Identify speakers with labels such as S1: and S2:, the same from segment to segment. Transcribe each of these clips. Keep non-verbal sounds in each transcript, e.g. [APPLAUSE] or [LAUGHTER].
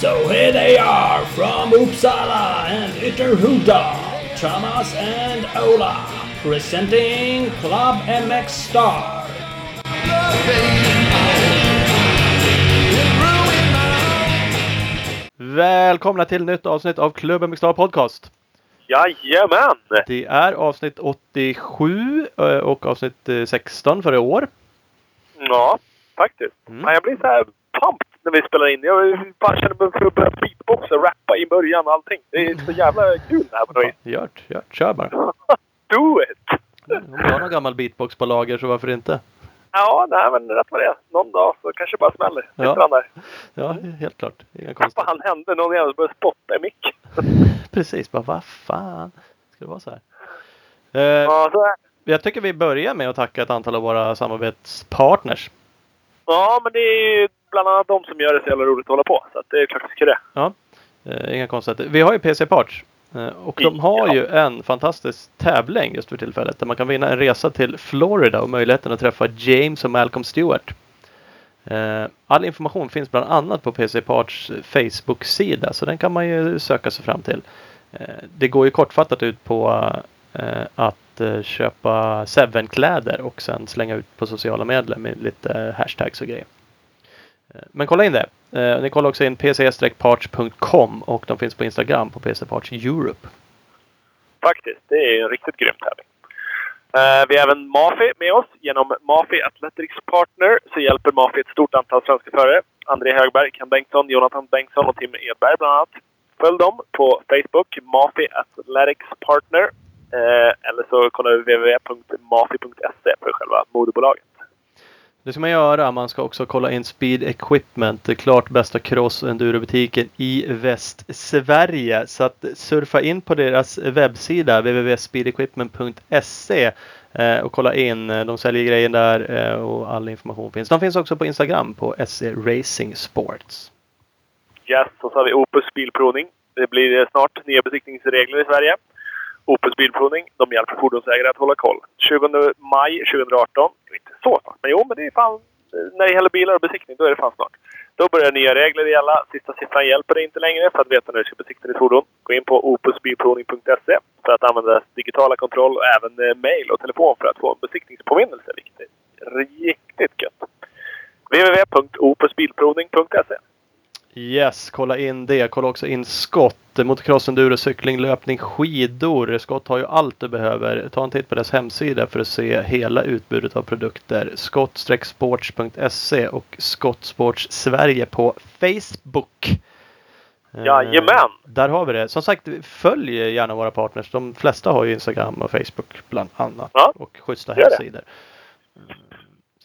S1: So here they are from Uppsala and Ytterhuda, Thomas and Ola, presenting Club MX Star.
S2: Välkomna till nytt avsnitt av Klubben Mixstar Podcast.
S3: Jajamän!
S2: Det är avsnitt 87 eh, och avsnitt eh, 16 för i år.
S3: Ja, faktiskt.
S2: Mm.
S3: Jag blir så här pumped när vi spelar in. Jag bara känner mig för att börja beatboxa rappa i början och allting. Det är så jävla kul det här på något vis.
S2: Gjort, gjort. Kör bara. [LAUGHS]
S3: Do it!
S2: Om du har någon gammal beatbox på lager så varför inte?
S3: Ja, nej men rätt vad det är. Någon dag så kanske det bara smäller.
S2: Ja.
S3: Han där.
S2: Ja, helt klart. Inga
S3: Vad
S2: konstigt.
S3: fan hände? Någon jävel började spotta i micken. [LAUGHS]
S2: Precis, bara vad fan. Ska det vara så här? Eh,
S3: Ja, så är det.
S2: jag tycker vi börjar med att tacka ett antal av våra samarbetspartners.
S3: ja, men det är ju bland annat de som gör det så jävla roligt att hålla på. Så det är klart vi ska det.
S2: Ja, eh, inga konstigheter. Vi har ju PC Parts. Eh, och de har ju en fantastisk tävling just för tillfället. Där man kan vinna en resa till Florida och möjligheten att träffa James och Malcolm Stewart. Eh, all information finns bland annat på PC Parts Facebook-sida. Så den kan man ju söka sig fram till. Eh, det går ju kortfattat ut på att köpa Seven-kläder och sen slänga ut på sociala medier med lite hashtags och grejer. Eh, men kolla in det. Eh, ni kollar också in pc-parts.com och de finns på Instagram på PC Parts Europe.
S3: Faktiskt. Det är en riktigt grym tävling. Eh, vi har även Mafi med oss. Genom Mafi Athletics Partner så hjälper Mafi ett stort antal svenska förare. André Högberg, Ken Bengtsson, Jonathan Bengtsson och Tim Edberg bland annat. Följ dem på Facebook, Mafi Athletics Partner. Eh, eller så kollar du www.mafi.se för själva moderbolaget.
S2: Det ska man göra. Man ska också kolla in Speed Equipment. Det klart bästa cross och endurobutiken i Västsverige. Så att surfa in på deras webbsida www.speedequipment.se eh, och kolla in. De säljer grejer där eh, och all information finns. De finns också på Instagram på SE Racing Sports.
S3: Yes, och så har vi Opus Bilprovning. Det blir snart nya besiktningsregler i Sverige. Opus Bilprovning, de hjälper fordonsägare att hålla koll. 20 maj 2018, inte så snart, men jo, men det är fan... När det gäller bilar och besiktning, då är det fan snart. Då börjar nya regler gälla. Sista siffran hjälper dig inte längre för att veta när du ska besikta ditt fordon. Gå in på opusbilprovning.se för att använda digitala kontroll och även eh, mail och telefon för att få en besiktningspåminnelse, vilket är riktigt gött. www.opusbilprovning.se
S2: Yes, kolla in det. Kolla också in skott. Motocross, enduro, cykling, löpning, skidor. Skott har ju allt du behöver. Ta en titt på deras hemsida för att se hela utbudet av produkter. Skott-sports.se och Skottsports Sverige på Facebook. Eh,
S3: Jajamän!
S2: Där har vi det. Som sagt, följ gärna våra partners. De flesta har ju Instagram och Facebook bland annat.
S3: Ja,
S2: Och schyssta
S3: gör det.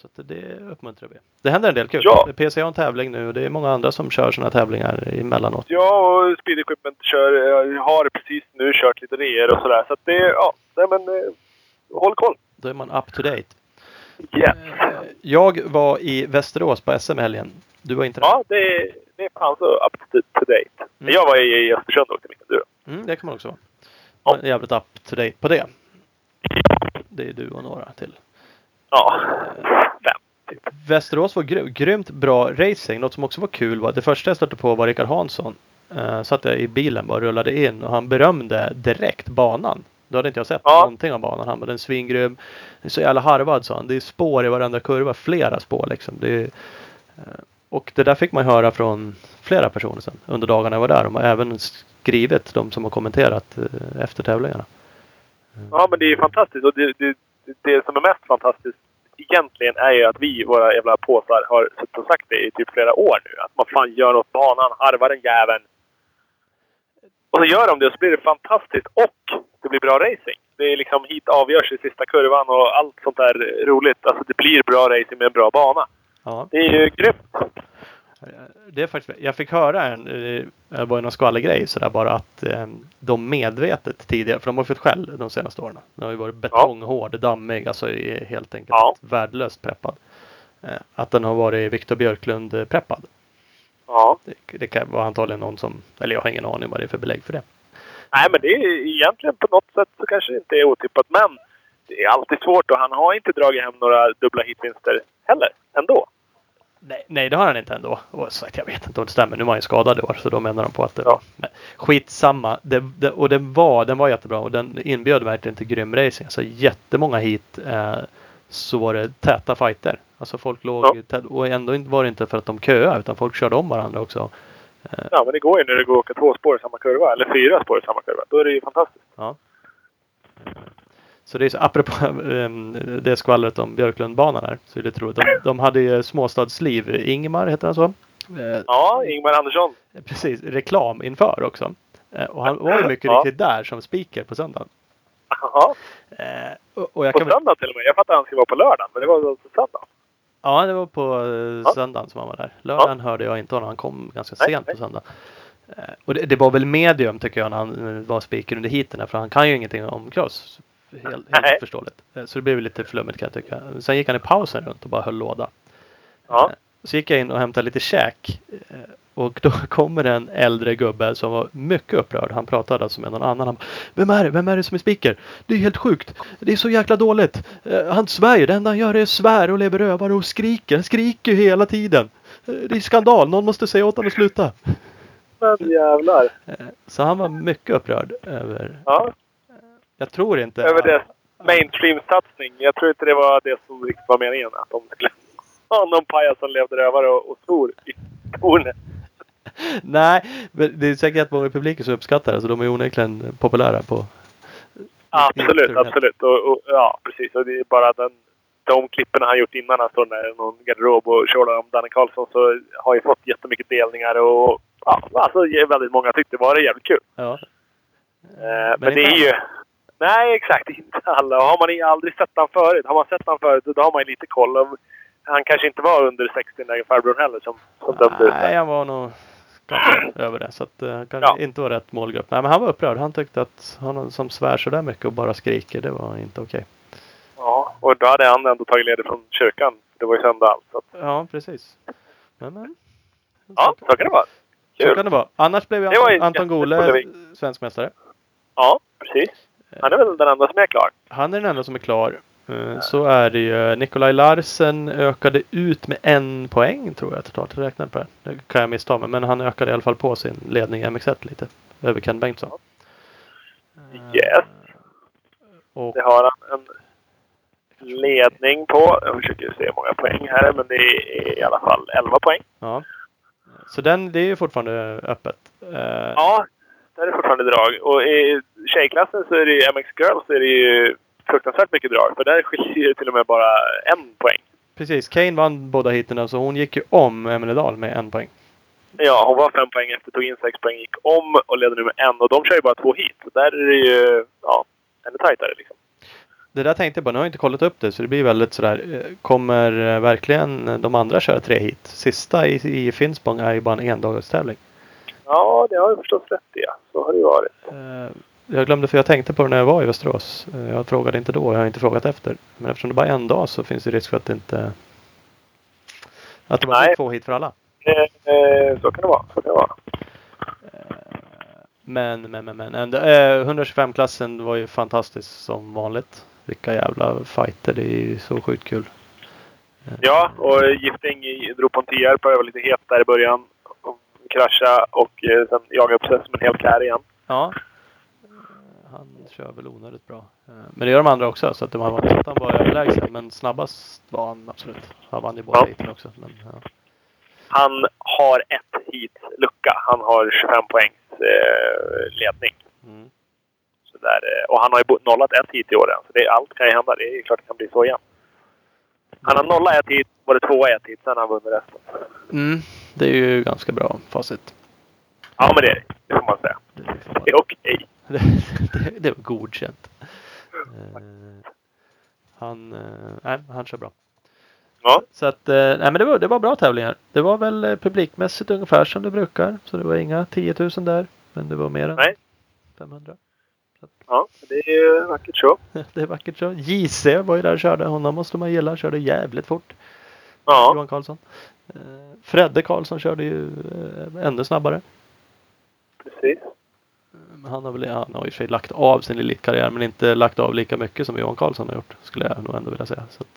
S2: Mm, Så det uppmuntrar vi. Det händer en del kul.
S3: Ja.
S2: PC har en tävling nu och det är många andra som kör sådana tävlingar emellanåt.
S3: Ja, och Speed Equipment kör, eh, har precis nu kört lite reor och sådär. Så att det, ja, nej men eh, håll koll.
S2: Då är man up to date.
S3: Yes.
S2: Eh, Jag var i Västerås på SM helgen. Du var inte där?
S3: Ja, det, är- det är fan så up to, date. Men jag var i, Östersund och åkte enduro.
S2: Mm, det kan man också vara.
S3: Ja.
S2: Jävligt up to date på det. Det är du och några till.
S3: Ja, fem. Typ.
S2: Västerås var gry- grymt bra racing. Något som också var kul var det första jag stötte på var Rickard Hansson. Uh, satt jag i bilen bara rullade in och han berömde direkt banan. Då hade inte jag sett
S3: Ja.
S2: någonting av banan. Han var den svingrym. Det är så jävla harvad sa han. Det är spår i varenda kurva. Flera spår liksom. Det är, eh, och det där fick man höra från flera personer sen under dagarna jag var där. De har även skrivit, de som har kommenterat eh, efter tävlingarna.
S3: Ja, men det är fantastiskt. Och det, det, det som är mest fantastiskt egentligen är ju att vi, våra jävla påsar, har suttit och sagt det i typ flera år nu. Att man fan gör något banan, harvar den jäveln. Och så gör de det och så blir det fantastiskt och det blir bra racing. Det är liksom hit avgörs i sista kurvan och allt sånt där roligt. Alltså det blir bra racing med en bra bana.
S2: Ja.
S3: Det är ju grymt.
S2: Det är faktiskt, jag fick höra en, eh, det var ju någon skvallergrej sådär bara att eh, de medvetet tidigare, för de har fått skäll de senaste åren. Den har ju varit betonghård, dammig, alltså helt enkelt
S3: Ja.
S2: värdelöst preppad. Eh, att den har varit Viktor Björklund eh, preppad.
S3: Ja.
S2: Det, det kan vara antagligen någon som, eller jag har ingen aning vad det är för belägg för det.
S3: Nej, men det är egentligen på något sätt så kanske det inte är otippat. Men det är alltid svårt och han har inte dragit hem några dubbla hitvinster heller. Ändå.
S2: Nej, nej, det har han inte ändå. Och sagt, jag vet inte om det stämmer. Nu var han ju skadad i år så då menar de på att det
S3: Ja.
S2: var... Men skitsamma. Det, det, och den var, den var jättebra och den inbjöd verkligen till grym racing. Alltså jättemånga hit eh, så var det täta fighter. Alltså folk låg
S3: Ja.
S2: tät, och ändå var det inte för att de köade utan folk körde om varandra också.
S3: Ja, men det går ju när det går att åka två spår i samma kurva. Eller fyra spår i samma kurva. Då är det ju fantastiskt.
S2: Ja. Så det är så, apropå [LAUGHS] ehm, det skvallret om Björklundbanan här. Så är det roligt. De, de hade ju småstadsliv. Ingmar heter han så? Eh,
S3: Ja, Ingmar Andersson.
S2: Precis, reklam inför också. Eh, Och han var ju mycket
S3: Ja.
S2: riktigt där som speaker på söndagen.
S3: Ja,
S2: Eh, och- Och jag
S3: på
S2: kan
S3: söndag till och med. Jag fattar att han skulle vara på lördagen, men det var alltså söndag.
S2: ja, det var på eh,
S3: Ja.
S2: söndagen som han var där. Lördagen hörde jag inte honom. Han kom ganska
S3: Nej,
S2: sent
S3: nej.
S2: på söndag. Eh, Och det, det var väl medium tycker jag när han eh, var speaker under heaten. För han kan ju ingenting om cross. Helt, helt förståeligt. Eh, Så det blev lite flummigt kan jag tycka. Sen gick han i pausen runt och bara höll låda.
S3: Ja.
S2: Så gick jag in och hämtade lite käk. eh, Och då [LAUGHS] kommer en äldre gubbe som var mycket upprörd. Han pratade alltså med någon annan. Han bara, Vem är det? Vem är det som är speaker? Det är helt sjukt. Det är så jäkla dåligt. Eh, Han svär ju. Det enda han gör är svär och lever rövare och skriker. Han skriker ju hela tiden. Eh, Det är skandal. Någon måste säga åt honom att sluta.
S3: Men jävlar.
S2: Eh, Så han var mycket upprörd över...
S3: Ja,
S2: Jag tror inte...
S3: över deras mainstream-satsning. Jag tror inte det var det som riktigt var meningen. Att de skulle ha någon pajas som levde rövare och, och svor i tornet. [LAUGHS]
S2: Nej, men det är säkert många i publiken som uppskattar det. Så de är onekligen populära på...
S3: Absolut, absolut. Och, och, ja, precis. Och det är bara den, de klippen han gjort innan han står där i någon garderob och tjålar om Danne Karlsson så har ju fått jättemycket delningar och ja, alltså väldigt många tyckte det var jävligt kul.
S2: Ja.
S3: Eh, men,
S2: inte
S3: det är ju... Nej, exakt. [LAUGHS] Inte alla. Har man aldrig sett han förut, har man sett han förut, då har man ju lite koll. Han kanske inte var under 60 när farbrorn heller som, som dömde ut
S2: Nej, han var nog över det. Så att uh, kanske
S3: Ja.
S2: inte var rätt målgrupp. Nej, men han var upprörd. Han tyckte att han som svär så där mycket och bara skriker, det var inte okej.
S3: Ja, och då hade han ändå tagit ledigt från kyrkan. Det var ju söndag allt. Så. att-
S2: Ja, precis. Men, men.
S3: Ja, så kan det vara.
S2: Så
S3: Kul.
S2: kan det vara. Annars blev Anton, Anton Gole svensk mästare.
S3: Ja, precis. Han är väl den enda som är klar.
S2: Han är den enda som är klar. Eh, Så är det ju. Nikolaj Larsen ökade ut med en poäng tror jag totalt. Jag räknade på det. Det kan jag missta mig. Men han ökade i alla fall på sin ledning i MX1 lite. Över Ken Bengtsson. Eh,
S3: Yes.
S2: Och
S3: Det har han en ledning på. Jag försöker se hur många poäng här är, men det är i alla fall 11 poäng.
S2: Ja. Så den, det är ju fortfarande öppet. Eh,
S3: Ja, där är det fortfarande drag. Och i tjejklassen så är det ju MX Girls så är det ju fruktansvärt mycket drag. För där skiljer det till och med bara en poäng.
S2: Precis, Kane vann båda heaten så hon gick ju om Emelie Dahl med en poäng.
S3: Ja, hon var fem poäng efter, tog in sex poäng, gick om och leder nu med en. Och de kör ju bara två hit. Så där är det ju ja, ännu tajtare liksom.
S2: Det där tänkte jag bara, nu har jag inte kollat upp det så det blir väldigt sådär. eh, Kommer eh, verkligen de andra köra tre hit? Sista i, i Finspång är ju bara en endagstävling.
S3: Ja, det har jag förstås rätt i. Ja. Så har det varit.
S2: Eh, Jag glömde för jag tänkte på det när jag var i Västerås. Eh, Jag frågade inte då, jag har inte frågat efter. Men eftersom det bara är en dag så finns det risk för att det inte... Att det bara
S3: Nej.
S2: blir två hit för alla.
S3: Eh, så kan det vara. Så kan det vara.
S2: Men, men, men, men. ändå, eh, 125-klassen var ju fantastisk som vanligt. Vilka jävla fighter. Det är ju så sjukt kul.
S3: Ja, och Gifting drog på en och var lite het där i början. Krascha och eh, sen jagade upp sig som en hel kär igen.
S2: Ja. Han kör väl onödigt bra. Eh, Men det gör de andra också. Så att de har varit att han var överlägsen. Men snabbast var han absolut. Han vann ju båda
S3: Ja.
S2: heaten också. Men, ja.
S3: Han har ett hit lucka. Han har 25 poängs eh, ledning.
S2: mm.
S3: Så där, eh, och han har ju nollat ett hit i år än. Så det, allt kan ju hända. Det är klart det kan bli så igen. Han har nollat ett hit, var det tvåa ett hit, sen har han vunnit resten.
S2: Mm. Det är ju ganska bra facit.
S3: Ja, men det är det. Det får man säga.
S2: Det, man- [LAUGHS]
S3: Det är okej.
S2: det, det, det var godkänt. Eh, han, eh, nej, han kör bra.
S3: Ja.
S2: Så att, eh, nej men det var, det var bra tävlingar. Det var väl eh, publikmässigt ungefär som det brukar. Så det var inga 10 000 där. Men det var mer än
S3: Nej.
S2: 500.
S3: Ja, det är ju vackert så. [LAUGHS]
S2: Det är vackert så. JC var ju där och körde. Honom måste man gilla. Körde jävligt fort.
S3: Ja,
S2: Johan Karlsson. Eh, Fredde Karlsson körde ju eh, ännu snabbare.
S3: precis.
S2: Men Han har väl han har i och för sig lagt av sin elitkarriär men inte lagt av lika mycket som Johan Karlsson har gjort. Skulle jag nog ändå vilja säga. Att,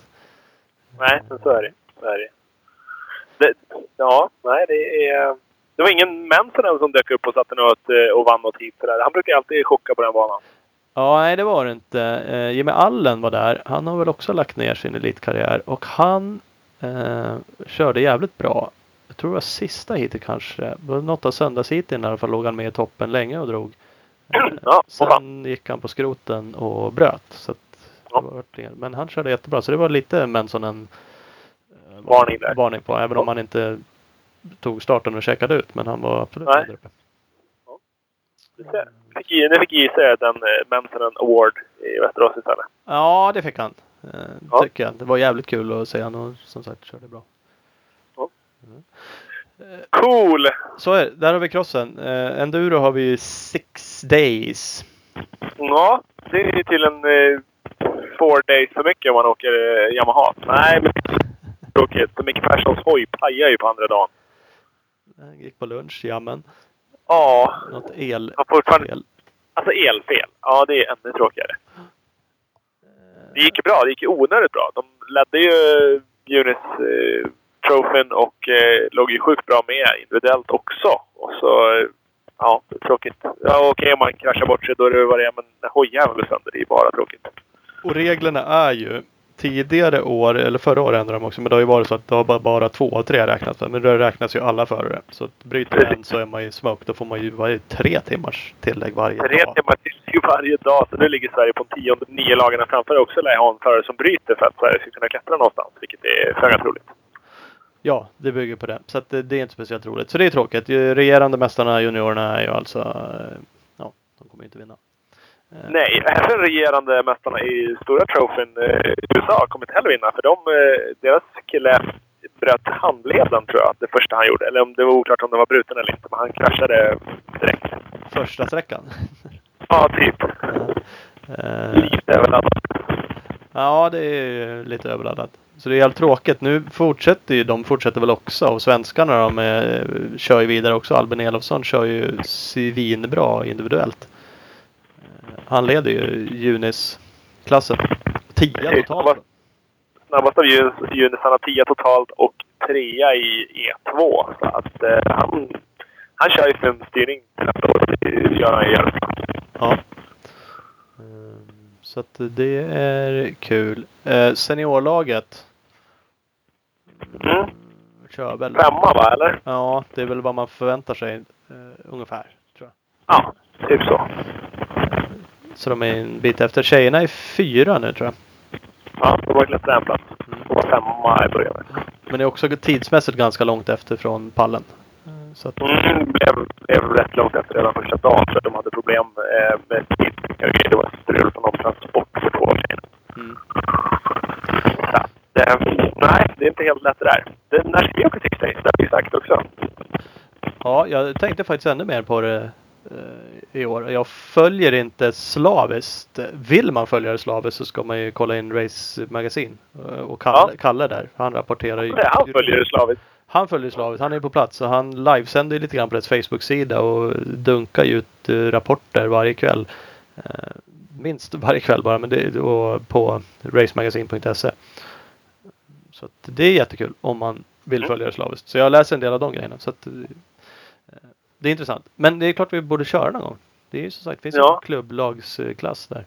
S3: Nej, men så är det. Så är det. det ja, nej det är... Det var ingen Mensonen som dök upp och satte något eh, och vann något hit sådär. Han brukar alltid chocka på den banan.
S2: Ja, nej det var det inte. Eh, Jimmy Allen var där. Han har väl också lagt ner sin elitkarriär och han eh, körde jävligt bra. Jag tror det var sista heatet kanske. Något av söndagsheaten i alla fall låg han med i toppen länge och drog. Eh, [CLEARS THROAT]
S3: Ja.
S2: Sen gick han på skroten och bröt. Så
S3: Ja.
S2: Men han körde jättebra så det var lite Mensonen eh,
S3: Varning
S2: varning på. Även
S3: Ja.
S2: om han inte tog starten och checkade ut. Men han var absolut
S3: Nej.
S2: där uppe.
S3: Nu fick, nu fick Ise den eh, Mensonen Award i Västerås istället.
S2: Ja, det fick han. Eh,
S3: Ja.
S2: Tycker jag. Det var jävligt kul att se honom och som sagt körde bra.
S3: Cool!
S2: Så är det. Där har vi crossen. Eh, enduro har vi ju six days.
S3: Ja, det är till en eh, four days för mycket om man åker eh, Yamaha. Nej, men tråkigt. Så Micke Perssons hoj pajar ju på andra dagen.
S2: Jag gick på lunch, jammen.
S3: Ja,
S2: Något el.
S3: har fortfarande... Alltså elfel. Ja, det är ännu tråkigare. Det gick ju bra. Det gick ju onödigt bra. De ledde ju Junis eh, eh trofén och eh, låg ju sjukt bra med individuellt också. Och så, eh, ja, tråkigt. Ja, okej om man kraschar bort sig då är det vad det är, men när hojjäveln sönder, det är ju bara tråkigt.
S2: Och reglerna är ju tidigare år, eller förra året ändrade de också, men det har ju varit så att det har bara, bara två av tre räknats. Men det räknas ju alla förare. Så att bryter en så är man ju smoked. Då får man ju varje tre timmars tillägg varje
S3: Tre
S2: dag.
S3: timmar till varje dag, så nu ligger Sverige på en tionde. Nio lagarna framför också lär ha en förare som bryter för att Sverige ska kunna klättra någonstans, vilket är föga troligt.
S2: Ja, det bygger på det. Så att det, det är inte speciellt roligt. Så det är tråkigt. Regerande mästarna, juniorerna, är ju alltså... Ja, de kommer inte vinna. Eh,
S3: Nej, även regerande mästarna i stora trofén eh, i USA kommer inte heller vinna. För de, eh, deras kille bröt handleden tror jag, det första han gjorde. Eller om det var oklart om den var bruten eller inte, men han kraschade direkt.
S2: Första sträckan. [LAUGHS]
S3: Ja, typ.
S2: Eh,
S3: Lite överladdat.
S2: Ja, det är lite överladdat. Så det är helt tråkigt. Nu fortsätter ju de fortsätter väl också och svenskarna de eh, kör ju vidare också. Albin Elofsson kör ju svinbra individuellt. Han leder ju Junis-klassen. Tia totalt.
S3: Snabbast av Jun- Junis, han har 10 totalt och trea i E2. Så att eh, han, han kör ju filmstyrning till nästa år. Det gör han bra.
S2: Ja. Eh, Så att det är kul. Eh, Seniorlaget
S3: Mm.
S2: kör väl.
S3: Femma va, eller?
S2: Ja, det är väl vad man förväntar sig eh, ungefär. Tror jag.
S3: Ja, typ så.
S2: Så de är en bit efter. Tjejerna är fyra nu tror jag.
S3: Ja, de var lätt rämpat.
S2: Mm.
S3: De var femma i början.
S2: Men det är också tidsmässigt ganska långt efter från pallen. Så att,
S3: Mm, blev, blev rätt långt efter redan första dagen för de hade problem eh, med grejer. Det var strul på någon transport för två år sedan.
S2: mm.
S3: Eh, nej, det är inte helt lätt det där. Det, när ska vi åka Days? Det har vi sagt också.
S2: Ja, jag tänkte faktiskt ännu mer på det i år. Jag följer inte slaviskt. Vill man följa det slaviskt så ska man ju kolla in Race Magasin. Eh, Och Kalle,
S3: Ja.
S2: Kalle där, han rapporterar ju.
S3: Han följer det slaviskt.
S2: Han följer slaviskt. Han är på plats och han livesänder lite grann på deras Facebook-sida och dunkar ju ut eh, rapporter varje kväll. Eh, Minst varje kväll bara, men det är på racemagasin.se. Så det är jättekul om man vill
S3: Mm.
S2: följa det slaviskt. Så jag läser en del av de grejerna. Så att, eh, det är intressant. Men det är klart vi borde köra någon gång. Det är ju som sagt, det finns
S3: Ja.
S2: en klubblagsklass där.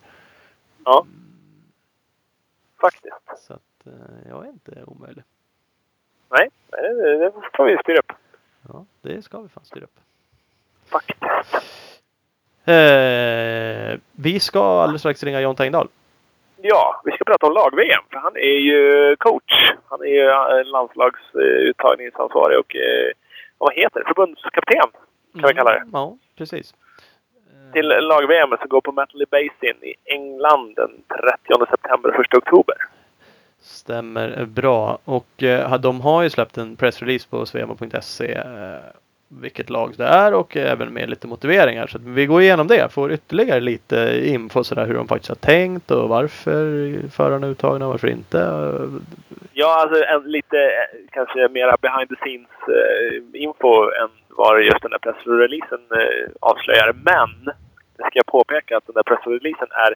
S3: Ja. Faktiskt.
S2: Så att eh, jag är inte omöjlig.
S3: Nej, det, det får vi styra upp.
S2: Ja, det ska vi fan styra upp.
S3: Faktiskt.
S2: Eh, vi ska alldeles strax ringa John Tengdahl.
S3: Ja, vi ska prata om lag-VM. För han är ju coach. Han är ju landslagsuttagningsansvarig och eh, vad heter det? Förbundskapten kan vi kalla det.
S2: Mm, Ja, precis. Eh,
S3: Till lag-VM som går på Metley Basin i England den 30 september och 1 oktober.
S2: Stämmer bra. Och eh, de har ju släppt en pressrelease på svema.se. Eh, vilket lag det är och även med lite motiveringar. Så vi går igenom det, får ytterligare lite info sådär hur de faktiskt har tänkt och varför förarna är uttagna och varför inte.
S3: Ja, alltså en, lite eh, kanske mera behind the scenes eh, info än vad just den där pressreleasen eh, avslöjar. Men det ska jag påpeka att den där pressreleasen är,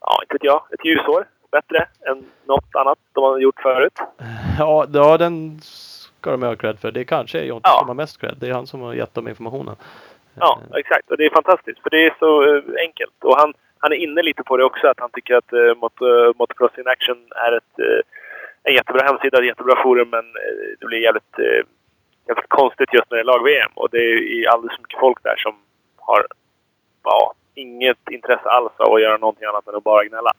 S3: ja inte vet jag, ett ljusår bättre än något annat de har gjort förut.
S2: Ja, ja den ska de ha cred för. Det kanske är Jonte
S3: Ja.
S2: som har mest cred. Det är han som har gett dem informationen.
S3: Ja,
S2: Eh,
S3: exakt. Och det är fantastiskt, för det är så eh, enkelt. Och han, han är inne lite på det också, att han tycker att uh, mot, uh, Motocross in Action är ett, eh, en jättebra hemsida, ett jättebra forum, men eh, det blir jävligt, eh, jävligt konstigt just när det är lag-VM. Och det är alldeles för mycket folk där som har ja, inget intresse alls av att göra någonting annat än att bara gnälla.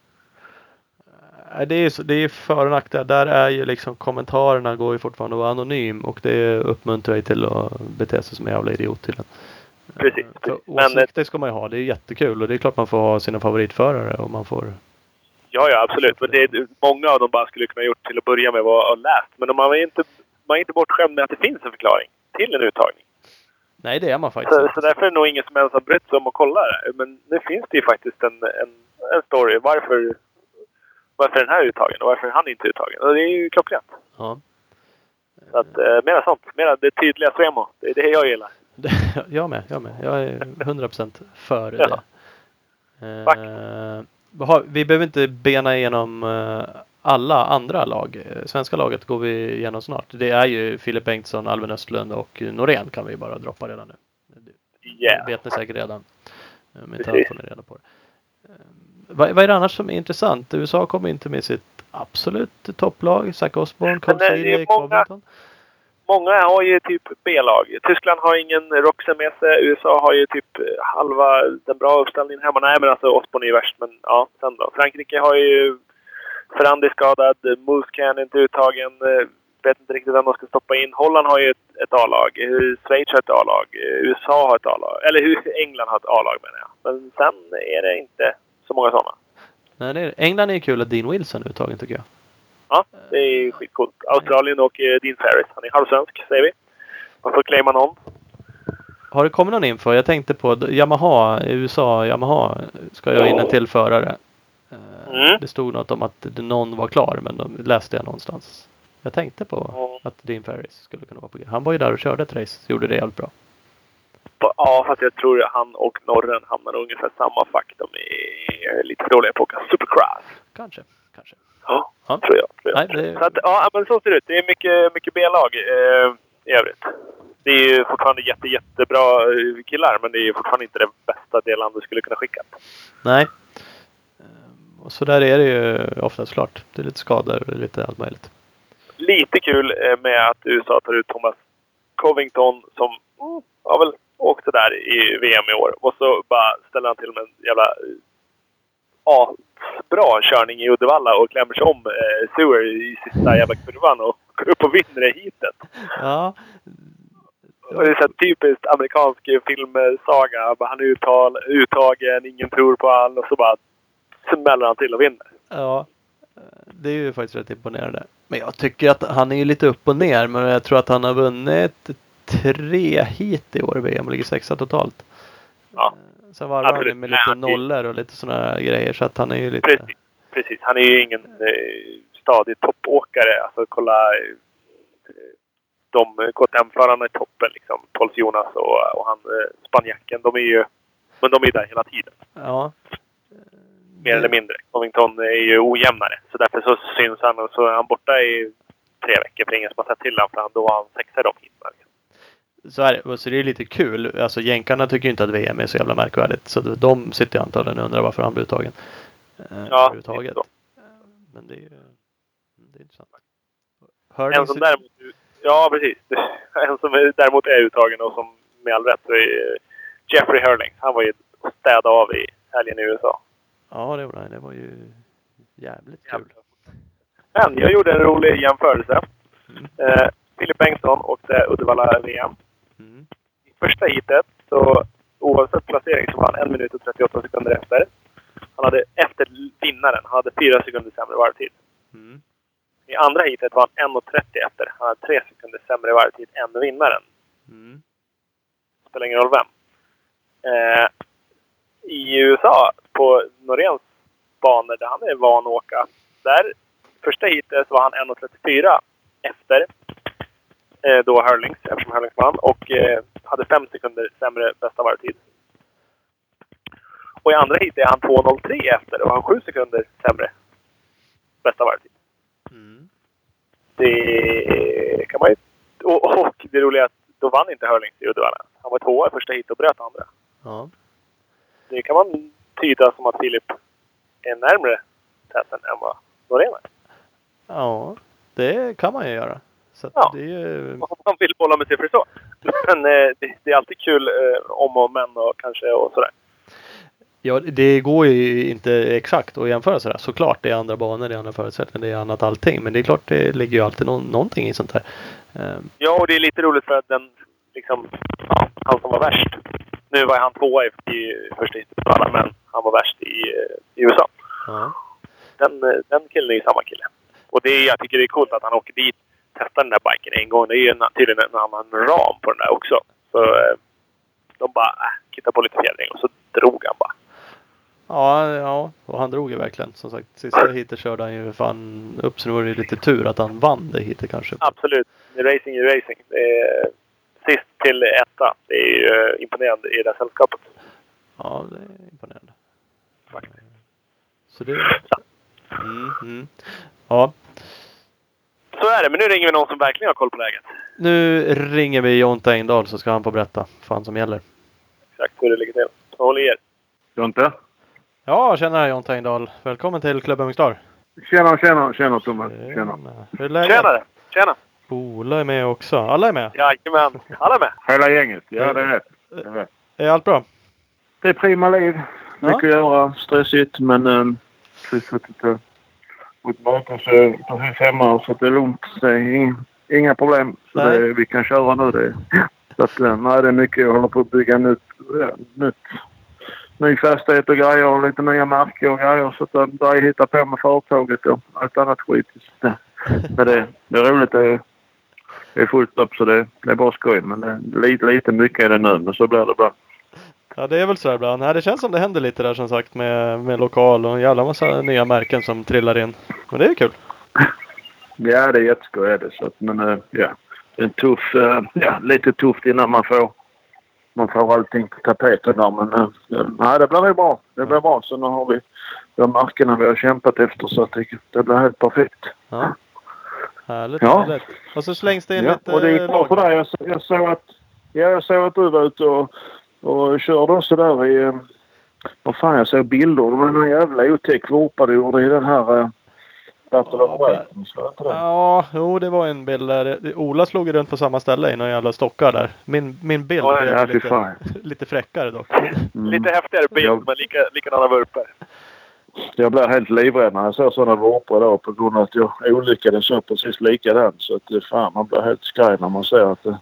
S2: Det är så- det är för och nackdelar. Där är ju liksom kommentarerna går ju fortfarande att vara anonym och det uppmuntrar ju till att bete sig som en jävla idiot till
S3: Precis.
S2: Så
S3: precis. Men, eh,
S2: åsikter ska man ju ha. Det är jättekul och det är klart man får ha sina favoritförare och man får
S3: ja, ja, absolut. Men det är, många av dem bara skulle kunna gjort till att börja med var att läst. Men man är inte, man är inte bortskämd med att det finns en förklaring till en uttagning.
S2: Nej, det är man faktiskt
S3: Så, så därför är det nog ingen som ens har brytt sig om att kolla det. Men nu finns det ju faktiskt en, en, en story. Varför, varför den här är uttagen och varför är han inte uttagen. Och det är ju klockrent.
S2: Ja.
S3: Så att, eh, mera sånt. Mera det tydliga Svemo. Det är det jag gillar. [LAUGHS]
S2: Jag med, jag med. Jag är 100% för
S3: Ja.
S2: det. Eh, vi behöver inte bena igenom eh, alla andra lag. Eh, Svenska laget går vi igenom snart. Det är ju Filip Bengtsson, Alvin Östlund och Norén kan vi bara droppa redan nu. Det
S3: Yeah.
S2: vet ni säkert redan. Eh, Men inte allt ni reda på det. Vad, vad är det annars som är intressant? USA kommer inte med sitt absolut topplag. Zach Osborne, Seeley,
S3: många-
S2: Covington.
S3: Många har ju typ B-lag. Tyskland har ingen Roxen med sig. USA har ju typ halva den bra uppställningen hemma. Nej, men alltså Osborne är ju värst. Men ja, sen då. Frankrike har ju Ferrandi skadad. Muscan är inte uttagen. Eh, Vet inte riktigt vem de ska stoppa in. Holland har ju ett, ett A-lag. Schweiz har ett A-lag. USA har ett A-lag. Eller hur England har ett A-lag menar jag. Men sen är det inte så många sådana.
S2: Nej, det är, England är ju kul att Dean Wilson är uttagen tycker jag.
S3: Ja, det är skitcoolt. Australien och eh, Dean Ferris. Han är halvsvensk, säger vi. Man får claima någon.
S2: Har det kommit någon info? Jag tänkte på Yamaha, USA, Yamaha ska jag in en till förare. Eh,
S3: Mm.
S2: Det stod något om att någon var klar men de läste jag någonstans. Jag tänkte på
S3: Ja.
S2: att Dean Ferris skulle kunna vara på G. Han var ju där och körde ett race. Gjorde det jävligt bra.
S3: Ja, fast jag tror att han och Norren hamnar ungefär samma fack. De är lite dåliga på att åka supercross.
S2: Kanske, kanske.
S3: Ja,
S2: Ja.
S3: tror jag. Tror jag.
S2: Nej, det-
S3: Så att, ja, men så ser det ut. Det är mycket, mycket B-lag eh, i övrigt. Det är ju fortfarande jätte, jättebra eh, killar, men det är ju fortfarande inte det bästa det landet skulle kunna skicka.
S2: Nej. Eh, Och så där är det ju oftast klart. Det är lite skador och lite allt möjligt.
S3: Lite kul eh, med att USA tar ut Thomas Covington som mm, har väl åkt där i VM i år. Och så bara ställer han till med en jävla ja, bra körning i Uddevalla och klämmer sig om eh, Sewer i sista jävla kurvan och går upp och vinner det hitet.
S2: Ja.
S3: Och det är så typiskt amerikansk filmsaga. Han är uttal, uttagen, ingen tror på han och så bara smäller han till och vinner.
S2: Ja, eh, det är ju faktiskt rätt imponerande. Men jag tycker att han är ju lite upp och ner. Men jag tror att han har vunnit tre hit i år i VM och ligger sexa totalt.
S3: Ja.
S2: Eh, Sen varvar han ju med lite nollor och lite sådana grejer. Så att han är ju lite...
S3: Precis. Precis. Han är ju ingen eh, stadig toppåkare. Alltså kolla eh, de KTM-förarna i toppen. Liksom. Pauls Jonas och, och han eh, spanjacken. De är ju men de är där hela tiden.
S2: Ja.
S3: Mer eller mindre. Covington är ju ojämnare. Så därför så syns han. Och så är han borta i tre veckor för ingen som har sett till honom. För han, då var han sexa i de heaten.
S2: Så är det. Så det är lite kul. Alltså jänkarna tycker ju inte att VM är så jävla märkvärdigt. Så de sitter ju antagligen och undrar varför han blir uttagen. Eh,
S3: Ja,
S2: överhuvudtaget.
S3: så.
S2: Men det är ju det är intressant.
S3: En
S2: Hurling
S3: som däremot... Ja, precis. [LAUGHS] En som är- däremot är uttagen och som med all rätt så är Jeffrey Hurling. Han var ju och städade av i helgen i USA.
S2: Ja, det var, det var ju jävligt kul.
S3: Men jag gjorde en rolig jämförelse.
S2: Mm.
S3: Eh, Filip Bengtsson åkte Uddevalla VM.
S2: Mm.
S3: I första heatet, så oavsett placering, så var han 1 minut och 38 sekunder efter. Han hade efter vinnaren, han hade 4 sekunder sämre varvtid.
S2: Mm.
S3: I andra heatet var han 1.30 efter. Han hade 3 sekunder sämre varvtid än vinnaren.
S2: Mm.
S3: spelar ingen roll vem. Eh, I USA, på Noréns banor där han är van att åka, där första heatet så var han 1.34 efter eh, då Hurlings, eftersom Hurlings vann, och eh, hade fem sekunder sämre bästa varvtid. Och i andra heatet är han 2.03 efter och har sju sekunder sämre bästa varvtid.
S2: Mm.
S3: Det kan man ju... Och, och det roliga är att då vann inte Hurlings i Uddevalla. Han var tvåa i första heatet och bröt andra.
S2: Ja.
S3: Det kan man tyda som att Filip är närmre täten än vad Norén är.
S2: ja, det kan man ju göra. Så
S3: Ja.
S2: det är ju...
S3: Om man vill bolla med siffror så. [LAUGHS] Men eh, det, det är alltid kul eh, om och men och kanske och sådär.
S2: Ja, det går ju inte exakt att jämföra sådär. Såklart, det är andra banor, det är andra förutsättningar, det är annat allting. Men det är klart, det ligger ju alltid nå- någonting i sånt här. Ehm,
S3: Ja, och det är lite roligt för att den, liksom, ja, han som var värst. Nu var han tvåa i, i första alla, men han var värst i, eh, i USA.
S2: ja.
S3: Den, den killen är ju samma kille. Och det jag tycker det är coolt att han åker dit, testar den där biken en gång. Det är ju en, tydligen en annan ram på den där också. Så eh, de bara äh, kittade på lite fjädring och så drog han bara.
S2: Ja, ja, och han drog ju verkligen. Som sagt, sista heatet körde han ju fan upp så det var ju lite tur att han vann det heatet kanske.
S3: Absolut. Racing är racing. Är, sist till etta. Det är ju eh, imponerande i det sällskapet.
S2: Ja, det är imponerande. Så det... Mm, mm. Ja,
S3: Så är det. Men nu ringer vi någon som verkligen har koll på läget.
S2: nu ringer vi Jonte Engdahl så ska han få berätta vad som gäller.
S3: Exakt hur det ligger till. Håll i er.
S4: Jonte?
S2: Ja, tjena Jonte Engdahl. Välkommen till Klubben Mingstar.
S4: Tjena, tjena, tjena Thomas. Tjena.
S2: Hur är läget?
S3: Tjenare! Tjena!
S2: Ola är med också. Alla är med.
S3: Jajamän! Alla är med!
S4: Hela gänget. Ja, det är rätt. Det är, rätt.
S2: Är allt bra?
S4: Det är prima liv. Mycket att göra. Stressigt men... Um, gått bakom så precis hemma så det är lugnt. Det är ing, inga problem. Så det, vi kan köra nu. Det, så [LAUGHS] att, eh, nej, det är mycket. Jag håller på att bygga nytt, ja, nytt ny fastighet och grejer och lite nya märken och grejer. Så att eh, där jag hittar på med företaget och allt annat skit. Så, det, [LAUGHS] men det, det är roligt. Det är, det är fullt upp så det, det är bara skoj. Men det, är lite, lite mycket är det nu. Men så blir det bra.
S2: Ja, det är väl sådär ibland. Nej, det känns som det händer lite där som sagt med, med lokal och en jävla massa nya märken som trillar in. Men det är kul.
S4: Ja, det är jätteskoj är det. Så att, men eh, ja, en tuff, eh, ja, lite tufft innan man får, man får allting på tapeten där. Men eh, nej, det blir nog bra. Det blir bra. Så nu har vi de markerna vi har kämpat efter så att det, det blir helt perfekt.
S2: Ja. Härligt,
S4: Ja.
S2: härligt. Och så slängs det in
S4: Ja,
S2: lite
S4: och det gick bra för dig. Jag, jag, såg att, ja, jag såg att du var ute och, och körde också där i... eh, Vad fan, jag såg bilder. Det var någon jävla otäck vurpa du gjorde i den här... Battle of
S2: Ja, jo det var en bild där. Ola slog runt på samma ställe i några jävla stockar där. Min, min bild
S3: Ja,
S2: blev lite, [LAUGHS] lite fräckare dock.
S4: Mm.
S3: Lite häftigare bild,
S4: Ja.
S3: men lika, likadana vurpor.
S4: Jag blev helt livrädd när jag såg sådana vurpor då på grund av att jag olyckades så precis likadant. Så att det- fan, man blir helt skraj när man ser att det,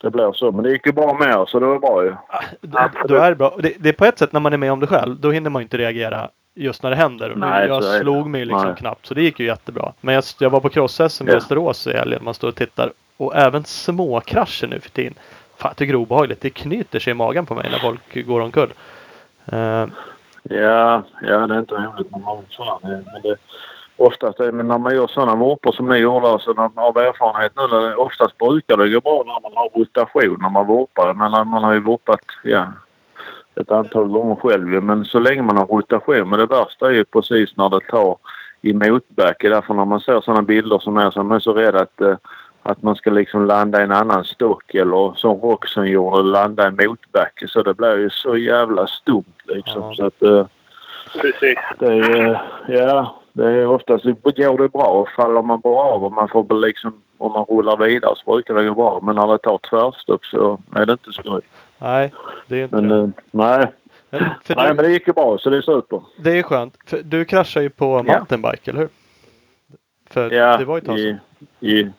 S4: det blir så. Men det gick ju bra med oss så det var bra ju.
S2: Det, då är det bra. Det, det är på ett sätt när man är med om det själv. Då hinner man ju inte reagera just när det händer. Och
S4: Nej,
S2: jag slog mig liksom
S4: Nej.
S2: knappt. Så det gick ju jättebra. Men jag, jag var på cross-SM i
S4: Ja.
S2: Västerås i helgen. Man står och tittar. Och även småkrascher nu för tiden. Fan, jag tycker det är obehagligt. Det knyter sig i magen på mig när folk går omkull. Eh,
S4: Ja, ja det är inte roligt när man sådär. Men det, oftast är, men när man gör sådana vurpor som ni gjorde, alltså när man av erfarenhet nu, oftast brukar det gå bra när man har rotation när man vurpar. Men när man har ju vurpat, ja, ett antal gånger själv. Men så länge man har rotation. Men det värsta är ju precis när det tar i motbacke. Därför när man ser sådana bilder som är så är man så rädd att, eh, att man ska liksom landa i en annan stock eller som Roxen gjorde, landa i motbacke. Så det blir ju så jävla stumt liksom.
S2: Ja.
S4: Så att, eh,
S3: Precis.
S4: det är, ja, det är oftast går det bra faller man bara av och man får liksom om man rullar vidare så brukar det gå bra. Men när det tar tvärstopp så är det inte skoj.
S2: nej, det är inte
S4: Men
S2: det.
S4: eh, nej,
S2: Men,
S4: nej
S2: du,
S4: men det gick ju bra så det är super.
S2: det är skönt. För du kraschar ju på mountainbike, eller hur? För
S4: Ja,
S2: det var ju ett tag sedan.
S4: i,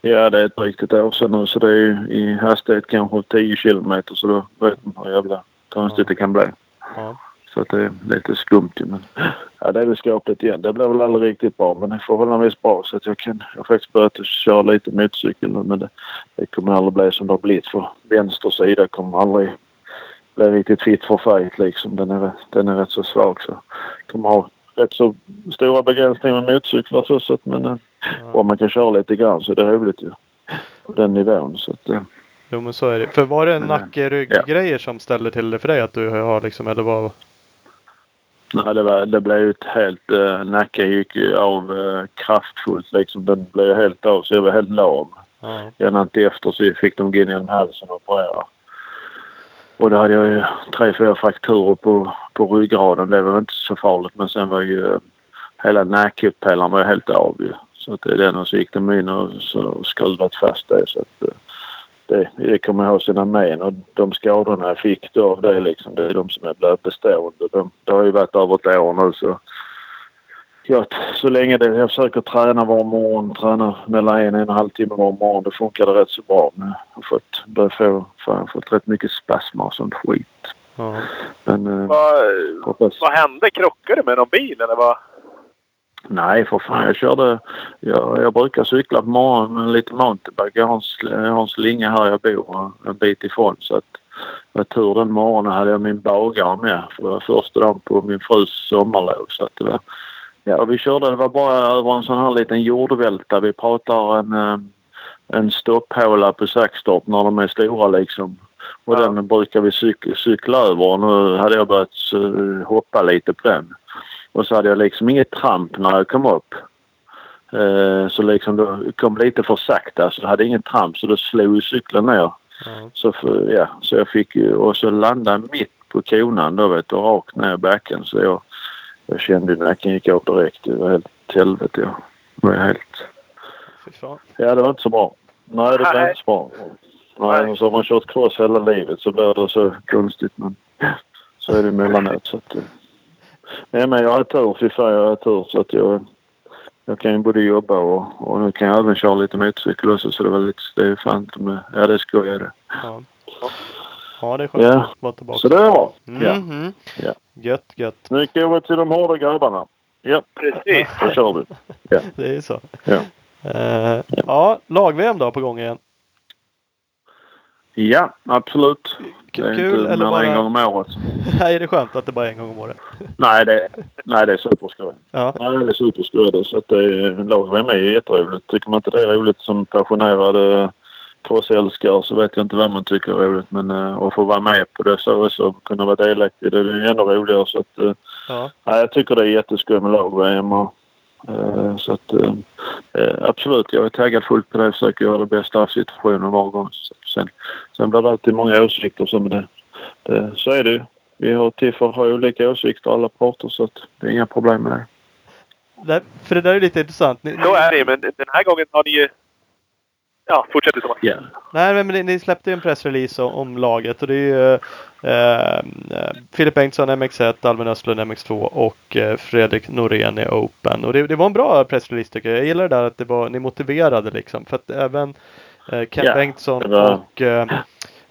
S4: ja det är ett riktigt år sedan nu så det är ju i hastighet kanske 10 kilometer så då vet man hur jävla konstigt
S2: Ja.
S4: det kan bli.
S2: Ja.
S4: Så att det är lite skumt. Men ja, det är väl skapligt igen. Det blir väl aldrig riktigt bra men det får väl en viss bra så att jag kan... Jag har faktiskt börjat köra lite motorcykel nu men det, det kommer aldrig bli som det har blivit för vänster sida kommer aldrig bli riktigt fit för fight liksom. Den är, den är rätt så svag så kommer ha rätt så stora begränsningar med motorcyklar så att men eh, om man kan köra lite grann så är det roligt ju. På den nivån så att... eh,
S2: Jo men så är det. För var det
S4: Men,
S2: nacke rygg
S4: ja.
S2: som ställde till det för dig att du har liksom eller vad?
S4: Nej, det, var, det blev ju ett helt... Uh, nacken gick ju av eh, kraftfullt liksom. Den blev helt av så jag var helt lam.
S2: Ja.
S4: Gärna till efter så fick de gå in genom halsen och operera. Och då hade jag ju tre, fyra frakturer på, på ryggraden. Det var inte så farligt men sen var ju eh, hela nackpelaren var helt av ju. Så att det är den och så gick de in och så skruvat fast det så att eh, det, det kommer jag ihåg sina men och de skadorna jag fick då av det liksom det är de som är blivit bestående. De, det har ju varit över ett år nu så Ja, så länge det, jag försöker träna var morgon, träna mellan en och en halv timme var morgon. Det funkar det rätt så bra. Men jag har fått, börjat få, fan, fått rätt mycket spasmer och sånt skit.
S2: Ja.
S4: Men eh,
S3: Vad,
S4: hoppas...
S3: vad hände? Krockade du med någon bil eller vad?
S4: Nej, för fan. Jag körde... Jag, jag brukar cykla på morgonen med lite mountainbike. Jag har en, jag har en slinga här jag bor en bit ifrån. Så att det var tur den morgonen hade jag min bagare med. För det var första dagen på min frus sommarlov. Så att det var, ja, vi körde. Det var bara över en sån här liten jordvälta. Vi pratar en, eh, en stopphåla på Saxtorp när de är stora liksom. Och
S3: Ja.
S4: den brukar vi cykla, cykla över. Och nu hade jag börjat eh, hoppa lite på den. Och så hade jag liksom inget tramp när jag kom upp. Eh, så liksom då kom lite för sakta så jag hade ingen tramp så då slog ju cykeln ner.
S2: Ja.
S4: Så, för, ja, så jag fick ju och så landade mitt på konan då vet du rakt ner i backen så jag, jag kände ju nacken gick av direkt. Det var helt helvete. Jag var helt... Ja det var inte så bra. Nej det
S3: Nej.
S4: inte så bra. Nej, och så har man kört cross hela livet så blir det så konstigt men så är det emellanåt så att... Nej men jag har tur. Fy fan jag har tur så att jag... Jag kan ju både jobba och, och nu kan jag även köra lite motorcykel också så det var lite... Det är fan inte med... Ja det ska jag det.
S2: Ja. ja det är skönt
S4: Ja.
S2: att vara tillbaka.
S4: Så det är bra. Ja.
S2: Mhm.
S4: Ja.
S2: Gött gött.
S4: Nu går vi till de hårda grabbarna. Ja,
S3: Precis.
S4: då kör vi. [LAUGHS]
S2: Det är så.
S4: Ja.
S2: Eh, ja, lag-VM då på gång igen.
S4: Ja, absolut. Det är
S2: Kul
S4: inte
S2: eller
S4: än en
S2: bara...
S4: gång om året. [LAUGHS]
S2: Nej, är det skönt att det bara är en gång om året? [LAUGHS]
S4: Nej, det, nej, det är superskoj.
S2: Ja.
S4: Nej, det är superskoj. Så att det är, lag-VM är ju jätteroligt. Tycker man inte det är roligt som passionerad crossälskare så vet jag inte vad man tycker är roligt. Men uh, att få vara med på det så också kunna vara delaktig det är ännu roligare. Så att, eh,
S2: Ja.
S4: Nej, jag tycker det är jätteskoj med lag-VM. Eh, Så att eh, eh, absolut, jag är taggad fullt på det. Jag försöker göra det bästa av situationen var gång. Sen, sen blir det alltid många åsikter. Men det, det, så är det ju. Vi har Tiffer har olika åsikter alla parter så att det är inga problem med det.
S2: Det, för det där är lite intressant. Ni,
S3: Så är det men den här gången har ni ju... Ja, fortsätt du Thomas.
S4: Ja.
S2: Nej, men ni, ni släppte ju en pressrelease om, om laget och det är ju eh, eh, Filip Bengtsson MX1, Albin Östlund MX2 och eh, Fredrik Norén i Open. Och det, det var en bra pressrelease tycker jag. Jag gillar det där att det var, ni motiverade liksom. För att även eh, Ken
S4: Ja,
S2: Bengtsson
S4: var-
S2: och eh,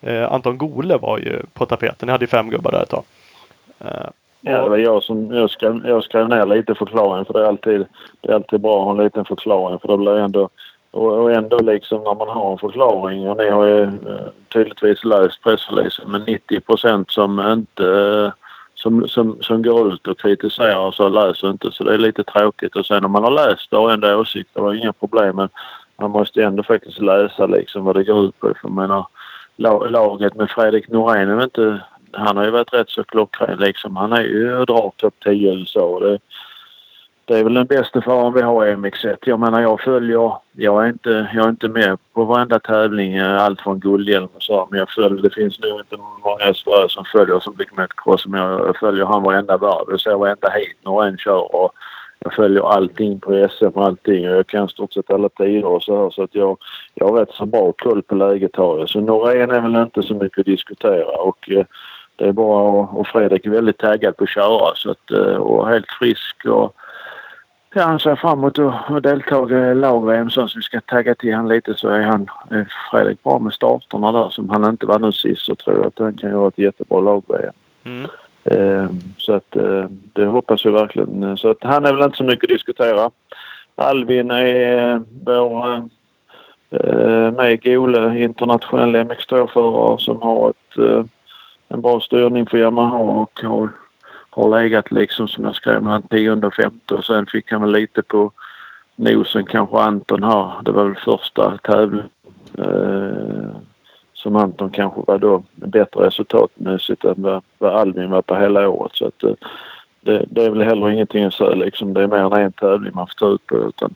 S2: eh, Anton Gole var ju på tapeten. Ni hade ju fem gubbar där ett tag. Eh,
S4: Ja, det var jag som jag skrev, jag skrev ner lite förklaring för det är alltid, det är alltid bra att ha en liten förklaring för det blir ändå och, och ändå liksom när man har en förklaring och ni har ju eh, tydligtvis läst pressreleasen men 90 som inte eh, som, som, som går ut och kritiserar och så läser inte så det är lite tråkigt och sen om man har läst och ändå åsikter var inga problem men man måste ändå faktiskt läsa liksom vad det går ut på för jag menar laget med Fredrik Norén är inte han har ju varit rätt så klockren liksom. Han är ju drar topp 10 i USA. och Det, det är väl den bästa föraren vi har i MX1. Jag menar jag följer, jag är inte, jag är inte med på varenda tävling, eh, allt från guldhjälm och så. Men jag följer, det finns nog inte många i som följer som Big Met Cross. Men jag, följer han varenda varv. Jag ser varenda hit när en kör och jag följer allting på SM och allting. Och jag kan stort sett alla tider och så här. Så att jag, jag har rätt så bra koll på läget har jag. Så Norén är väl inte så mycket att diskutera. Och eh, det är bara och, och Fredrik är väldigt taggad på att köra så att, eh, och helt frisk och ja, han ser fram emot att, delta i lag-VM så vi ska tagga till han lite så är han är Fredrik bra med starterna där som han inte var nu sist så tror jag att han kan göra ett jättebra lag-VM.
S2: mm.
S4: Eh, så att eh, det hoppas jag verkligen. Så att han är väl inte så mycket att diskutera. Albin är vår eh, med Gole internationell MX2-förare som har ett, eh, en bra styrning för Yamaha och har, har legat liksom som jag skrev mellan 10 och 15 och sen fick han väl lite på nosen kanske Anton här. Det var väl första tävlingen eh, som Anton kanske var då bättre resultatmässigt än vad, vad Albin var på hela året. Så att, eh, det, det, är väl heller ingenting att säga liksom. Det är mer än en tävling man får ta ut på utan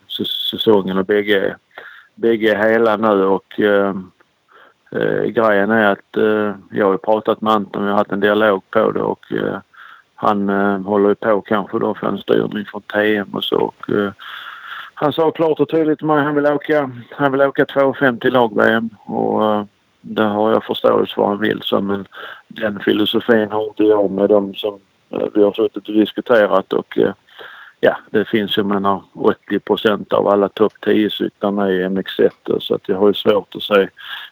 S4: säsongen och bägge är, bägge är hela nu och eh, eh, grejen är att eh, jag har pratat med Anton, vi har haft en dialog på det och eh, han eh, håller på kanske då för en styrning från TM och så. Och, eh, han sa klart och tydligt till mig han vill åka, han vill åka 2,5 till lag-VM och eh, det har jag förståelse för han vill så men den filosofin har inte jag med dem som eh, vi har suttit och diskuterat och eh, ja, det finns ju menar 80 procent av alla topp 10-cyklarna i MX1 eh, så att jag har ju svårt att säga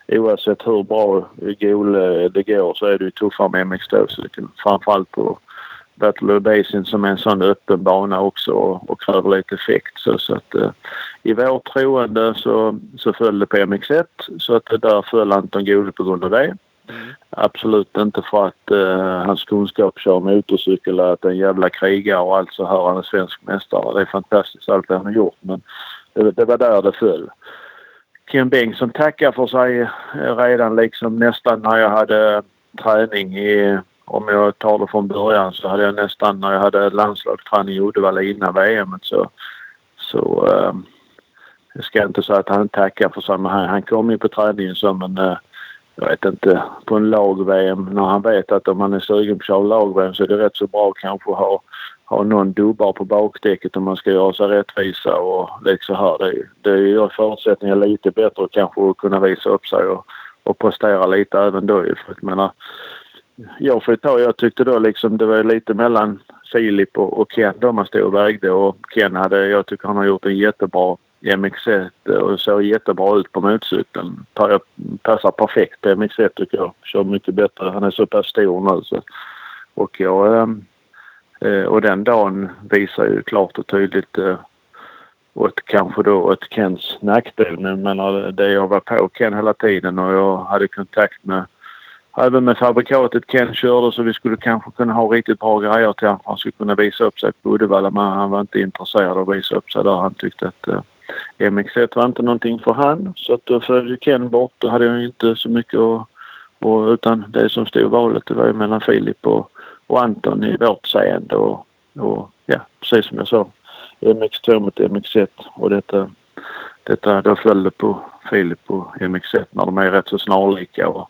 S4: oavsett hur bra Gole eh, det går så är det ju tuffare med MX2-cykeln. Framförallt på Battle of Basin som är en sån öppen bana också och, och kräver lite effekt. Så, så att uh, i vår troende så, så föll det på MX1 så att där föll Anton Gole på grund av det. Mm. Absolut inte för att uh, hans kunskap kör motorcykel att en jävla krigare och allt så här. Han är svensk mästare. Det är fantastiskt allt han har gjort men det, det var där det föll. Ken Bengtsson tackar för sig eh, redan liksom nästan när jag hade träning i om jag tar det från början så hade jag nästan när jag hade landslagsträning i Uddevalla innan VM så, så äh, jag ska inte säga att han tackar för sig men han, han kom ju på träningen som en äh, jag vet inte, på en lag-VM när han vet att om man är sugen på att köra lag-VM så är det rätt så bra kanske att ha, ha någon dubbar på bakdäcket om man ska göra sig rättvisa och lite så här. Det, det gör förutsättningarna lite bättre kanske att kunna visa upp sig och, och prestera lite även då För jag menar, jag får ta, jag tyckte då liksom det var lite mellan Filip och, och Ken då man stod och vägde och Ken hade, jag tycker han har gjort en jättebra MX1 eh, och såg jättebra ut på motorcykeln. Passar perfekt på MX1 tycker jag. Kör mycket bättre. Han är så pass stor nu så. Och jag... Ehm, eh, och den dagen visar ju klart och tydligt eh, åt kanske då åt Kens nackdel. Men det jag var på Ken hela tiden och jag hade kontakt med även med fabrikatet Ken körde så vi skulle kanske kunna ha riktigt bra grejer till honom. Han skulle kunna visa upp sig på Uddevalla men han var inte intresserad av att visa upp sig där. Han tyckte att eh, MX1 var inte någonting för han. Så att då följde Ken bort. Då hade jag inte så mycket att... Och, utan det som stod valet det var ju mellan Filip och, och Anton i vårt seende och, och ja, precis som jag sa. MX2 mot MX1 och detta, detta då föll det på Filip och MX1 när de är rätt så snarlika och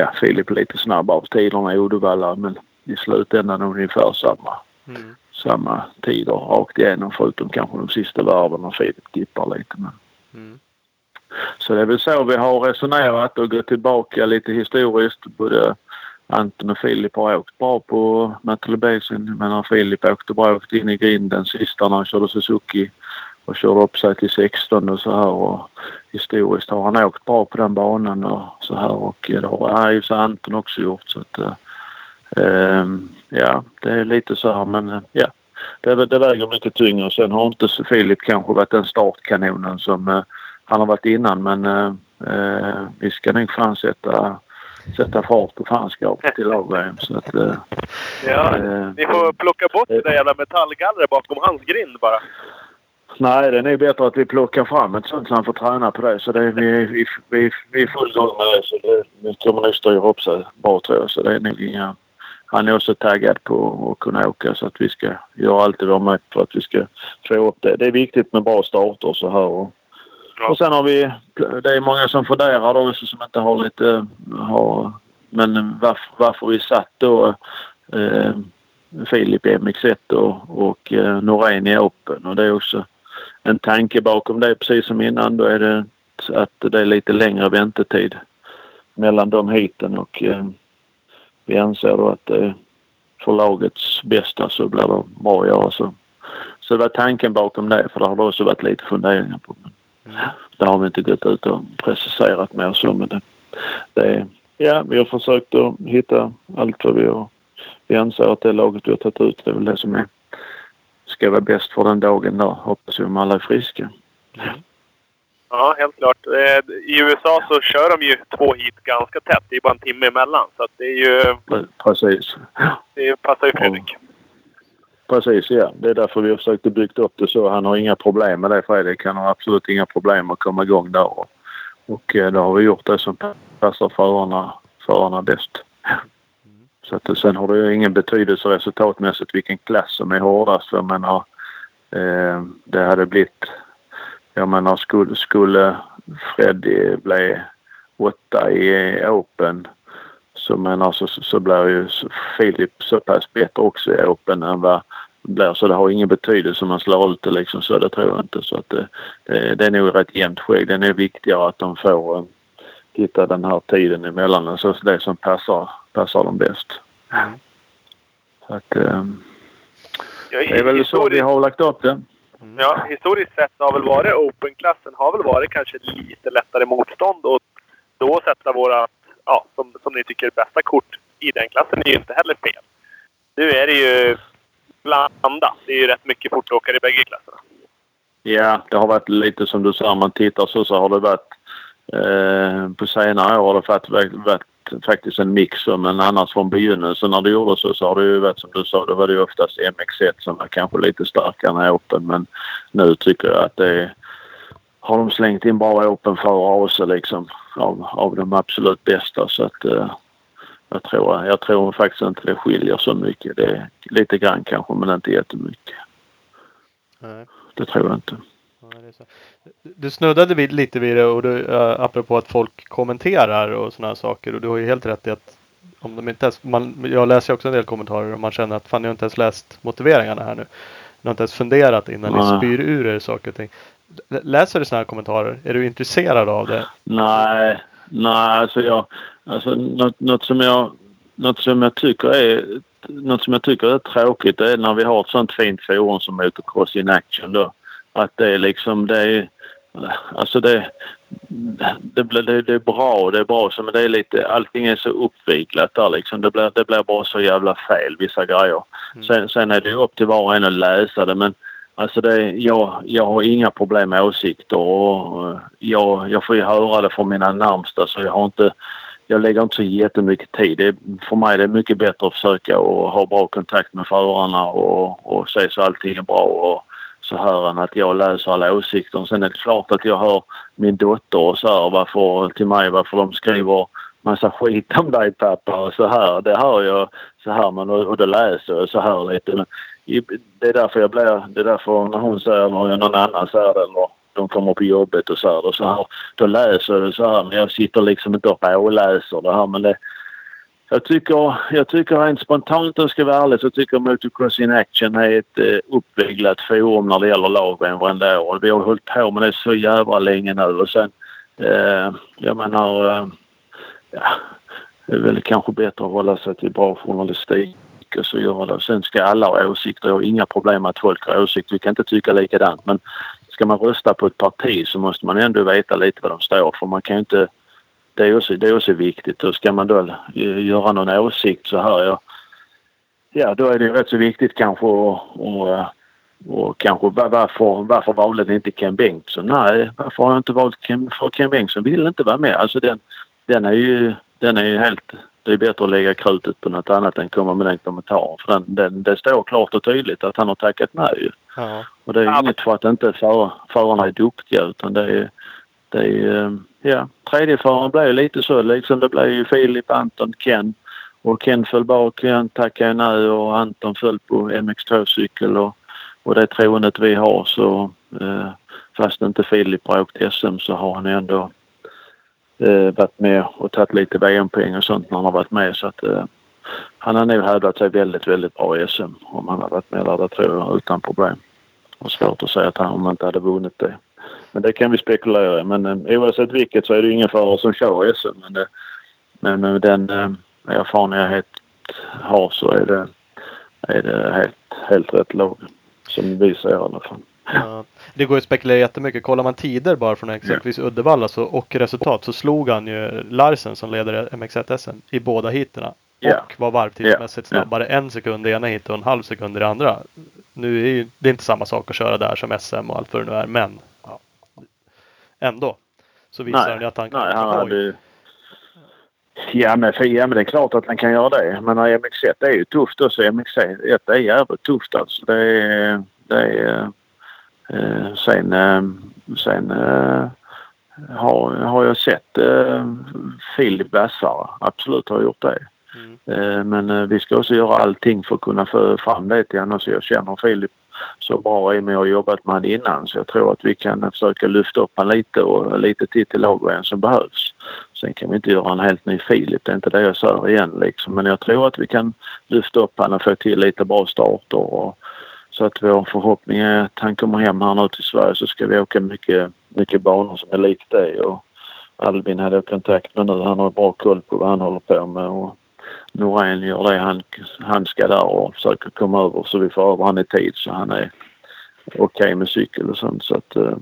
S4: ja, Filip lite snabbare på tiderna i Uddevalla men i slutändan ungefär samma, mm. samma tider rakt igenom förutom kanske de sista varven när Filip dippar lite. Men. Mm. Så det är väl så vi har resonerat och gått tillbaka lite historiskt. Både Anton och Filip har åkt bra på Metal Basin. Filip åkte bra åkt in i grinden sista när han körde Suzuki och körde upp sig till 16 och så här och historiskt har han åkt bra på den banan och så här och det har ju Anton också gjort så att äh, ja det är lite så här men eh, ja det, det väger mycket tyngre. Sen har inte Filip kanske varit den startkanonen som äh, han har varit innan men äh, vi ska nog fan sätta sätta fart på fanskapet i lag så att, äh,
S3: Ja, ni får plocka bort det där jävla metallgallret bakom hans grind bara.
S4: Nej, det är nog bättre att vi plockar fram ett sånt så han får träna på det. Så det är, vi, vi, vi, vi är full gång med det. Så det, det kommer nog styra upp sig bra tror jag. Så det är nog inga... Han är också taggad på att kunna åka så att vi ska göra allt vi har med för att vi ska få upp det. Det är viktigt med bra starter så här. Och, och sen har vi... Det är många som funderar då också som inte har lite... Har, men varför, varför vi satt då eh, Filip i MX1 och, och eh, Norén i Open. Och det är också en tanke bakom det precis som innan. Då är det att det är lite längre väntetid mellan de hiten och eh, vi anser då att eh, för lagets bästa så blir det bra att göra så. Så det var tanken bakom det för det har det också varit lite funderingar på. Men mm. det har vi inte gått ut och preciserat mer så men det, det ja, vi har försökt att hitta allt vad vi har vi anser att det laget vi har tagit ut Det är väl det som är, ska vara bäst för den dagen där. Hoppas vi om alla är friska.
S3: Ja, helt klart. Eh, I USA så kör de ju två hit ganska tätt. Det är bara en timme emellan. Så det är ju...
S4: Precis.
S3: Det passar ju Fredrik.
S4: Precis, ja. Det är därför vi har försökt bygga upp det så. Han har inga problem med det, Fredrik. Han har absolut inga problem att komma igång där. Och, och eh, då har vi gjort det som passar förarna, förarna bäst. Så att, sen har det ju ingen betydelse resultatmässigt vilken klass som är hårdast. Jag menar, eh, det hade blivit... Jag menar, skulle, skulle Freddy bli åtta i Open så menar så, så blir ju Filip så pass bättre också i Open än vad blir. Så det har ingen betydelse om man slår ut det liksom så. Det tror jag inte. Så att det, det, det är nog rätt jämnt skägg. Det är nog viktigare att de får eh, hitta den här tiden emellan. Alltså det som passar, passar dem bäst. Mm. Så att um, det är väl så vi har lagt upp det.
S3: Ja, historiskt sett har väl varit Open-klassen har väl varit kanske lite lättare motstånd och då sätta våra, ja, som, som ni tycker bästa kort i den klassen är ju inte heller fel. Nu är det ju blandat. Det är ju rätt mycket fortåkare i bägge klasserna.
S4: Ja, det har varit lite som du sa. Om man tittar så, så har det varit... Eh, på senare år har det varit, varit faktiskt en mix. Men annars från begynnelsen när det gjordes så, så har det ju varit som du sa. Då var det ju oftast MX1 som var kanske lite starkare än Open. Men nu tycker jag att det är, har de slängt in bra Open förare också liksom. Av, av de absolut bästa. Så att eh, jag tror, jag tror faktiskt inte det skiljer så mycket. Det lite grann kanske men inte jättemycket. Nej. Det tror jag inte.
S2: Du snuddade vid, lite vid det och du, uh, apropå att folk kommenterar och sådana saker och du har ju helt rätt i att om de inte ens, man, jag läser också en del kommentarer och man känner att fan jag har inte ens läst motiveringarna här nu. Jag har inte ens funderat innan ni spyr ur er saker och ting. Läser du sådana här kommentarer? Är du intresserad av det?
S4: Nej, nej alltså jag, alltså något, något som jag, något som jag tycker är något som jag tycker är tråkigt är när vi har ett sånt fint forum som Motocross in Action då. Att det är liksom, det är, alltså det, det, blir, det, det är bra det är bra men det är lite, allting är så uppviglat där liksom. Det blir, det blir bara så jävla fel vissa grejer. Mm. Sen, sen är det upp till var och en att läsa det men Alltså det, jag, jag har inga problem med åsikter och jag, jag får ju höra det från mina närmsta så jag har inte jag lägger inte så jättemycket tid. Det, för mig är det mycket bättre att försöka och ha bra kontakt med förarna och, och se så allting är bra och så här än att jag läser alla åsikter. Sen är det klart att jag hör min dotter och så här varför, till mig varför de skriver massa skit om dig pappa och så här. Det hör jag så här men och, och det läser jag så här lite. Men det är därför jag blir, det är därför när hon säger eller någon annan säger det eller de kommer på jobbet och så här, och så här. Då läser jag det så här men jag sitter liksom inte och läser det här men det jag tycker, jag tycker rent spontant om jag ska vara ärlig så tycker jag Motocross in Action är ett eh, uppviglat forum när det gäller lagen varenda år. Vi har hållit på med det så jävla länge nu och sen eh, jag menar eh, ja, det är väl kanske bättre att hålla sig till bra journalistik och så göra det. Sen ska alla ha åsikter. Jag har inga problem med att folk har åsikter. Vi kan inte tycka likadant men ska man rösta på ett parti så måste man ändå veta lite vad de står för. Man kan ju inte... Det är också, det är också viktigt. Och ska man då göra någon åsikt så här, ja, ja då är det rätt så viktigt kanske att och, och kanske varför, varför valde ni inte Ken Bengtsson? Nej, varför har jag inte valt Ken, för Ken Bengtsson vill inte vara med. Alltså den, den är ju, den är ju helt... Det är bättre att lägga krutet på något annat än komma med den kommentaren. För den, den, det står klart och tydligt att han har tackat nej. Ja. Och det är ja. inget för att inte för, förarna är duktiga utan det är, det är Ja, tredje föraren blev lite så liksom. Det blev ju Filip, Anton, Ken. Och Ken föll bak, han tackade nej och Anton föll på MX2-cykel och, och det troendet vi har så eh, fast inte Filip har åkt SM så har han ändå eh, varit med och tagit lite VM-poäng och sånt när han har varit med så att eh, han har nog hävdat sig väldigt, väldigt bra i SM om han har varit med där, det tror jag, utan problem. Och svårt att säga att han, om han inte hade vunnit det. Men det kan vi spekulera i. Men eh, oavsett vilket så är det ingen förare som kör SM. Men, det, men med den eh, erfarenhet har så är det, är det helt, helt rätt lag. Som vi ser i alla fall.
S2: Ja, det går att spekulera jättemycket. Kollar man tider bara från exempelvis ja. Uddevalla så, och resultat så slog han ju Larsen som leder MX1 SM i båda heaterna
S4: Ja.
S2: och vara varvtidsmässigt snabbare en sekund i ena hit och en halv sekund i det andra. Nu är ju, det är inte samma sak att köra där som SM och allt vad det nu är, men ändå så visar han ju att han kan
S4: nej, han hade... Ja men, för, ja men det är klart att han kan göra det. Men MX1 är ju tufft också. MX1 är jävligt tufft alltså. Det är... Det är eh, sen eh, sen eh, har, har jag sett eh, Filip vassare. Absolut har jag gjort det.
S2: Mm.
S4: Eh, Men eh, vi ska också göra allting för att kunna få fram det till honom. Så jag känner Filip så bra i mig och har jobbat med honom innan. Så jag tror att vi kan försöka lyfta upp honom lite och lite till till lagvägen som behövs. Sen kan vi inte göra en helt ny Filip. Det är inte det jag säger igen liksom. Men jag tror att vi kan lyfta upp honom och få till lite bra starter. Och, så att vår förhoppning är att han kommer hem här nu till Sverige så ska vi åka mycket, mycket banor som är likt det. Och Albin hade jag kontakt med nu. Han har bra koll på vad han håller på med. Och Norén gör det han, han ska där och försöker komma över så vi får över han i tid så han är okej med cykel och sånt. Så att, eh,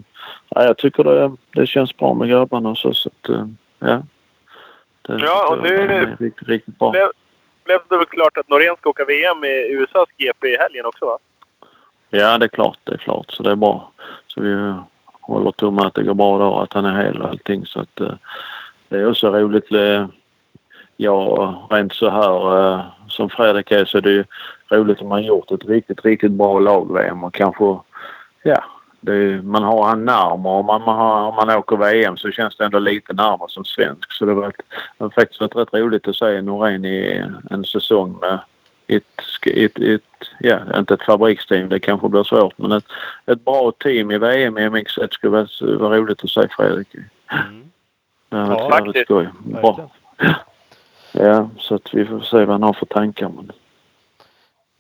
S4: ja, jag tycker det, det känns bra med grabbarna och så. så att, eh, ja. Det,
S3: Ja, och
S4: det
S3: nu-
S4: är riktigt, riktigt bra.
S3: Blev, blev det väl klart att Norén ska åka VM i USAs GP i helgen också va?
S4: Ja, det är klart. Det är klart. Så det är bra. Så vi håller tummen att det går bra då att han är hel och allting. Så att, eh, det är också roligt. Ja, rent så här eh, som Fredrik är så är det ju roligt om man gjort ett riktigt, riktigt bra lag-VM och kanske, ja, är, man har han närmare. Om man, man har, om man åker VM så känns det ändå lite närmare som svensk. Så det var, ett, det har faktiskt varit rätt roligt att se Norén i en säsong med ett, ett, ett, ja, inte ett fabriksteam, det kanske blir svårt, men ett, ett bra team i VM i MX1 skulle vara, vara roligt att se Fredrik.
S2: Mm. Ja,
S3: faktiskt.
S4: Bra. Ja, så att vi får se vad han har för tankar. Men,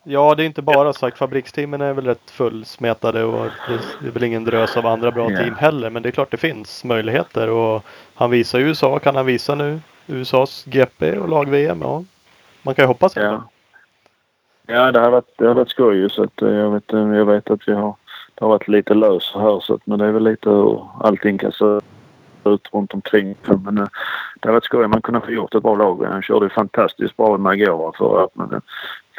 S2: Ja, det är inte bara sagt. Fabriksteamen är väl rätt fullsmetade och det är väl ingen drös av andra bra
S4: Ja.
S2: team heller. Men det är klart det finns möjligheter och han visar USA. Kan han visa nu USAs GP och lag-VM? Ja, man kan ju hoppas det.
S4: ja. Ja, det har varit, det har varit skoj så att eh, jag vet, eh, jag vet att vi har, det har varit lite lös här så att, men det är väl lite hur allting kan se ut runt omkring. Men eh, det hade varit skoj. om Man kunde få gjort ett bra lag. Han körde ju fantastiskt bra i igår för att men eh,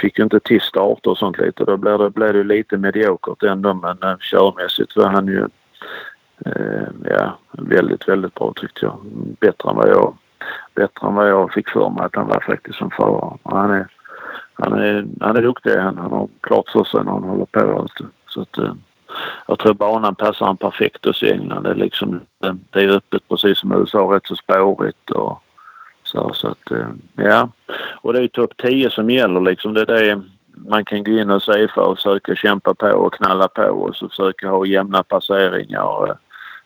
S4: fick ju inte till starter och sånt lite. Då blev det, blev det ju lite mediokert ändå men eh, körmässigt var han ju eh, ja, väldigt, väldigt bra tyckte jag. Bättre än vad jag, bättre än vad jag fick för mig att han var faktiskt som förare. Han är, han är, han är duktig. Han, han har klart för sig när han håller på. Så att, eh, jag tror banan passar han perfekt hos i England. Det är, liksom, det, är öppet precis som USA, rätt så spårigt och så. så att, eh, ja. Och det är topp 10 som gäller liksom. Det är det man kan gå in och se för och försöka kämpa på och knalla på och så försöka ha jämna passeringar. Eh,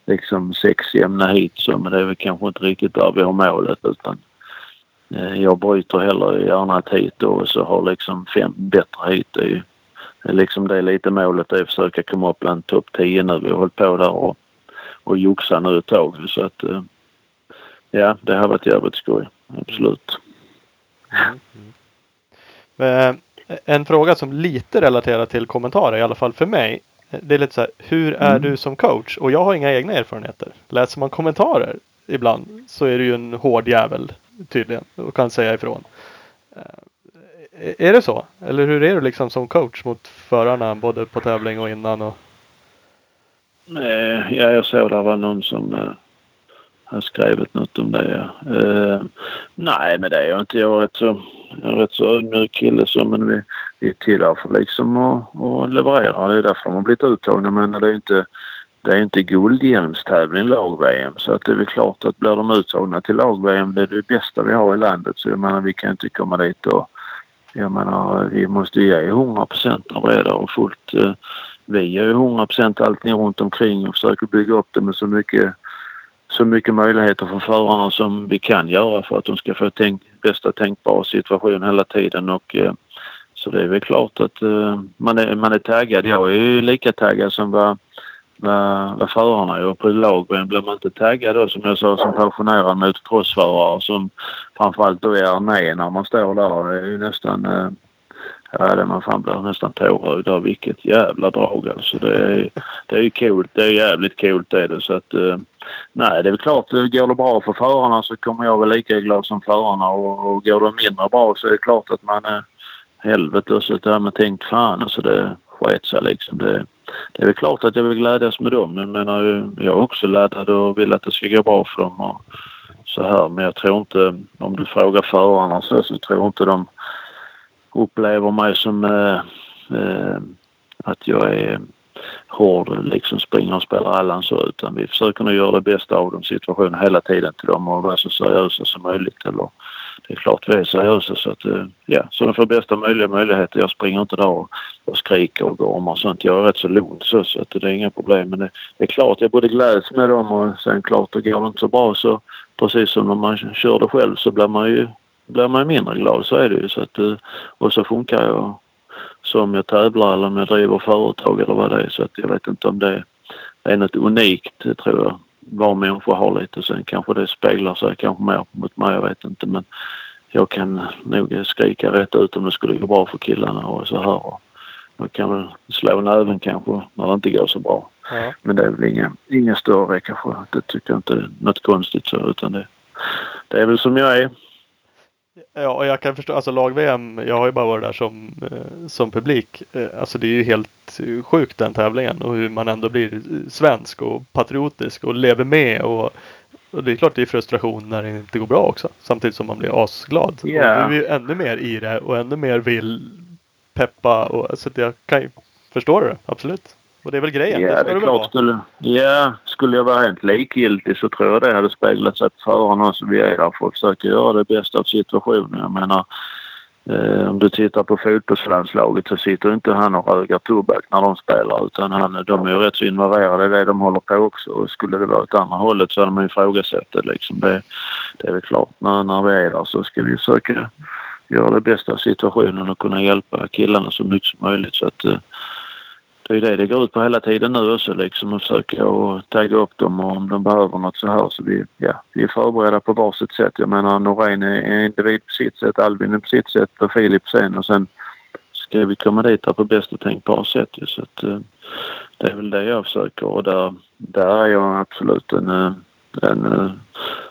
S4: liksom sex jämna hit så men det är väl kanske inte riktigt där vi har målet utan eh, jag bryter hellre gärna ett hit då och så har liksom fem bättre hit. Det är ju liksom det är lite målet är att försöka komma upp bland topp 10 nu. Vi har hållit på där och, och joxa nu ett tag så att eh, ja det har varit jävligt skoj. Absolut.
S2: Eh, En fråga som lite relaterar till kommentarer, i alla fall för mig. Det är lite så här, hur är
S4: Mm.
S2: du som coach? Och jag har inga egna erfarenheter. Läser man kommentarer ibland så är du ju en hård jävel tydligen och kan säga ifrån. Är det så? Eller hur är du liksom som coach mot förarna både på tävling och innan? Och...
S4: Nej, ja, jag såg det var någon som eh, har skrivit något om det. Ja. Eh, nej, men det är jag inte. Jag är rätt så, jag är rätt så ödmjuk kille så men vi, vi är till där för liksom att, och leverera. Det är därför de har blivit uttagna. Men det är inte, det är inte guldhjälmstävling lag-VM. Så att det är väl klart att blir de uttagna till lag-VM det är det bästa vi har i landet. Så jag menar vi kan inte komma dit och jag menar vi måste ge 100 procent av det där och fullt. Eh, vi gör ju 100 procent allting runt omkring och försöker bygga upp det med så mycket, så mycket möjligheter för förarna som vi kan göra för att de ska få tänk, bästa tänkbara situation hela tiden. Och, eh, så det är väl klart att eh, man, är, man är taggad. Jag är ju lika taggad som vad, vad, vad förarna är. På lag blir man inte taggad då som jag sa som pensionerad motocrossförare som framförallt då är armé när man står där. Det är ju nästan eh, ja, det man fan blir nästan tårögd av. Vilket jävla drag alltså. Det är, det är ju coolt. Det är jävligt coolt det är det. Så att, eh, nej, det är väl klart. Eh, går det bra för förarna så kommer jag väl lika glad som förarna. Och, och går det mindre bra så är det klart att man eh, helvete så så där med tänkt fan alltså det sket sig liksom. Det, det är väl klart att jag vill glädjas med dem. Jag menar, jag är också laddad och vill att det ska gå bra för dem. Och så här. Men jag tror inte, om du frågar förarna så, så tror inte de upplever mig som eh, eh, att jag är hård, liksom springer och spelar Allan så utan vi försöker nog göra det bästa av de situationen hela tiden till dem och vara så seriösa som möjligt. Eller, det är klart vi är seriösa så att eh, ja, så de får bästa möjliga möjligheter. Jag springer inte där och, och skriker och gormar och sånt. Jag är rätt så lugn så, så att det är inga problem. Men det, det är klart jag både gläds med dem och sen klart det går det inte så bra så precis som när man kör det själv så blir man ju blir man mindre glad. Så är det ju. Så att, eh, och så funkar jag som jag tävlar eller om jag driver företag eller vad det är. Så att jag vet inte om det är något unikt tror jag. Var människa har lite. Sen kanske det speglar sig kanske mer mot mig. Jag vet inte. Men jag kan nog skrika rätt ut om det skulle gå bra för killarna och så här. Jag kan väl slå näven kanske när det inte går så bra. Ja. Men det är väl ingen, ingen större kanske. Det tycker jag inte är något konstigt så utan det, det är väl som jag är.
S2: Ja, och jag kan förstå, alltså lag-VM, jag har ju bara varit där som, eh, som publik. Eh, alltså det är ju helt sjukt den tävlingen och hur man ändå blir svensk och patriotisk och lever med och, och det är klart det är frustration när det inte går bra också. Samtidigt som man blir asglad. Yeah. Och du är ju ännu mer i det och ännu mer vill peppa och så att jag kan ju förstå det, absolut. Och det är väl grejen?
S4: Ja, det, är klart. Skulle, ja, skulle jag vara helt likgiltig så tror jag det hade speglat sig på förarna som vi är där för att försöka göra det bästa av situationen. Jag menar, eh, om du tittar på fotbollslandslaget så sitter inte han och rögar tobak när de spelar utan han, de är ju rätt så involverade i det de håller på också. Och skulle det vara åt andra hållet så hade man ifrågasatt det liksom. Det, det är väl klart. När, när vi är där så ska vi försöka göra det bästa av situationen och kunna hjälpa killarna så mycket som möjligt. Så att, eh, det är det det går ut på hela tiden nu också liksom att försöka och tagga upp dem och om de behöver något så här. Så vi, ja, vi är förberedda på varsitt sätt. Jag menar Norén är en individ på sitt sätt, Albin är på sitt sätt och Filip sen och sen ska vi komma dit på bästa tänkbara sätt ju. Så att, uh, det är väl det jag försöker och där, där är jag absolut en, uh, en uh,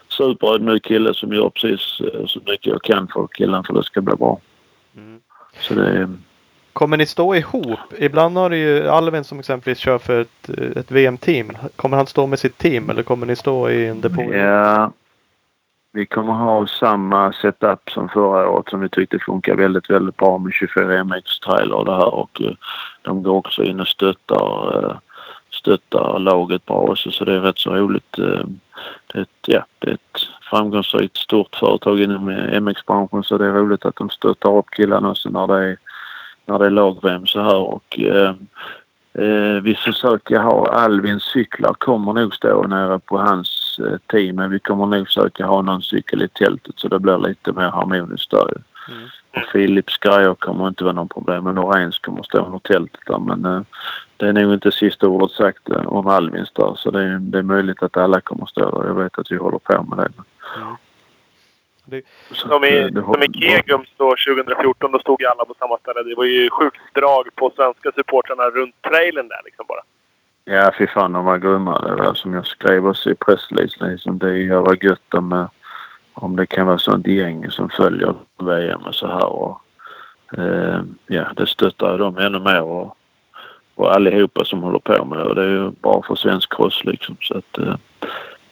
S4: superödmjuk kille som gör precis så mycket jag kan för killen för att det ska bli bra. Mm. Så det
S2: Kommer ni stå ihop? Ibland har du ju Alvin som exempelvis kör för ett, ett VM-team. Kommer han stå med sitt team eller kommer ni stå i en depå?
S4: Ja, vi kommer ha samma setup som förra året som vi tyckte funkar väldigt, väldigt bra med 24-meters-trailer och det här och eh, de går också in och stöttar, eh, stöttar laget bra också så det är rätt så roligt. Eh, det, är ett, ja, det är ett framgångsrikt stort företag inom MX-branschen så det är roligt att de stöttar upp killarna också när det är när det är lag-VM så här och eh, eh, vi försöker ha Alvins cyklar kommer nog stå nere på hans eh, team men vi kommer nog försöka ha någon cykel i tältet så det blir lite mer harmoniskt där mm. Och Philips grejer kommer inte vara någon problem men Noréns kommer stå under tältet där men eh, det är nog inte sista ordet sagt eh, om Alvins där så det är, det är möjligt att alla kommer stå där. Jag vet att vi håller på med det. Mm.
S3: Det, som i, som i Kegums då 2014, då stod ju alla på samma ställe. Det var ju sjukt drag på svenska supportrarna runt trailern där liksom bara.
S4: Ja, fy fan de var grymma. Det var som jag skrev också i pressreleasen. Liksom, det är jävla gött med om det kan vara sånt gäng som följer VM och så här. Och, eh, ja, det stöttar dem ännu mer och, och allihopa som håller på med det. Och det är ju bra för svensk cross liksom. Så att, eh, eh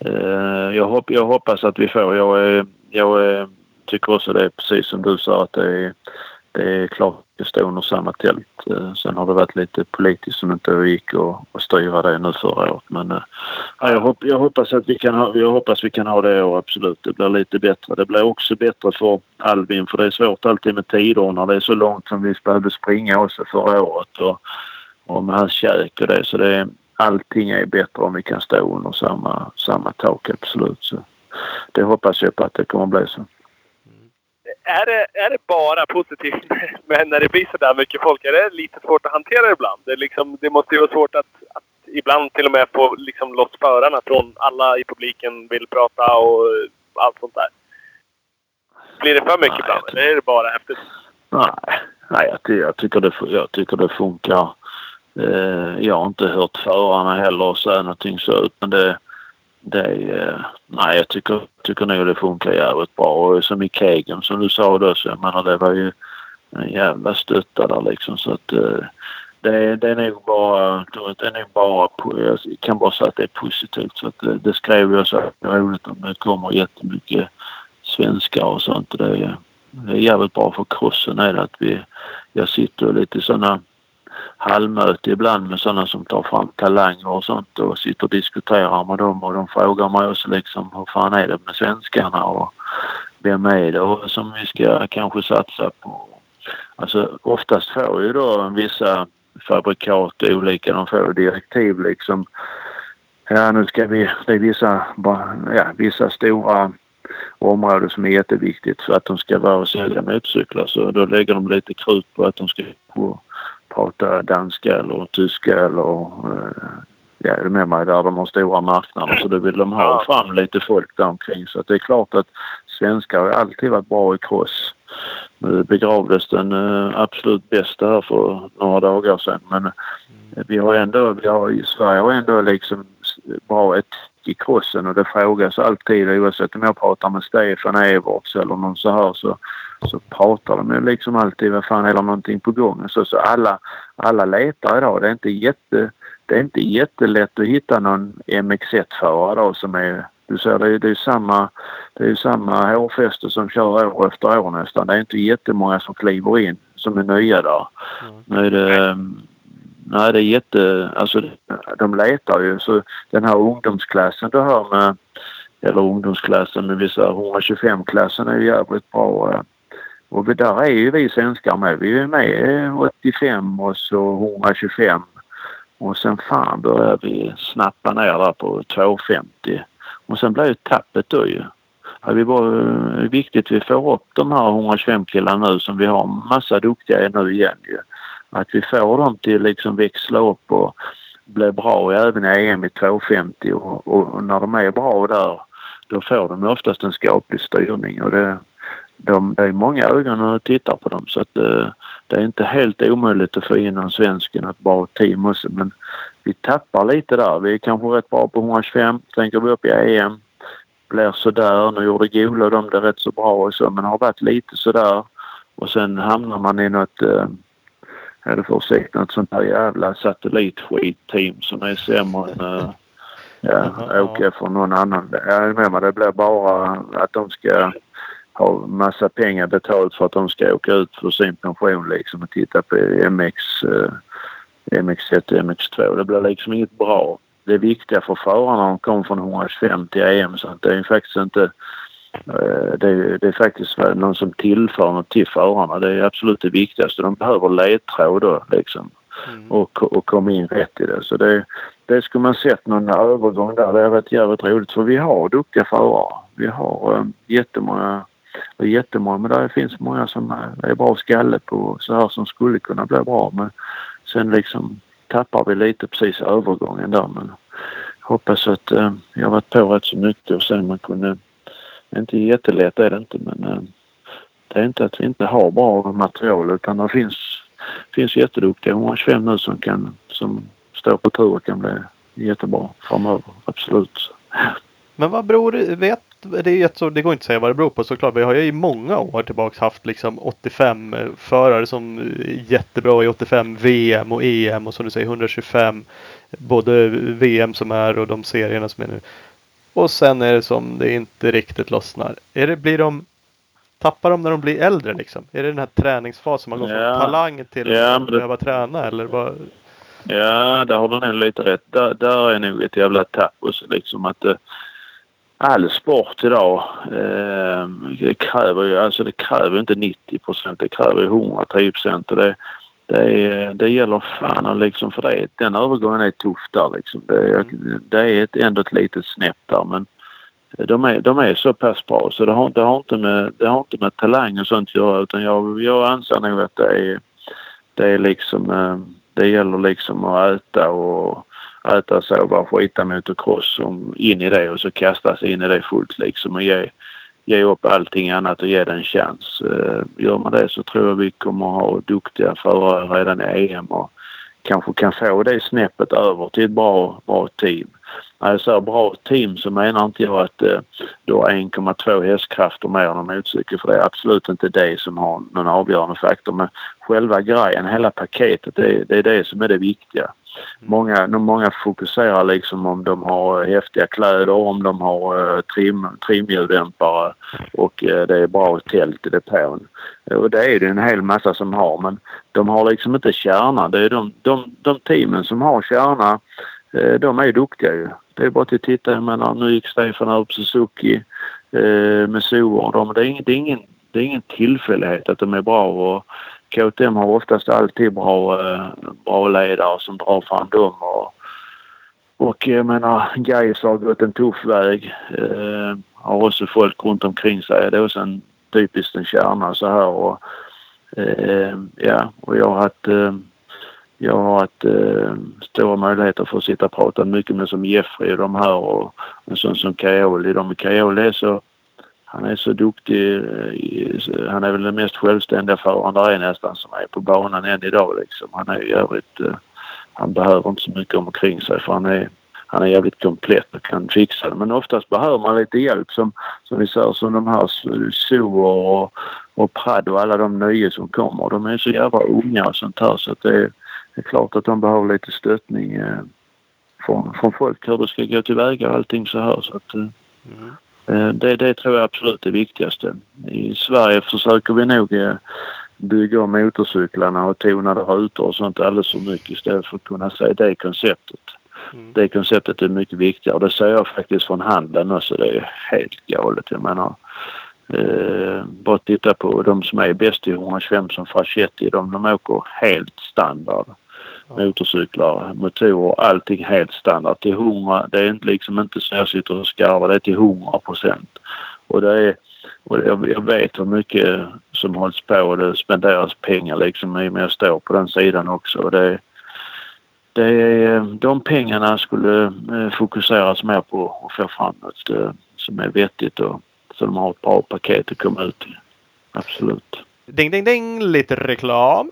S4: Eh, jag, hopp, jag hoppas att vi får. Jag jag tycker också det är precis som du sa att det är, det är klart att det står under samma tält. Eh, sen har det varit lite politiskt som inte gick att, att styra det nu förra året. Men eh, ja, jag, hopp, jag, hoppas att vi kan ha, jag hoppas vi kan ha det år absolut. Det blir lite bättre. Det blir också bättre för Albin för det är svårt alltid med tider när det är så långt som vi behövde springa också förra året. Och, och med hans käk och det. Så det är, allting är bättre om vi kan stå under samma, samma tak absolut. Så det hoppas jag på att det kommer bli så.
S3: Är det, är det bara positivt [LAUGHS] men när det blir så där mycket folk? Är det lite svårt att hantera ibland? Det, liksom, det måste ju vara svårt att, att ibland till och med få liksom, loss förarna från alla i publiken vill prata och allt sånt där. Blir det för mycket Nej, ibland? Eller är det bara häftigt?
S4: Nej, nej, jag, jag, tycker det, jag tycker det funkar. Eh, jag har inte hört förarna heller säga någonting så utan det, det eh, nej jag tycker, tycker nog det funkar jävligt bra. Och som i Kegen som du sa då så jag menar det var ju en jävla stötta där liksom så att eh, det, det är nog bara, det är nog bara, jag kan bara säga att det är positivt. Så att det, det skrev jag så att det är roligt om det kommer jättemycket svenskar och sånt. Det är, det är jävligt bra för crossen är det att vi, jag sitter lite i sådana halvmöte ibland med sådana som tar fram talanger och sånt och sitter och diskuterar med dem och de frågar mig också liksom hur fan är det med svenskarna och vem är det och som vi ska kanske satsa på. Alltså oftast får ju då vissa fabrikat olika. De får direktiv liksom. Ja, nu ska vi... Det är vissa, ja, vissa stora områden som är jätteviktigt för att de ska vara och sälja motorcyklar. Så då lägger de lite krut på att de ska på prata danska eller tyska eller eh, ja, är med mig där de har stora marknader så då vill de ha fram lite folk där omkring. Så det är klart att svenskar har alltid varit bra i cross. Nu begravdes den uh, absolut bästa här för några dagar sedan men uh, vi har ändå, vi har i Sverige har ändå liksom bra etik i crossen och det frågas alltid oavsett om jag pratar med Stefan Everts eller någon så här så, så pratar de ju liksom alltid vad fan är det någonting på gång. Så, så alla, alla letar idag. Det är inte jätte det är inte jättelätt att hitta någon MX1-förare då som är du ser det är, det är samma, det är samma hårfäste som kör år efter år nästan. Det är inte jättemånga som kliver in som är nya där. Mm. Nu är det, nej det är jätte, alltså de letar ju så den här ungdomsklassen du har med, eller ungdomsklassen med vissa 125-klassen är ju jävligt bra. Och där är ju vi svenskar med. Vi är med 85 och så 125 och sen fan börjar vi snappa ner där på 250. Och sen blir ju tappet då ju. Ja, är eh, viktigt att vi får upp de här 125 killarna nu som vi har massa duktiga nu igen ju. Att vi får dem till liksom växla upp och bli bra även i EM i 250 och, och, när de är bra där då får de oftast en skaplig styrning och det, de, det är många ögon och tittar på dem så att det, eh, det är inte helt omöjligt att få in en svensk i ett bra team också men vi tappar lite där. Vi är kanske rätt bra på 125. Sen går vi upp i EM. Blir sådär. Nu gjorde Golo de det rätt så bra och så men har varit lite sådär. Och sen hamnar man i något, eh, eller för sagt, något sånt här jävla satellitskit-team som är sämre än eh, ja, åka för någon annan. Jag är med mig. Det blir bara att de ska ha massa pengar betalt för att de ska åka ut för sin pension liksom och titta på MX, eh, MX1 och MX2. Det blir liksom inget bra. Det viktiga för förarna de kommer från 125 till EM så att det är faktiskt inte eh, det är, det är faktiskt någon som tillför något till förarna. Det är absolut det viktigaste. De behöver ledtråd då liksom. Mm. Och, och komma in rätt i det. Så det, det skulle man sett någon övergång där. Det har varit jävligt roligt för vi har duktiga förare. Vi har um, jättemånga det är jättemånga men det finns många som är bra skalle på så här som skulle kunna bli bra. Men sen liksom tappar vi lite precis övergången där men hoppas att eh, jag har varit på rätt så mycket och sen man kunde... Inte jättelätt är det inte men eh, det är inte att vi inte har bra material utan det finns, finns jätteduktiga 125 nu som kan som står på tur och kan bli jättebra framöver. Absolut.
S2: Men vad beror det, vet det, är så, det går inte att säga vad det beror på såklart. Vi har ju i många år tillbaks haft liksom 85 förare som är jättebra i 85 VM och EM och som du säger 125. Både VM som är och de serierna som är nu. Och sen är det som det inte riktigt lossnar. Är det, blir de Tappar de när de blir äldre liksom? Är det den här träningsfasen man går ja. från talang till ja, att behöva träna eller vad?
S4: Ja, där har du nog lite rätt. Där, där är nog ett jävla tapp också liksom att eh, all sport idag eh, det kräver ju, alltså det kräver inte 90 procent, det kräver 110 procent det, det, det gäller fan liksom för det. Den övergången är tuff där liksom. Det, det är ett, ändå ett litet snäpp där men de är, de är så pass bra så det har, det har, inte, med, det har inte med talang och sånt att göra utan jag, jag anser nog att det är, det är liksom, ehm, det gäller liksom att äta och äta, sova, skita motocross in i det och så kasta sig in i det fullt liksom och ge, ge upp allting annat och ge det en chans. Eh, gör man det så tror jag vi kommer att ha duktiga förare redan i EM och kanske kan få det snäppet över till ett bra, bra team. När jag säger bra team så menar inte jag att eh, du har 1,2 hästkrafter mer än en motorcykel för det är absolut inte det som har någon avgörande faktor. Men själva grejen, hela paketet, det, det är det som är det viktiga. Mm. Många, många fokuserar liksom om de har eh, häftiga kläder, om de har eh, trim, trimljuddämpare och eh, det är bra tält i depån. Och det är det en hel massa som har men de har liksom inte kärna. Det är de, de, de teamen som har kärna de är duktiga ju. Det är bara att titta. Jag menar nu gick Stefan över på Suzuki med Soor. De, det, är ingen, det, är ingen, det är ingen tillfällighet att de är bra och KTM har oftast alltid bra, eh, bra ledare som drar fram dem. Och, och jag menar, Gais har gått en tuff väg. Eh, har också folk runt omkring sig. Det är också en typiskt en kärna så här. Och, eh, ja, och jag har haft, eh, jag har haft eh, stora möjligheter för att sitta och prata mycket med som Jeffrey och de här och en sån som Kaoli. De i Kaoli är så han är så duktig. Eh, eh, han är väl den mest självständiga föraren där är nästan som är på banan än idag liksom. Han är i övrigt... Eh, han behöver inte så mycket omkring sig för han är, han är jävligt komplett och kan fixa det. Men oftast behöver man lite hjälp som, som vi ser som de här Zoo och, och Prad och alla de nya som kommer. De är så jävla unga och sånt här så att det är, det är klart att de behöver lite stöttning eh, från, från folk hur det ska gå tillväga och allting så här. Så att, eh, mm. Eh, det, det tror jag absolut är det viktigaste. I Sverige försöker vi nog eh, bygga om motorcyklarna och tonade rutor och sånt alldeles för mycket istället för att kunna se det konceptet. Mm. Det konceptet är mycket viktigare och det ser jag faktiskt från handeln också. Det är helt galet. Jag menar, eh, bara titta på de som är bäst i 125 som Fraschetti. De, de åker helt standard motorcyklar, motorer, allting helt standard till 100. Det är inte liksom inte så jag sitter och skarvar, det är till 100 procent. Och det är och jag, vet hur mycket som hålls på och det spenderas pengar liksom i och med att jag står på den sidan också. Och det, det är, de pengarna skulle eh, fokuseras mer på att få fram något eh, som är vettigt och så de har ett bra paket att komma ut i. Absolut.
S2: Ding, ding, ding! Lite reklam.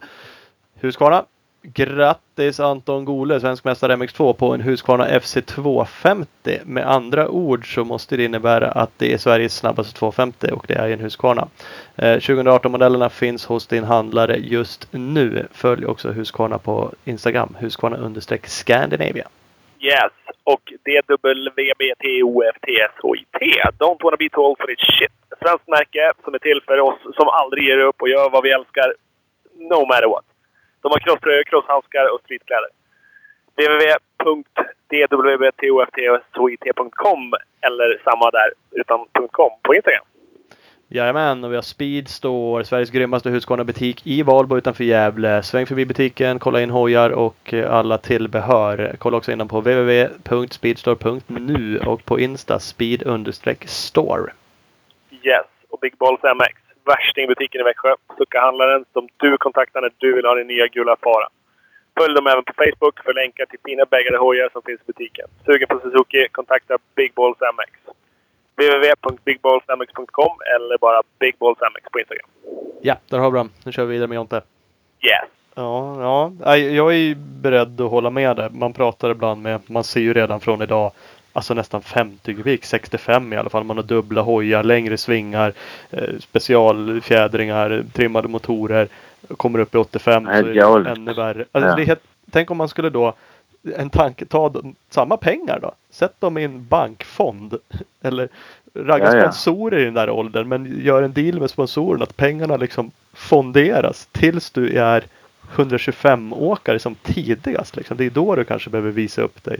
S2: Husqvarna Grattis Anton Gole, svensk mästare MX2 på en Husqvarna FC250. Med andra ord så måste det innebära att det är Sveriges snabbaste 250 och det är en Husqvarna. Eh, 2018-modellerna finns hos din handlare just nu. Följ också Husqvarna på Instagram, Husqvarna understreck Scandinavia.
S3: Yes, och DWBTOFTSHIT. Don't wanna be told for its shit. Svenskt märke som är till för oss som aldrig ger upp och gör vad vi älskar. No matter what. De har crosströjor, crosshandskar och streetkläder. www.dwbtoftswit.com eller samma där utan .com på Instagram.
S2: Jajamän, och vi har Speedstore, Sveriges grymmaste Husqvarna-butik i Valbo utanför Gävle. Sväng förbi butiken, kolla in hojar och alla tillbehör. Kolla också in på www.speedstore.nu och på Insta speed-store.
S3: Yes, och Big Balls MX värstingbutiken i Växjö. Succa-handlaren som du kontaktar när du vill ha din nya gula Fara. Följ dem även på Facebook för länkar till fina bägare hojar som finns i butiken. Sugen på Suzuki? Kontakta Big Balls MX. www.bigballsmx.com eller bara Big Balls MX på Instagram.
S2: Ja, där har vi dem. Nu kör vi vidare med Jonte.
S3: Yes.
S2: Ja, ja. Jag är beredd att hålla med där. Man pratar ibland med, man ser ju redan från idag alltså nästan 50 kubik, 65 i alla fall. Man har dubbla hojar, längre svingar, eh, specialfjädringar, trimmade motorer. Kommer upp i 85
S4: Nej, så är det
S2: ännu värre. Alltså, ja. det helt, tänk om man skulle då en tanke, ta samma pengar då. Sätt dem i en bankfond. [LAUGHS] Eller ragga ja, ja. sponsorer i den där åldern. Men gör en deal med sponsorerna att pengarna liksom fonderas tills du är 125 åkare som tidigast. Liksom. Det är då du kanske behöver visa upp dig.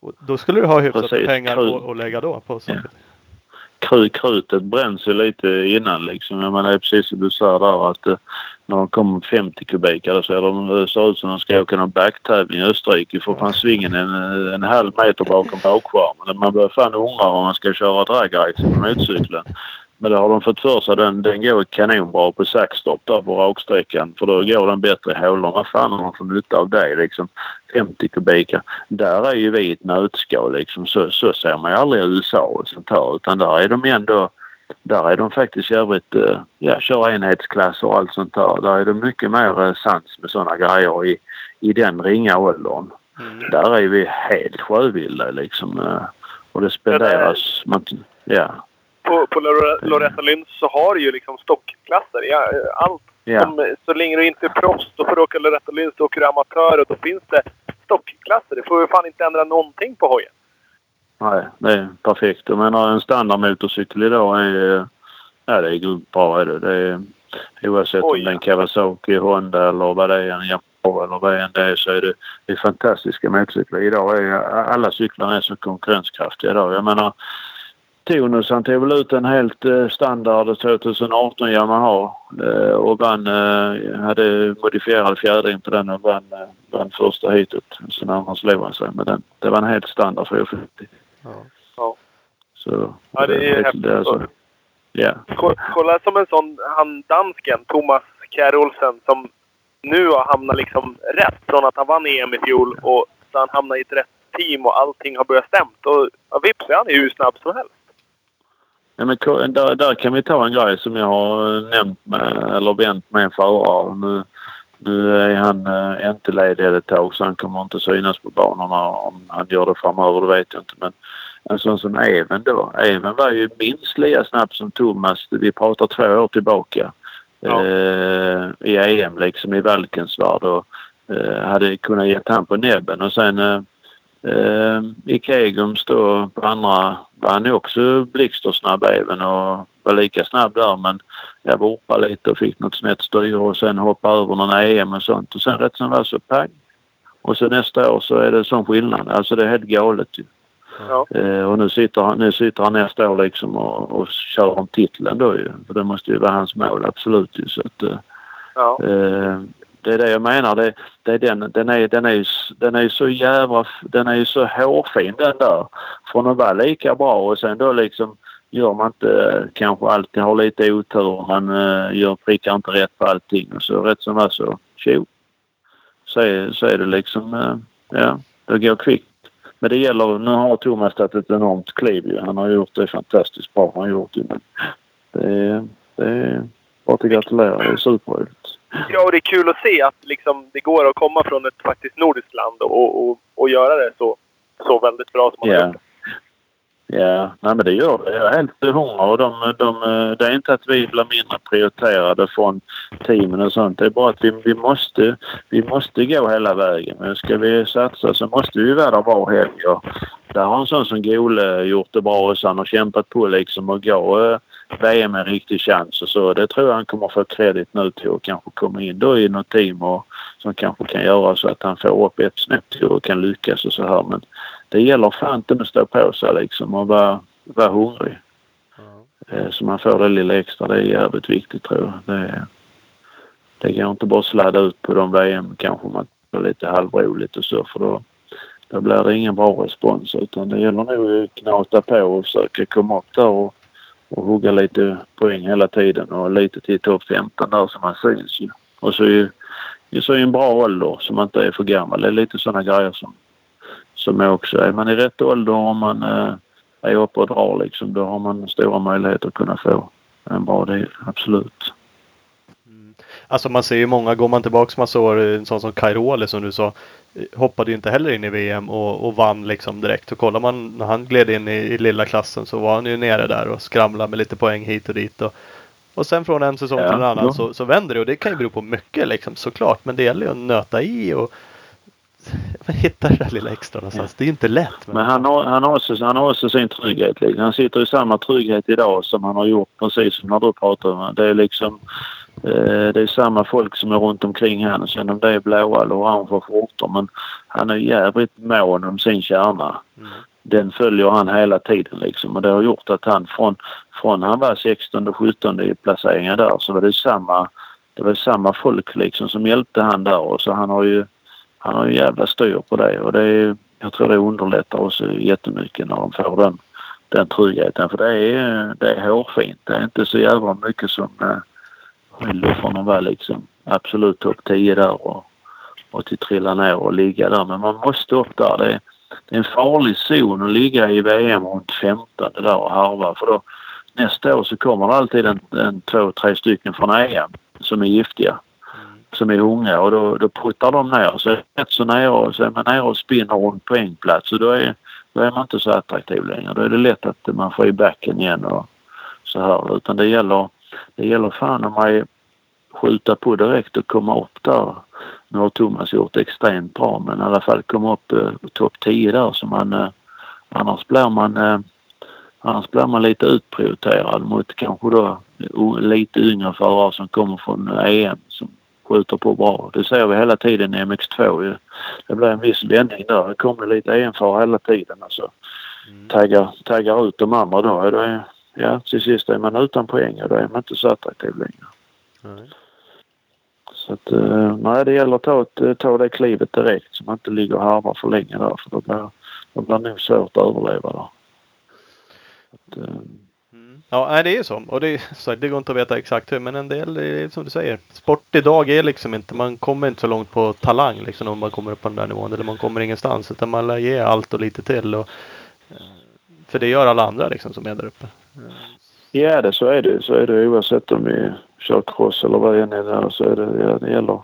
S2: Och då skulle du ha hyfsat med pengar att lägga då på saker.
S4: Ja. Krutet bränns ju lite innan liksom. Jag menar precis som du sa där att eh, när de kommer 50 kubikare så är de, ser ut som de ska åka någon backtävling i Österrike. För fan svingen en, en halv meter bakom bakskärmen. Man börjar fan undra om man ska köra dragrace på motorcykeln. Men det har de fått för sig. Den, den går kanonbra på saxstopp där på raksträckan. För då går den bättre i hålorna. Vad fan har man för nytta av det liksom? 50 kubikar. Där är ju vi ett nötskal liksom. Så, så ser man ju aldrig i USA och sånt här. Utan där är de ändå där är de faktiskt jävligt, eh, ja, kör enhetsklass och allt sånt där. Där är det mycket mer eh, sans med sådana grejer i, i den ringa åldern.
S2: Mm.
S4: Där är vi helt sjövilda liksom. eh, Och det spenderas, man, ja,
S3: På, på Lore- Loretta Lynn så har du ju liksom stockklasser. Ja, allt
S4: ja.
S3: som, så länge du inte är proffs, då får du åka Loretta Lynn. Så åker du amatör och då finns det stockklasser. Det får ju fan inte ändra någonting på hojen.
S4: Nej, det är perfekt. Jag menar en standardmotorcykel idag är, ja det är grymt bra är det. det är, oavsett
S3: Oj.
S4: om det är en Kawasaki, Honda eller vad det är, en Yamaha eller vad det än det är så är det, det är fantastiska motorcyklar. Idag är alla cyklar är så konkurrenskraftiga idag. Jag menar Tonus han tog väl ut en helt eh, standard 2018 Yamaha eh, och vann, eh, hade modifierad fjädring på den och vann, eh, vann första heatet. Sen andra slog han sig med den. Det var en helt standard 450.
S2: Ja.
S3: Ja.
S4: Så,
S3: Ja, det är häftigt.
S4: alltså, ja.
S3: Ko- Kolla som en sån, han dansken, Thomas Kjær Olsen, som nu har hamnat liksom rätt från att han vann EM i fjol och så han hamnat i ett rätt team och allting har börjat stämt. Och ja, vips är han ju hur snabb som helst.
S4: Ja, men där, där kan vi ta en grej som jag har eh, nämnt med, eller vänt med en förare. Nu, nu är han äh, inte ledig ett tag så han kommer inte synas på banorna. Om han gör det framöver det vet jag inte. Men en sån som Even då. Even var ju minst lika snabb som Thomas. Vi pratar två år tillbaka.
S3: Ja.
S4: Eh, I EM liksom i Valkensvärd och eh, hade kunnat gett han på näbben och sen eh, Eh, I Kegums då på andra var han ju också blixtsnabb även och var lika snabb där men jag vurpade lite och fick något snett styre och sen hoppade över någon EM och sånt och sen rätt som var så pang. Och så nästa år så är det sån skillnad. Alltså det är helt galet ju.
S3: Ja.
S4: Eh, och nu sitter, han, nu sitter han nästa år liksom och, och kör om titeln då ju. För det måste ju vara hans mål absolut ju så att eh,
S3: Ja.
S4: Eh, det är det jag menar. Det, det är den, den, är, den, är, ju den är så jävla... Den är ju så hårfin den där. Från att vara lika bra och sen då liksom gör man inte eh, kanske alltid har lite otur. Han eh, gör, prickar inte rätt på allting och så rätt som var så tjo. Så är, så är det liksom... Eh, ja, det går kvickt. Men det gäller... Nu har Thomas tagit ett enormt kliv ju. Han har gjort det fantastiskt bra. Han har gjort det. Men det är... Det är bara att gratulera. Det är superroligt
S3: ja, och det är kul att se att liksom, det går att komma från ett faktiskt nordiskt land och, och, och göra det så, så väldigt bra som man har
S4: Ja.
S3: gjort.
S4: Ja, nej men det gör det. Jag är helt hundra och de, de, det är inte att vi blir mindre prioriterade från teamen och sånt. Det är bara att vi, vi, måste, vi måste gå hela vägen. Men ska vi satsa så måste vi vara där var helg. Där har en sån som Gole gjort det bra och han har kämpat på liksom och gå eh, VM en riktig chans och så. Det tror jag han kommer få kredit nu till att kanske komma in då i något team och som kanske kan göra så att han får upp ett snäpp till och kan lyckas och så här. Men det gäller fan inte att stå på sig liksom och vara, vara hungrig. Eh, Så man får det lilla extra. Det är jävligt viktigt tror jag. Det, det går inte bara att sladda ut på de VM kanske man är lite halvroligt och så för då, då blir det ingen bra respons utan det gäller nog att knata på och försöka komma upp där och, och hugga lite poäng hela tiden och lite till topp 15 där så man syns ju. Och så är ju så är en bra ålder så man inte är för gammal. Det är lite sådana grejer som som är också, är man i rätt ålder och man eh, är uppe och drar liksom, då har man stora möjligheter att kunna få en bra del, absolut.
S2: Alltså man ser ju många, går man tillbaks massa år, en sån som Cairoli som du sa, hoppade ju inte heller in i VM och, och vann liksom direkt. Och kollar man när han gled in i, i lilla klassen så var han ju nere där och skramlade med lite poäng hit och dit. Och, och sen från en säsong
S4: Ja,
S2: till en annan så, så vänder det och det kan ju bero på mycket liksom såklart. Men det gäller ju att nöta i och [LAUGHS] hitta det där lilla extra någonstans. Det är ju inte lätt.
S4: Men han har, han, har också, han har också sin trygghet. Liksom. Han sitter i samma trygghet idag som han har gjort precis som när du pratar om det. är liksom det är samma folk som är runt omkring han. Sen om det är blåa eller orange skjortor. Men han är jävligt mån om sin kärna.
S2: Mm.
S4: Den följer han hela tiden liksom. Och det har gjort att han från, från han var 16 och 17 i placeringar där så var det samma det var samma folk liksom som hjälpte han där och så han har ju han har ju jävla styr på det och det är, jag tror det underlättar också jättemycket när de får den, den tryggheten. För det är, det är hårfint. Det är inte så jävla mycket som eh, skiljer från att vara liksom absolut topp 10 där och, och till trilla ner och ligga där. Men man måste upp där. Det är, det är en farlig zon att ligga i VM runt 15 där och harva för då, nästa år så kommer det alltid en, en två, tre stycken från EM som är giftiga. Som är unga och då, då puttar de ner. sig är rätt så nere och så är man nere och spinner runt poängplats och då är, då är man inte så attraktiv längre. Då är det lätt att man får i backen igen och så här. Utan det gäller, det gäller fan om man skjuta på direkt och komma upp där. Nu har Thomas gjort extremt bra men i alla fall komma upp eh, topp 10 där så man eh, annars blir man eh, annars blir man lite utprioriterad mot kanske då lite yngre förare som kommer från EM som skjuter på bra. Det ser vi hela tiden i MX2 ju. Det blir en viss vändning där. Det kommer lite EM-förare hela tiden alltså. Taggar, taggar ut de andra då. är det, ja, till sist är man utan poäng och då är man inte så attraktiv längre.
S2: Nej.
S4: Så att, eh, nej, det gäller att ta, ett, ta det klivet direkt så man inte ligger och harvar för länge där för då blir, då blir det nog svårt att överleva där. Att, eh,
S2: Mm. Ja, det är ju så. Och det, så det går inte att veta exakt hur, men en del, det är som du säger. Sport idag är liksom inte, man kommer inte så långt på talang liksom om man kommer upp på den där nivån. Eller man kommer ingenstans. Utan man lär ge allt och lite till. Och, eh, för det gör alla andra liksom som är där uppe.
S4: Ja, det, så är det. Så är det oavsett om vi kör cross eller vad det än är så är det, ja, det gäller,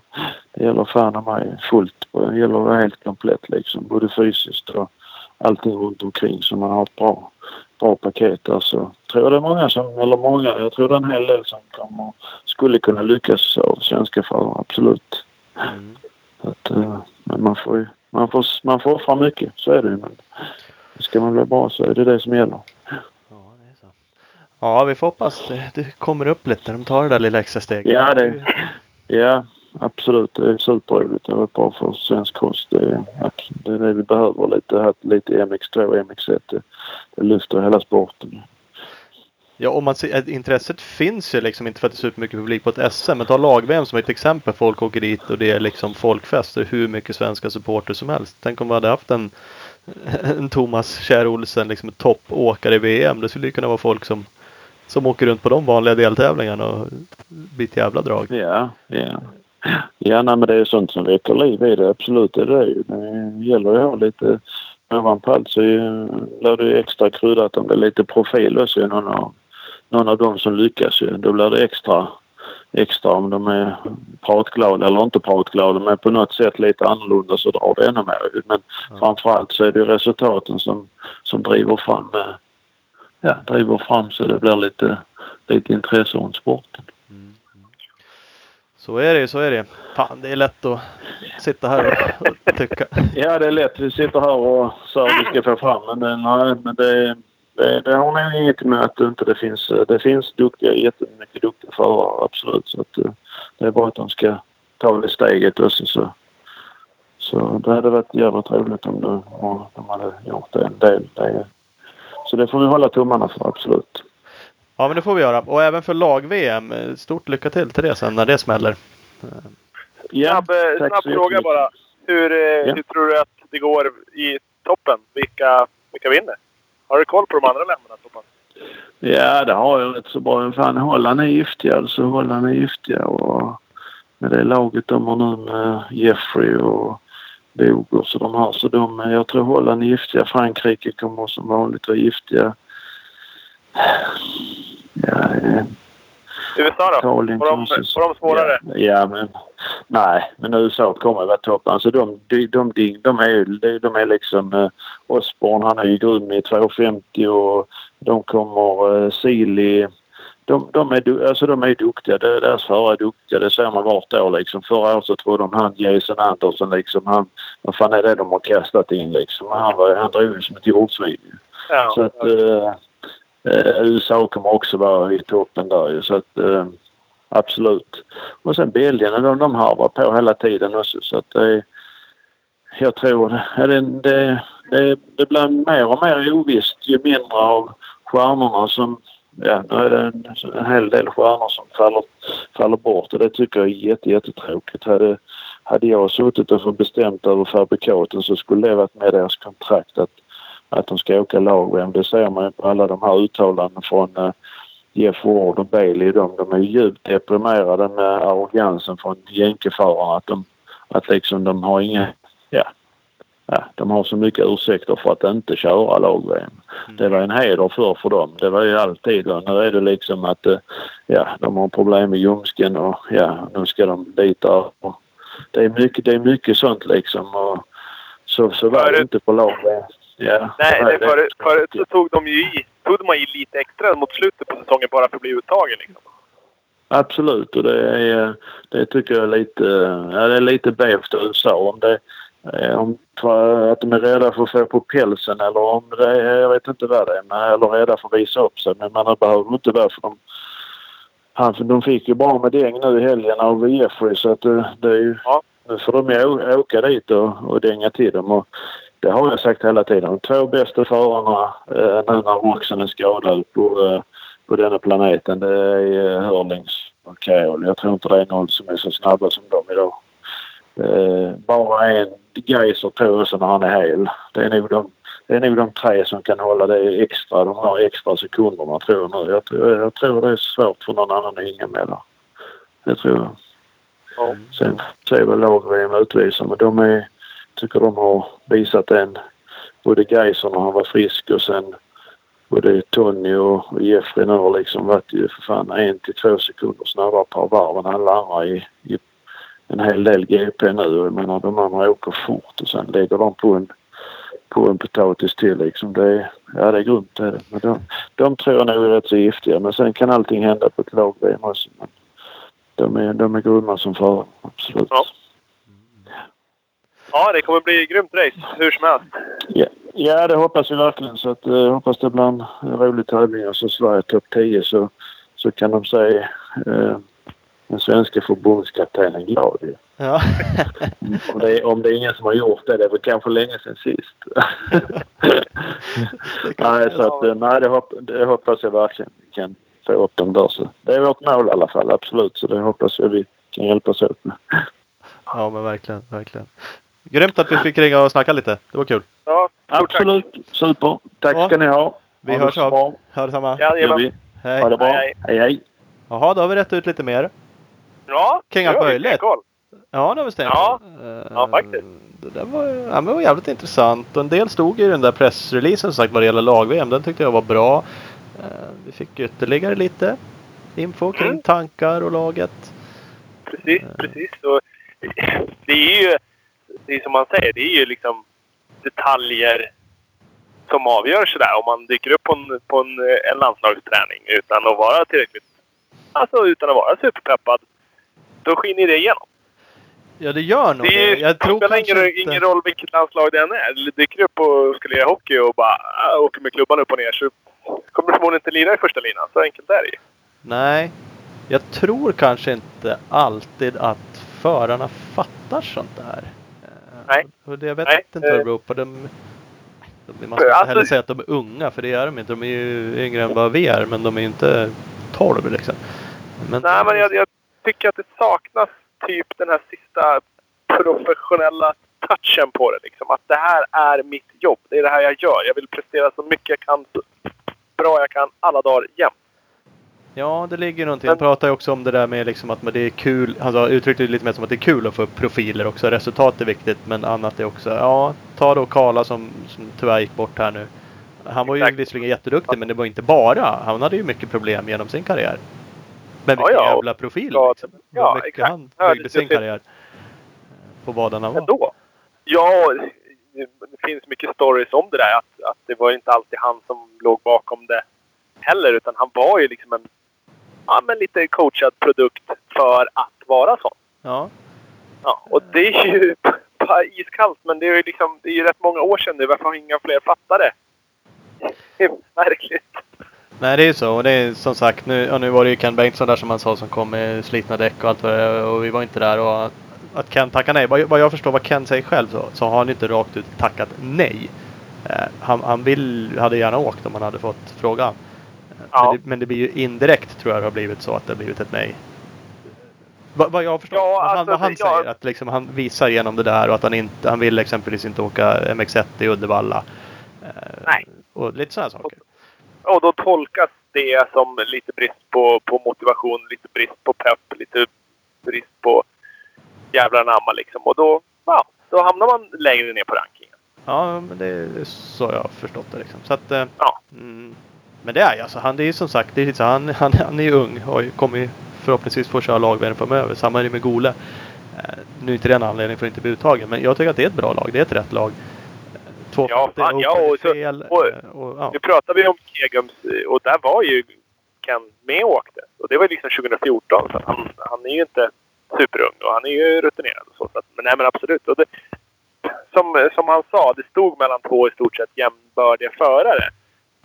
S4: det gäller fan mig fullt. Det gäller att vara helt komplett liksom. Både fysiskt och allting runt omkring så man har ett bra, bra paket där så tror jag det är många som, eller många, jag tror det är en hel del som kommer, skulle kunna lyckas av svenska förare, absolut.
S2: Mm.
S4: Att, eh, men man får ju, man får, man får offra mycket, så är det ju. Men ska man bli bra så är det det som gäller.
S2: Ja, det är så. Ja, vi får hoppas det, det kommer upp lite. De tar det där lilla extra steget.
S4: Ja, det, ja absolut. Det är superroligt. Det varit bra för svensk kost. Det, är- det är det vi behöver lite. Lite MX2 och MX1. Det, det lyfter hela sporten.
S2: Ja, om man ser, intresset finns ju liksom inte för att det är supermycket publik på ett SM. Men ta lag-VM som ett exempel. Folk åker dit och det är liksom folkfest. Det är hur mycket svenska supporter som helst. Tänk om vi hade haft en, en Thomas Kjär Olsen, liksom toppåkare i VM. Det skulle ju kunna vara folk som, som åker runt på de vanliga deltävlingarna och blir ett jävla drag.
S4: Ja, ja. Ja, nej, men det är sånt som väcker liv i det. Absolut, det är det. Det gäller ju att ha lite ovanpå allt så blir det ju extra kryddat om det är lite profil också i någon av, någon av dem som lyckas ju. Då blir det extra, extra om de är pratglada eller inte pratglada men på något sätt lite annorlunda så drar det ännu mer. Men framförallt så är det ju resultaten som, som driver fram eh, ja, driver fram så det blir lite, lite intresse runt sporten.
S2: Så är det ju, så är det. Fan, det är lätt att sitta här och tycka.
S4: Ja, det är lätt. Vi sitter här och sa att vi ska få fram men, det, nej, men det, det, det har nog inget med att det inte det finns. Det finns duktiga, jättemycket duktiga förare, absolut. Så att, eh, det är bara att de ska ta det steget också. Så, så det hade varit jävligt roligt om, det, om de hade gjort det en del. Det, så det får vi hålla tummarna för, absolut.
S2: Ja, men det får vi göra. Och även för lag-VM. eh, Stort lycka till till det sen när det smäller.
S4: Ja,
S3: Snabb, eh, snabb fråga bara. Hur, eh,
S4: Ja.
S3: hur tror du att det går i toppen? Vilka, vilka vinner? Har du koll på de andra länderna? Toppen?
S4: Ja, det har jag rätt så bra. Fan, Holland är giftiga. Alltså, Holland är giftiga. Och med det laget de har nu med Jeffrey och Bogers och de här. Så de, jag tror Holland är giftiga. Frankrike kommer som vanligt vara giftiga. Ja, eh,
S3: USA då?
S4: Italien
S3: Får de, får de svårare?
S4: Ja, ja, men nej, men USA kommer att vara toppen. Alltså de, de, de, de, de är de, är liksom eh, Osborne, han är ju grym i 250 och de kommer eh, Sealy. De, de, är, du- alltså de är duktiga. Det- Deras förare är duktiga. Det ser man vart år liksom. Förra året så trodde de han Jason Anderson liksom. Han, vad fan är det de har kastat in liksom? Han, var, han drog ju som ett jordsvin.
S3: Ja.
S4: Så att eh, eh, USA kommer också vara i toppen där ju. Så att eh, absolut. Och sen Belgien, de, de harvar på hela tiden också. Så att det, jag tror det, det, det, det blir mer och mer ovisst ju mindre av stjärnorna som Ja, nu är det en, en hel del stjärnor som faller, faller bort och det tycker jag är jätte, jättetråkigt. Hade, hade jag suttit och fått bestämt över fabrikaten så skulle det varit med i deras kontrakt att, att de ska åka lag Det ser man ju på alla de här uttalandena från uh, Jeff Ward och Bailey. De, de är djupt deprimerade med arrogansen från jänkeförarna. Att, de, att liksom de har inga... Ja ja, de har så mycket ursäkter för att inte köra lag-VM.
S2: Mm.
S4: Det var en heder för, för dem. Det var ju alltid. Och nu är det liksom att eh, ja, de har problem med ljumsken och ja, nu ska de dit där. Och det, är mycket, det är mycket sånt liksom. Och så, så var det inte på lag-VM. Ja,
S3: Nej,
S4: det det.
S3: förut, förut så tog de ju i, tog de i lite extra mot slutet på säsongen bara för att bli uttagen. Liksom.
S4: Absolut och det, är, det tycker jag är lite, ja, det är lite bevt av USA om det eh, om för att de är rädda för att få på pälsen eller om det är, jag vet inte vad det är, men, eller rädda för att visa upp sig. Men man behöver inte vara för de, han, de fick ju bra med däng nu i helgen av Jeffrey så att det, det är ju,
S3: Ja.
S4: nu får de ju åka dit och, och dänga till dem. Och det har jag sagt hela tiden. De två bästa förarna eh, nu när Roxen är skadad på, eh, på denna planeten det är eh, Hörlings och Keol. Jag tror inte det är någon som är så snabba som de idag. Eh, bara en Geiser tror jag när han är hel. Det är nog de, det är nog de tre som kan hålla det extra, de här extra sekunderna tror jag nu. Jag, tror- jag tror det är svårt för någon annan att hänga med där. Det tror jag.
S3: Ja.
S4: Sen ser väl lag-VM utvisar men de är, tycker de har visat en både Geiser när han var frisk och sen både Tony och och Jeffrey nu har liksom varit ju för fan en till två sekunder snabbare per varv än alla andra i, i en hel del GP nu. Jag menar de andra åker fort och sen lägger de på en, på en potatis till liksom. Det är, ja det är grymt det är det. Men de, de tror jag nog är rätt så giftiga. Men sen kan allting hända på ett lag-VM också. Men de är, de är grymma som förare, absolut.
S3: Ja. Ja, det kommer bli grymt race hur som helst.
S4: Ja, ja det hoppas vi verkligen. Så att, eh, hoppas det blir en rolig tävling och så Sverige topp 10 så, så kan de säga eh, den svenska förbundskaptenen glad ju.
S2: Ja. [LAUGHS]
S4: Om det, är- om det är ingen som har gjort det, det är väl kanske länge sedan sist. [LAUGHS] nej, så att, eh, nej det, hopp, det hoppas jag verkligen vi kan få upp dem där. Så det är vårt mål i alla fall, absolut. Så det hoppas jag vi kan hjälpas åt med.
S2: ja, men verkligen, verkligen. Grymt att vi fick ringa och snacka lite. Det var kul.
S3: Ja, stort tack.
S4: Absolut, super. Tack
S2: Ja.
S4: ska ni ha.
S2: Vi
S4: Ha det
S2: hörs
S4: så
S2: av. Ha detsamma.
S3: Ja,
S4: Gör
S3: jajamän.
S4: vi.
S2: Hej.
S4: Ha det bra.
S3: Hej,
S4: Hej, hej.
S2: Jaha, då har vi rätt ut lite mer.
S3: Ja, vi
S2: möjligt.
S3: stenkoll.
S2: Ja, det har vi stämt.
S3: Ja.
S2: Eh,
S3: Ja, faktiskt.
S2: Det där var, ja, men var jävligt intressant. Och en del stod i den där pressreleasen som sagt vad det gäller lag-VM. Den tyckte jag var bra. Eh, Vi fick ytterligare lite info kring
S3: Mm.
S2: tankar och laget.
S3: Precis, precis. Och det är ju, det är som man säger, det är ju liksom detaljer som avgör sådär. Om man dyker upp på en, på en, eh, en landslagsträning utan att vara tillräckligt, alltså utan att vara superpeppad, då skiner det igenom.
S2: Ja, det gör nog
S3: Det, är.
S2: Jag tror
S3: spelar ingen,
S2: inte...
S3: ingen roll vilket landslag det än är. Dyker upp och ska lira hockey och bara äh, åker med klubban upp och ner så kommer du förmodligen inte lira i första linan. Så enkelt är det ju.
S2: Nej. Jag tror kanske inte alltid att förarna fattar sånt där. Eh,
S3: Nej.
S2: Och det, jag vet
S3: Nej,
S2: inte vad det beror på. De, de, man ska
S3: Alltså-
S2: heller säga att de är unga, för det är de inte. De är ju yngre än vad vi är, men de är ju inte 12 liksom. Men,
S3: Nej, men jag, jag tycker att det saknas typ den här sista professionella touchen på det. Liksom. Att det här är mitt jobb. Det är det här jag gör. Jag vill prestera så mycket jag kan, så bra jag kan alla dagar jämt.
S2: Ja, det ligger någonting. Han pratar ju också om det där med liksom att det är kul. Han sa- uttryckte det lite mer som att det är kul att få upp profiler också. Resultat är viktigt, men annat är också. Ja, ta då Karla som, som tyvärr gick bort här nu. Han var ju
S3: Exakt.
S2: visserligen jätteduktig, men det var inte bara. Han hade ju mycket problem genom sin karriär. Men
S3: Ja,
S2: vilken
S3: ja.
S2: jävla profil
S3: Ja,
S2: liksom.
S3: ja, exakt.
S2: han
S3: Ja,
S2: byggde sin karriär. På vad han var.
S3: Ändå. Ja, det det finns mycket stories om det där. Att, att det var inte alltid han som låg bakom det heller. Utan han var ju liksom en ja, men lite coachad produkt för att vara sån.
S2: Ja.
S3: Ja, och det är ju [LAUGHS] bara iskallt. Men det är ju liksom, det är ju rätt många år sedan nu. Varför har inga fler fattat det? [LAUGHS] Det är märkligt.
S2: Nej, det är ju så. Och det är som sagt, nu, ja, nu var det ju Ken Bengtsson där som han sa som kom med slitna däck och allt vad det Och vi var inte där. Och att, att Ken tackar nej. Vad, vad jag förstår vad Ken säger själv så, så har han inte rakt ut tackat nej. Eh, han han vill, hade gärna åkt om han hade fått frågan. Eh,
S3: Ja.
S2: Men, det, men det blir ju indirekt tror jag det har blivit så att det har blivit ett nej. Vad, vad jag förstår.
S3: Ja,
S2: vad han,
S3: alltså,
S2: vad han
S3: ja.
S2: säger. Att liksom han visar genom det där och att han inte, han vill exempelvis inte åka MX1 i Uddevalla. Eh,
S3: Nej.
S2: Och lite sådana saker.
S3: Och då tolkas det som lite brist på, på motivation, lite brist på pepp, lite brist på jävla namma liksom. Och då, ja, då hamnar man längre ner på rankingen.
S2: Ja, men det är så jag har förstått det. Liksom. Så att, eh,
S3: Ja.
S2: mm, men det är ju alltså, han det är ju som sagt, det är lite så, han, [LAUGHS] han, han är ju ung och kommer förhoppningsvis få köra lag framöver. Samma är det med Gole. Eh, nu är inte det en anledning för att inte bli uttagen, men jag tycker att det är ett bra lag. Det är ett rätt lag. Eh, Två
S3: Ja,
S2: det är
S3: fan, ja, och så-
S2: fel,
S3: och-
S2: eh, och, ja.
S3: Nu pratade vi om Kegums och där var ju Ken med och åkte. Och det var liksom 2014. Så han, han är ju inte superung och han är ju rutinerad. Och så, så att, men nej men absolut. Och det, som, som han sa, det stod mellan två i stort sett jämbördiga förare.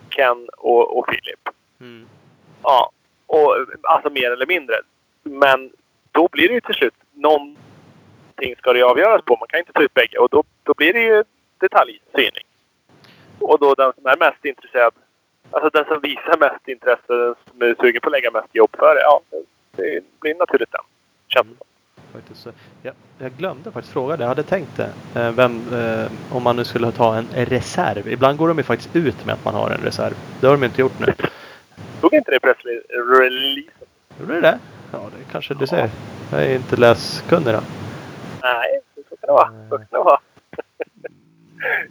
S3: Ken och, och Philip.
S2: Mm.
S3: Ja, och, alltså mer eller mindre. Men då blir det ju till slut någonting ska det avgöras på. Man kan inte ta ut bägge och då, då blir det ju detaljstyrning. Och då den som är mest intresserad, alltså den som visar mest intresse, den som är sugen på att lägga mest jobb för det, ja, det blir naturligt den. Känns det som.
S2: Faktiskt, så- ja, jag glömde faktiskt fråga det. Jag hade tänkt det. Eh, vem, eh, om man nu skulle ta en reserv. Ibland går de ju faktiskt ut med att man har en reserv. Det har de inte gjort nu.
S3: Stod inte det i pressreleasen?
S2: Gjorde det det? Ja, det kanske du ser. Jag är inte läskunnig då.
S3: Nej, så kan det vara. Så kan det vara.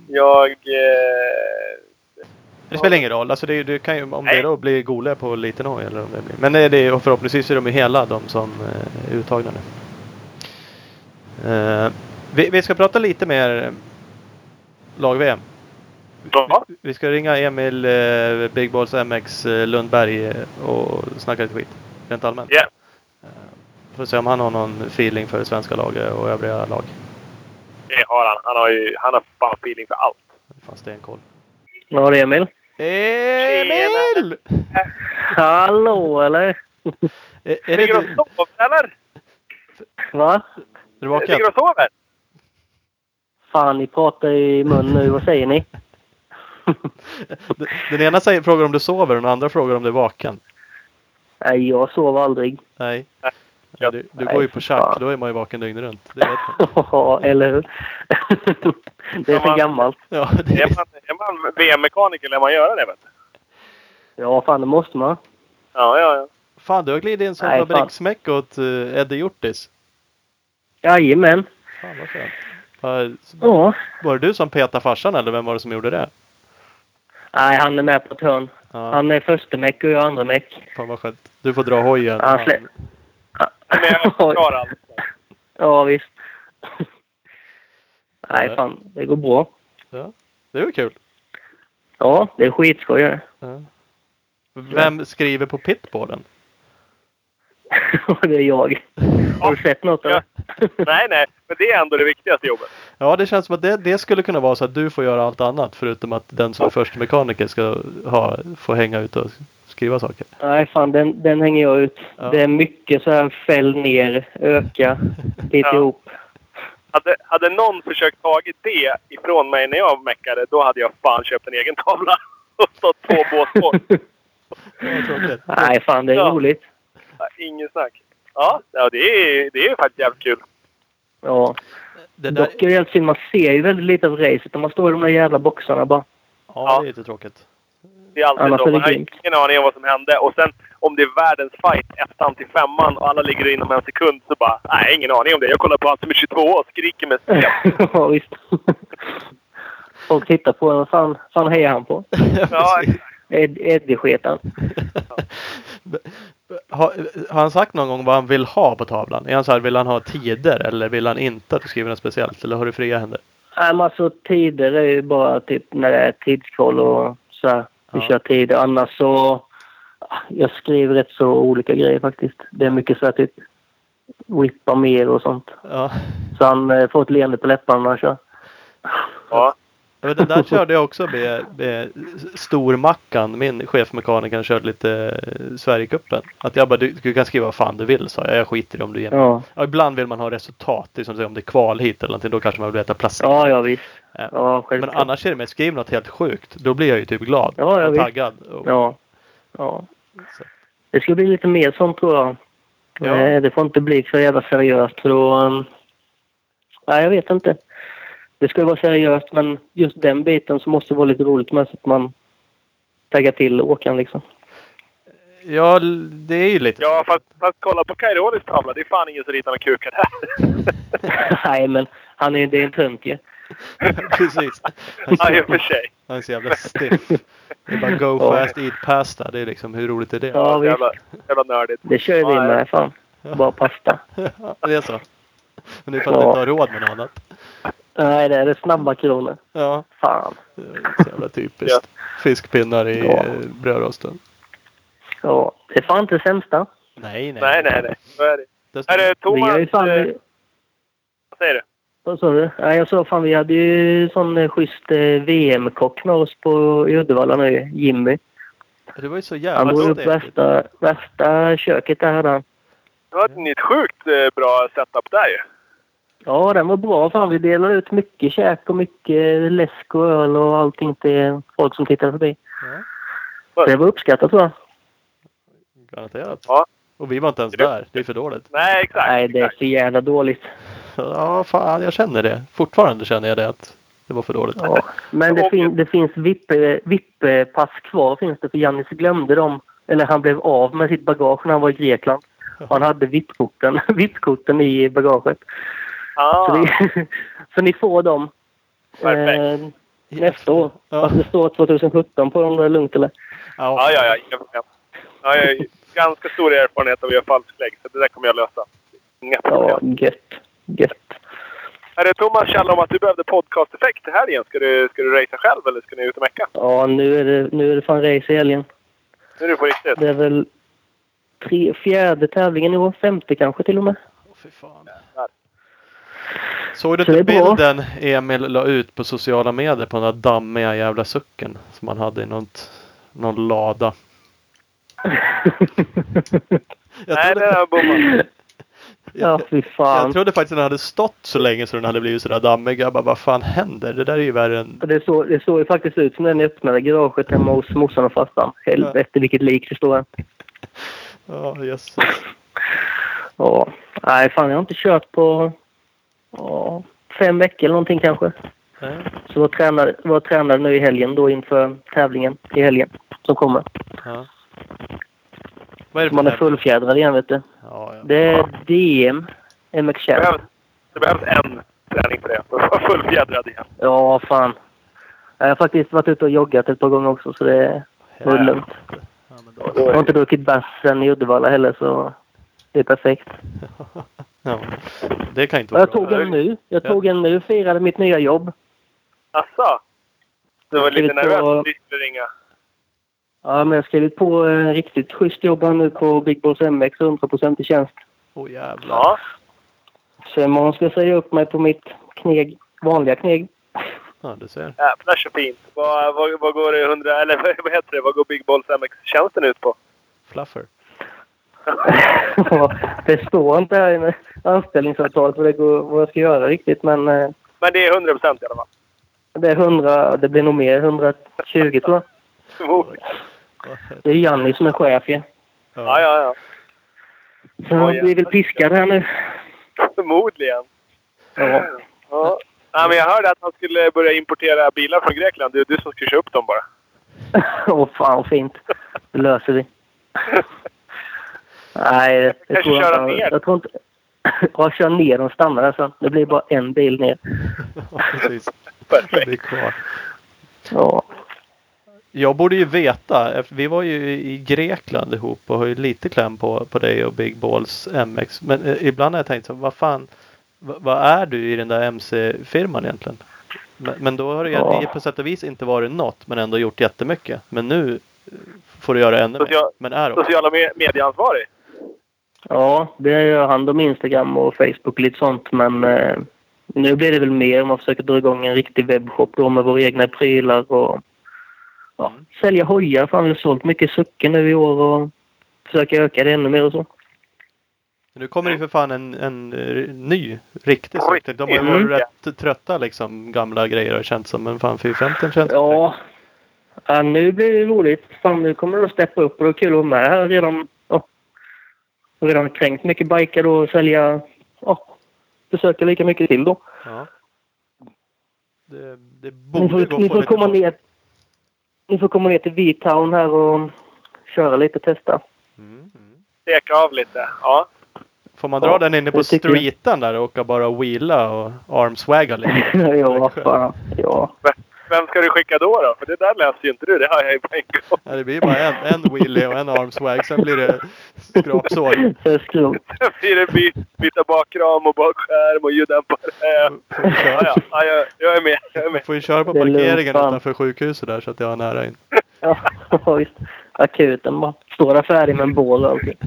S3: Jag... Eh,
S2: Det spelar ingen roll. Alltså det, det kan ju, om
S3: Nej.
S2: det då blir Gole på liten hoj eller om det blir. Men det är förhoppningsvis är de ju hela de som eh, är uttagna nu. Eh, vi, vi ska prata lite mer lag-VM.
S3: ja,
S2: Vi- Vi ska ringa Emil eh, Big Balls MX eh, Lundberg och snacka lite skit. Rent allmänt.
S3: Ja.
S2: Eh, får se om han har någon feeling för det svenska laget och övriga lag.
S3: Det har han. Han har ju han har fan feeling för allt.
S2: Fan stenkoll.
S5: Ja, det är Emil.
S2: Emil!
S5: Hallå eller?
S2: Är, är det
S3: Ligger du
S2: du?
S3: och sover eller?
S5: Va?
S2: Är du vaken?
S3: Ligger du och sover?
S5: Fan, ni pratar i mun nu. Vad säger ni?
S2: Den- [LAUGHS] Den ena säger, frågar om du sover och den andra frågar om du är vaken.
S5: Nej, jag sover aldrig.
S2: Nej. Ja, du du
S5: Nej,
S2: går ju på
S5: för fan.
S2: då är man ju vaken dygnet runt. Det. [LAUGHS]
S5: Ja, eller hur? [LAUGHS] det är
S3: man-
S5: gammalt.
S2: Ja, [LAUGHS] det
S3: Är man, är man VM-mekaniker lär man göra det vet du.
S5: Ja, fan det måste man.
S3: Ja, ja, ja.
S2: Fan, du har glidit in som fabriksmäck åt uh, Eddie Hjortis.
S5: Jajamän.
S2: Fan vad skönt. Var,
S5: Ja.
S2: var det du som petade farsan eller vem var det som gjorde det?
S5: Nej, han är med på ett hörn.
S2: Ja,
S5: Han är första meck och jag andra meck.
S2: fan vad skönt. Du får dra hojen.
S5: Han slä-
S3: Men jag förklarar allt.
S5: Ja, visst. Nej, fan. Det går bra.
S2: Ja, det var kul.
S5: Ja, det är skitskoj.
S2: Ja. Vem skriver på pitballen? [LAUGHS]
S5: det är jag. Har du sett något?
S3: Ja. Nej, nej. Men det är ändå det viktigaste jobbet.
S2: Ja, det känns som att det, det skulle kunna vara så att du får göra allt annat förutom att den som är första mekaniker ska ha, få hänga ut och skriva saker.
S5: Nej, fan den, den hänger jag ut.
S2: Ja.
S5: Det är mycket så här fäll ner, öka, [LAUGHS] lite
S3: Ja.
S5: ihop.
S3: Hade, hade någon försökt tagit det ifrån mig när jag meckade, då hade jag fan köpt en egen tavla [LAUGHS] och stått.
S2: Ja, [LAUGHS] vad tråkigt.
S5: Nej, fan det är
S3: Ja.
S5: roligt.
S3: Ingen snack. Ja, ja det, är, det är faktiskt jävligt kul.
S5: Ja.
S2: Det där,
S5: Dock är det helt synd, man ser ju väldigt lite av racet man står i de där jävla boxarna bara.
S2: ja, det är lite tråkigt.
S3: Det är alltid
S5: Annars
S3: så. Man har ingen aning om vad som hände. Och sen om det är världens fight, ettan till femman och alla ligger inom en sekund så bara, nej, ingen aning om det. Jag kollar på han som är 22 och skriker med [LAUGHS] spel.
S5: ja, visst. Folk tittar på en, vad fan, fan hejar han på? [LAUGHS]
S3: Ja,
S5: Ed, Eddie-sketan. [LAUGHS]
S2: har, har han sagt någon gång vad han vill ha på tavlan? Är han så här, vill han ha tider eller vill han inte att du skriver något speciellt? Eller har du fria händer?
S5: Nej, men alltså tider är ju bara typ när det är tidskval och så här. Vi
S2: Ja.
S5: kör tider. Annars så... Jag skriver rätt så olika grejer faktiskt. Det är mycket så här typ whippa mer och sånt.
S2: Ja.
S5: Så han eh, får ett leende på läpparna när han kör.
S3: ja.
S2: Ja, men Det där körde jag också med, med Stormackan, min chefmekaniker, körde lite eh, Sverigecupen. Att jag bara, du, du kan skriva vad fan du vill, sa jag. Jag skiter i om du ger mig.
S5: Ja,
S2: Ja, ibland vill man ha resultat, det är som säger om det är kval hit eller någonting, då kanske man vill veta placering.
S5: ja, ja visst.
S2: Ja.
S5: Ja,
S2: Men annars är det med skriv något helt sjukt, då blir jag ju typ glad
S5: Ja, ja,
S2: och taggad. Och,
S5: Ja. ja.
S2: Så.
S5: Det ska bli lite mer sånt tror jag.
S2: Ja.
S5: Eh, Det får inte bli för jävla seriöst för då... um, Nej, jag vet inte. Det ska vara seriöst men just den biten så måste det vara lite roligt med så att man taggar till åkaren liksom.
S2: ja, det är ju lite
S3: ja fast, fast kolla på Kaironis tavla. Det är fan ingen som ritar någon kukar där. [LAUGHS]
S5: Nej, men han är, det är en tönt ju. [LAUGHS]
S2: Precis. Han
S3: Ja, i
S2: är,
S3: och för sig.
S2: han är så jävla stiff. Det är bara go
S5: Ja.
S2: fast, eat pasta. Det är liksom, hur roligt är det?
S5: Ja, visst.
S3: jävla, jävla nördigt.
S5: Det kör vi med fan. Bara pasta. [LAUGHS]
S2: Ja, det är så. Men det är för att vi
S5: Ja.
S2: inte har råd med något annat.
S5: Nej, det är det snabba kronor.
S2: Ja,
S5: Fan.
S2: det är så jävla typiskt. Fiskpinnar i
S5: Ja.
S2: eh, brödrosten.
S5: Ja, det är fan inte det sämsta.
S2: Nej, nej.
S3: Nej, nej, nej. Så är det. Är det
S5: Vi har
S3: Thomas?
S5: ju fan...
S3: eh, Vad säger du?
S5: Vad sa du? Nej, jag sa fan vi hade ju sån eh, schysst eh, VM-kock med oss på i Uddevalla nu, Jimmy.
S2: Det var ju så
S5: Han
S2: jävla
S5: drog upp värsta, värsta köket där hade han.
S3: Det var ett sjukt eh, bra setup där ju.
S5: Ja, den var bra. Fan, vi delade ut mycket käk och mycket läsk och öl och allting till folk som tittade förbi.
S2: Ja,
S5: Det var uppskattat tror jag.
S2: garanterat.
S3: Ja.
S2: Och vi var inte ens där. Det är för dåligt.
S3: Nej, exakt.
S5: Nej, det är så jävla dåligt.
S2: Ja, fan jag känner det. Fortfarande känner jag det att det var för dåligt.
S5: Ja. Men det, fin det finns VIP- VIP-pass kvar finns det för Jannis glömde dem. Eller han blev av med sitt bagage när han var i Grekland. Och han hade VIP-korten [LAUGHS] VIP-korten i bagaget. Så,
S3: Ah, [LAUGHS]
S5: det, så ni får dem
S3: Perfekt.
S5: eh, nästa år.
S2: Ja.
S5: Fast det står 2017 på dem. Det är lugnt eller?
S3: ja, ja, ja. problem. ja jag har ganska stor erfarenhet av att göra falsklägg, så det där kommer jag lösa. Inga problem.
S5: Ja, gött. Gött.
S3: Är det Thomas tjallade om att du behövde podcast-effekt i helgen? Ska du, ska du racea själv eller ska ni ut och mecka?
S5: Ja, nu är det, nu är det fan race i helgen.
S3: Nu är det på riktigt.
S5: Det är väl tre, fjärde tävlingen i år. Femte kanske till och med.
S2: Åh, fy fan. Såg du
S5: Så
S2: inte
S5: det bra.
S2: bilden Emil la ut på sociala medier på den där dammiga jävla sucken som han hade i något, någon lada? Jag [LAUGHS]
S3: Nej, det har jag bommat.
S5: Ja, fy
S2: jag
S5: fan.
S2: trodde faktiskt att den hade stått så länge så den hade blivit sådär dammig. Jag bara, vad fan händer? Det där är ju värre än...
S5: Det såg, det såg ju faktiskt ut som den öppnade garaget hemma hos morsan och farsan. Helvete vilket lik det står här. [LAUGHS]
S2: Ja, jösses.
S5: Ja. Nej, fan jag har inte kört på ja, fem veckor eller någonting kanske.
S2: Nej.
S5: Så jag tränade, var tränade nu i helgen då inför tävlingen i helgen som kommer.
S2: Ja. Vad är det
S5: Man är fullfjädrad igen vet du.
S2: Ja, ja.
S5: Det är DM MX
S3: Det
S5: Champ.
S3: behövs, det behövs en träning för det. För att vara fullfjädrad igen.
S5: Ja, fan. Jag har faktiskt varit ute och joggat ett par gånger också så det är
S2: Ja.
S5: lugnt.
S2: Ja, då,
S5: Jag har inte druckit bärs sen i Uddevalla heller så det är perfekt. [LAUGHS]
S2: ja. Det kan inte
S5: Och
S2: vara
S5: jag
S2: bra.
S5: tog en nu. Jag
S2: Ja.
S5: tog en nu firade mitt nya jobb.
S3: Asså? Du var lite nervös att du skulle ringa.
S5: Ja, men jag har skrivit på en riktigt schysst jobb här nu på Big Boss MX 100% i tjänst.
S2: Åh jävlar.
S3: Ja.
S5: Så imorgon ska jag säga upp mig på mitt kneg, vanliga kneg.
S2: Ja, du ser.
S3: Jävlar så fint. Vad, vad, vad går det 100, eller [LAUGHS] vad heter det? Vad går Big Balls MX-tjänsten ut på?
S2: Fluffer. [LAUGHS]
S5: det står inte här i anställningsavtalet vad, det går, vad jag ska göra riktigt men eh,
S3: Men det är 100 procent i alla fall.
S5: det är 100, det blir nog mer, 120 tror jag. [LAUGHS] Det är Janni som är chef ju.
S3: Ja, ja, ja.
S5: Så
S3: Ja,
S5: vi vill piska här nu.
S3: Förmodligen.
S5: Ja.
S3: Ja. Nej, men jag hörde att han skulle börja importera bilar från Grekland. Det är du som ska köra upp dem bara. [LAUGHS]
S5: Åh fan vad fint. Det löser vi. Nej, det, det tror jag inte.
S3: ner.
S5: Jag tror inte... [LAUGHS] Ja, kör ner och stannar sen. Det blir bara en bil ner.
S2: Ja, precis.
S3: Perfekt.
S2: Det är kvar.
S5: Ja.
S2: Jag borde ju veta. Vi var ju i Grekland ihop och har ju lite kläm på, på dig och Big Balls MX. Men eh, ibland har jag tänkt så vad fan. Vad, är du i den där MC-firman egentligen? Men, men då har du ju
S5: Ja.
S2: på sätt och vis inte varit något men ändå gjort jättemycket. Men nu eh, får du göra ännu mer.
S3: Social-
S2: Men är också.
S3: Sociala me- medieansvarig.
S5: ja, det gör han om Instagram och Facebook och lite sånt. Men eh, nu blir det väl mer om man försöker dra igång en riktig webbshop då med våra egna prylar och ja, sälja hojar. Fan, vi har sålt mycket sucken nu i år och försöka öka det ännu mer och så.
S2: Nu kommer det för fan en, en eh, ny riktig sak. De har ju varit rätt trötta liksom. Gamla grejer har känts som. Men fan 450 känns
S5: Ja. ja, nu blir det roligt. Fan, nu kommer det att steppa upp och det är kul att vara med här redan. Ja. Redan kränkt mycket bikar då och sälja. Ja, försöka lika mycket till då.
S2: Ja. Det, det
S5: Ni
S2: borde
S5: får,
S2: gå
S5: ni får komma ner. Ni får komma ner till V-Town här och köra lite testa.
S2: Mm, mm.
S3: Steka av lite. Ja.
S2: Får man dra
S5: Ja,
S2: den inne på
S5: jag.
S2: streetan där och åka bara och wheela och armswagga lite? [LAUGHS]
S5: ja, fan. Ja.
S3: Vem ska du skicka då? då? För det där läser ju inte du. Det har jag ju på en gång.
S2: Ja, det blir bara en, en wheelie och en armswag. Sen blir det
S5: skrot.
S3: Sen blir det by, byta bakram och bakskärm och ljuddämpare. Ja, ja, ja, jag, jag är med. Jag är med.
S2: får ju köra på parkeringen utanför sjukhuset där så att jag har nära in.
S5: Ja, [LAUGHS] visst. Akuten bara. Står färdig med en bål och allting.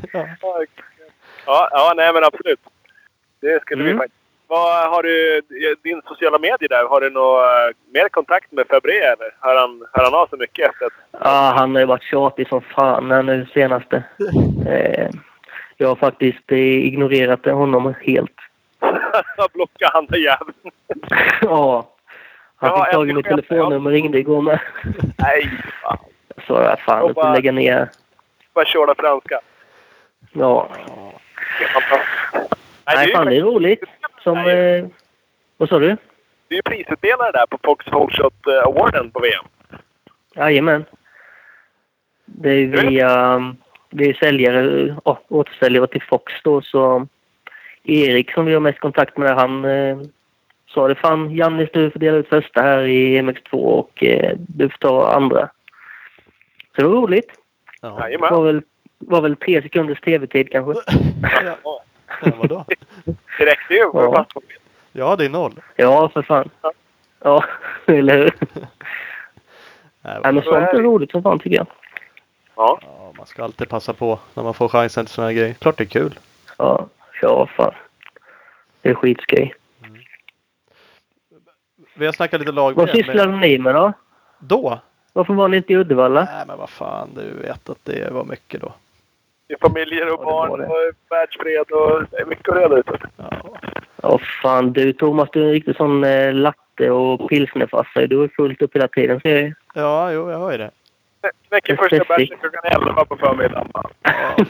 S3: Ja, ja, nej men absolut. Det skulle vi
S5: Mm.
S3: faktiskt. Vad har du, din sociala medier där, har du någon mer kontakt med Fabré eller? Hör han, hör han av så mycket.
S5: Ja, han har ju varit tjatig som fan här nu senaste. Eh, jag har faktiskt eh, ignorerat honom helt. [LAUGHS]
S3: Blocka han den jäveln. [LAUGHS]
S5: ja. Han
S3: Ja,
S5: fick tag i
S3: jag
S5: mitt telefonnummer och ringde igår med.
S3: Nej, fan.
S5: Jag sa att fan, du får lägga ner.
S3: Bara köra franska.
S5: Ja.
S3: Nej,
S5: Nej, fan det är roligt. Som... Eh, vad sa du?
S3: det är prisutdelare där på Fox Holeshot eh, Awarden på VM.
S5: Jajamän. Det är via... Vi är säljare, ja, återsäljare till Fox då så Erik som vi har mest kontakt med han eh, sa det fan Jannis du får dela ut första här i MX2 och eh, du får ta andra. Så det var roligt.
S2: Ja.
S5: Det var väl, var väl tre sekunders tv-tid kanske.
S3: Ja, [LAUGHS]
S2: Ja, vadå?
S3: Det räckte ju. för
S5: Ja.
S2: Ja, det är noll.
S5: Ja, för fan. Ja, [LAUGHS] eller hur? [LAUGHS]
S2: Nej,
S5: Nej, men sånt är
S3: det.
S5: roligt som fan tycker jag.
S3: Ja.
S2: ja, man ska alltid passa på när man får chansen till såna här grejer. Klart det är kul.
S5: Ja, ja fan. Det är skitskoj.
S2: Vi har snackat lite lag
S5: Vad sysslar ni med då?
S2: Då?
S5: Varför var ni inte i Uddevalla?
S2: Nej men vad fan, du vet att det var mycket då.
S3: Är familjer och
S5: var
S3: barn
S5: det.
S3: och världsfred och det är mycket att reda ut.
S2: Ja,
S5: Ja, fan du Thomas, du är en riktig sån eh, latte och pilsnerfarsa. Du är fullt upp hela tiden ser jag
S2: ja jo, jag har ju det.
S3: Knäcker första bärsen klockan 11 på förmiddagen.
S2: Ja,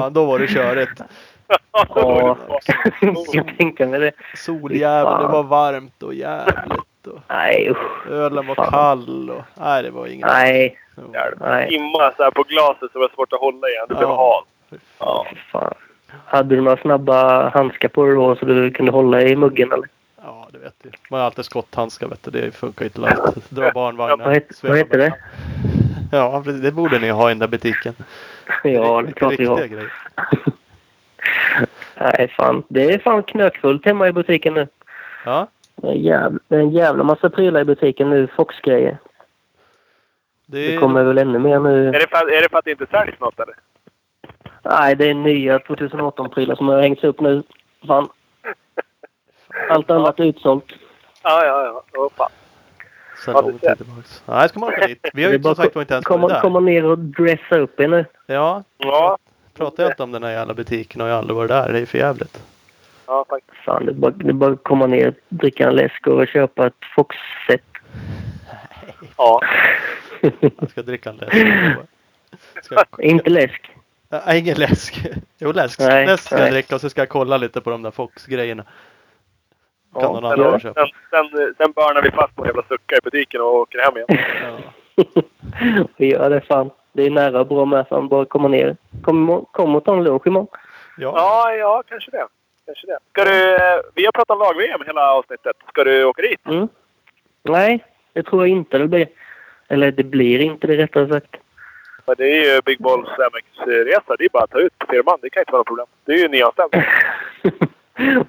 S2: fan, då var det körigt. [LAUGHS]
S5: Ja, [LAUGHS] jag tänka mig det. [LAUGHS]
S2: Soljävel, det var varmt och jävligt. Och
S5: Nej, usch.
S2: ölen var
S5: Fan.
S2: kall. Och, nej, det var inget.
S5: Nej,
S3: Hjälp.
S5: nej.
S3: Imma så här på glaset så var det svårt att hålla igen. Det blev
S2: Ja.
S3: halt.
S5: Ja, fan. Hade du några snabba handskar på dig då så du kunde hålla i muggen eller?
S2: Ja, det vet du. Man har alltid skotthandskar vet du. Det funkar ju inte allt. Dra [LAUGHS] barnvagnar.
S5: Vad heter, vad heter det?
S2: Ja, det borde ni ha i den där butiken. [LAUGHS]
S5: Ja, det är klart vi har.
S2: grejer. [LAUGHS]
S5: Nej, fan. Det är fan knökfullt hemma i butiken nu.
S2: Ja,
S5: Det är, jävla, det är en jävla massa prylar i butiken nu. Fox-grejer.
S2: Det,
S5: Det kommer väl ännu mer nu.
S3: Är det, för, är det för att det inte säljs något eller?
S5: Nej, det är nya 2018-prylar som har hängts upp nu. Fan. [LAUGHS] Allt annat är utsålt.
S3: Ja, ja, ja. Åh, fan.
S2: sen
S3: Ja, det
S2: lång tid tillbaks. Nej, ska man åka dit. Vi har ju som
S5: bara
S2: sagt inte ens
S5: komma,
S2: varit där.
S5: komma ner och dressa upp er nu.
S2: Ja,
S3: Ja,
S2: pratar jag inte om den här jävla butiken och jag har aldrig varit där. Det är för jävligt.
S3: ja faktiskt.
S5: Fan, det är bara, det är bara att komma ner, dricka en läsk och köpa ett Fox-set. [LAUGHS]
S3: Ja.
S2: Jag ska dricka en läsk. Ska jag,
S5: Inte läsk.
S2: Nej, ingen läsk. Jo, läsk.
S5: Nej,
S2: läsk ska jag
S5: nej.
S2: dricka och så ska jag kolla lite på de där Fox-grejerna. Kan
S5: Ja,
S2: någon
S3: Sen,
S2: annan köpa.
S3: sen, sen, sen börnar vi fast på en jävla sucka i butiken och åker hem igen.
S2: Ja. [LAUGHS]
S5: Vi gör det fan. Det är nära bra med fan. Bara komma ner. Kom, kom och ta en lunch imorgon.
S2: Ja.
S3: Ja, ja, kanske det. Kanske det. Ska du, eh, vi har pratat lag-VM hela avsnittet. Ska du åka dit?
S5: Mm. Nej, det tror jag inte det blir. Eller det blir inte det rättare sagt.
S3: För det är ju Big Balls MX-resa. Det är bara att ta ut på firman. Det kan inte vara något problem. Det är ju nyanställd.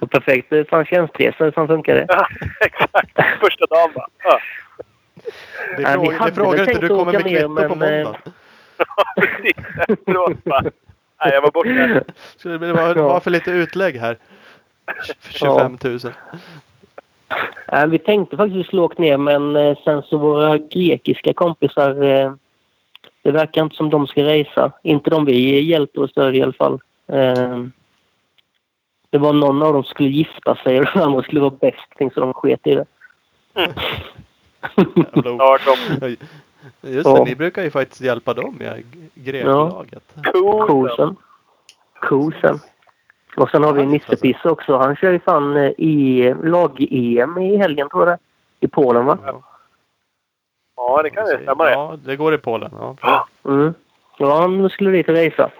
S3: [LAUGHS]
S5: Och perfekt. Det är fan tjänstresa. Hur fan funkar det? [LAUGHS]
S3: Ja, exakt. Första dagen bara. Ja,
S2: Det, frågar,
S5: hade
S2: det frågar inte. Du kommer med kvitto på
S5: men, eh,
S2: måndag. [LAUGHS]
S3: precis. Efteråt bara. Nej, jag var borta.
S2: Så det var,
S5: Ja.
S2: var för lite utlägg här. 25 000.
S5: Nej, vi tänkte faktiskt åka ner men eh, sen så våra grekiska kompisar eh, det verkar inte som de ska resa. Inte de vi hjälper och stödjer i alla fall. Eh, det var någon av dem som skulle gifta sig och [LAUGHS] den andra skulle vara bästing så de sket i det.
S2: Jävla o-
S3: Snart om
S2: Just det,
S5: Ja.
S2: ni brukar ju faktiskt hjälpa dem i greklaget.
S3: Kosen.
S5: Kosen. Kosen. Och sen har vi Nisse Piss också. Han kör ju fan eh, i lag-EM i helgen tror jag det. I Polen va?
S3: Ja, det kan ju stämma det.
S2: Ja, det går i Polen. Ja.
S3: Ja,
S5: Mm. Ja, han skulle dit och resa.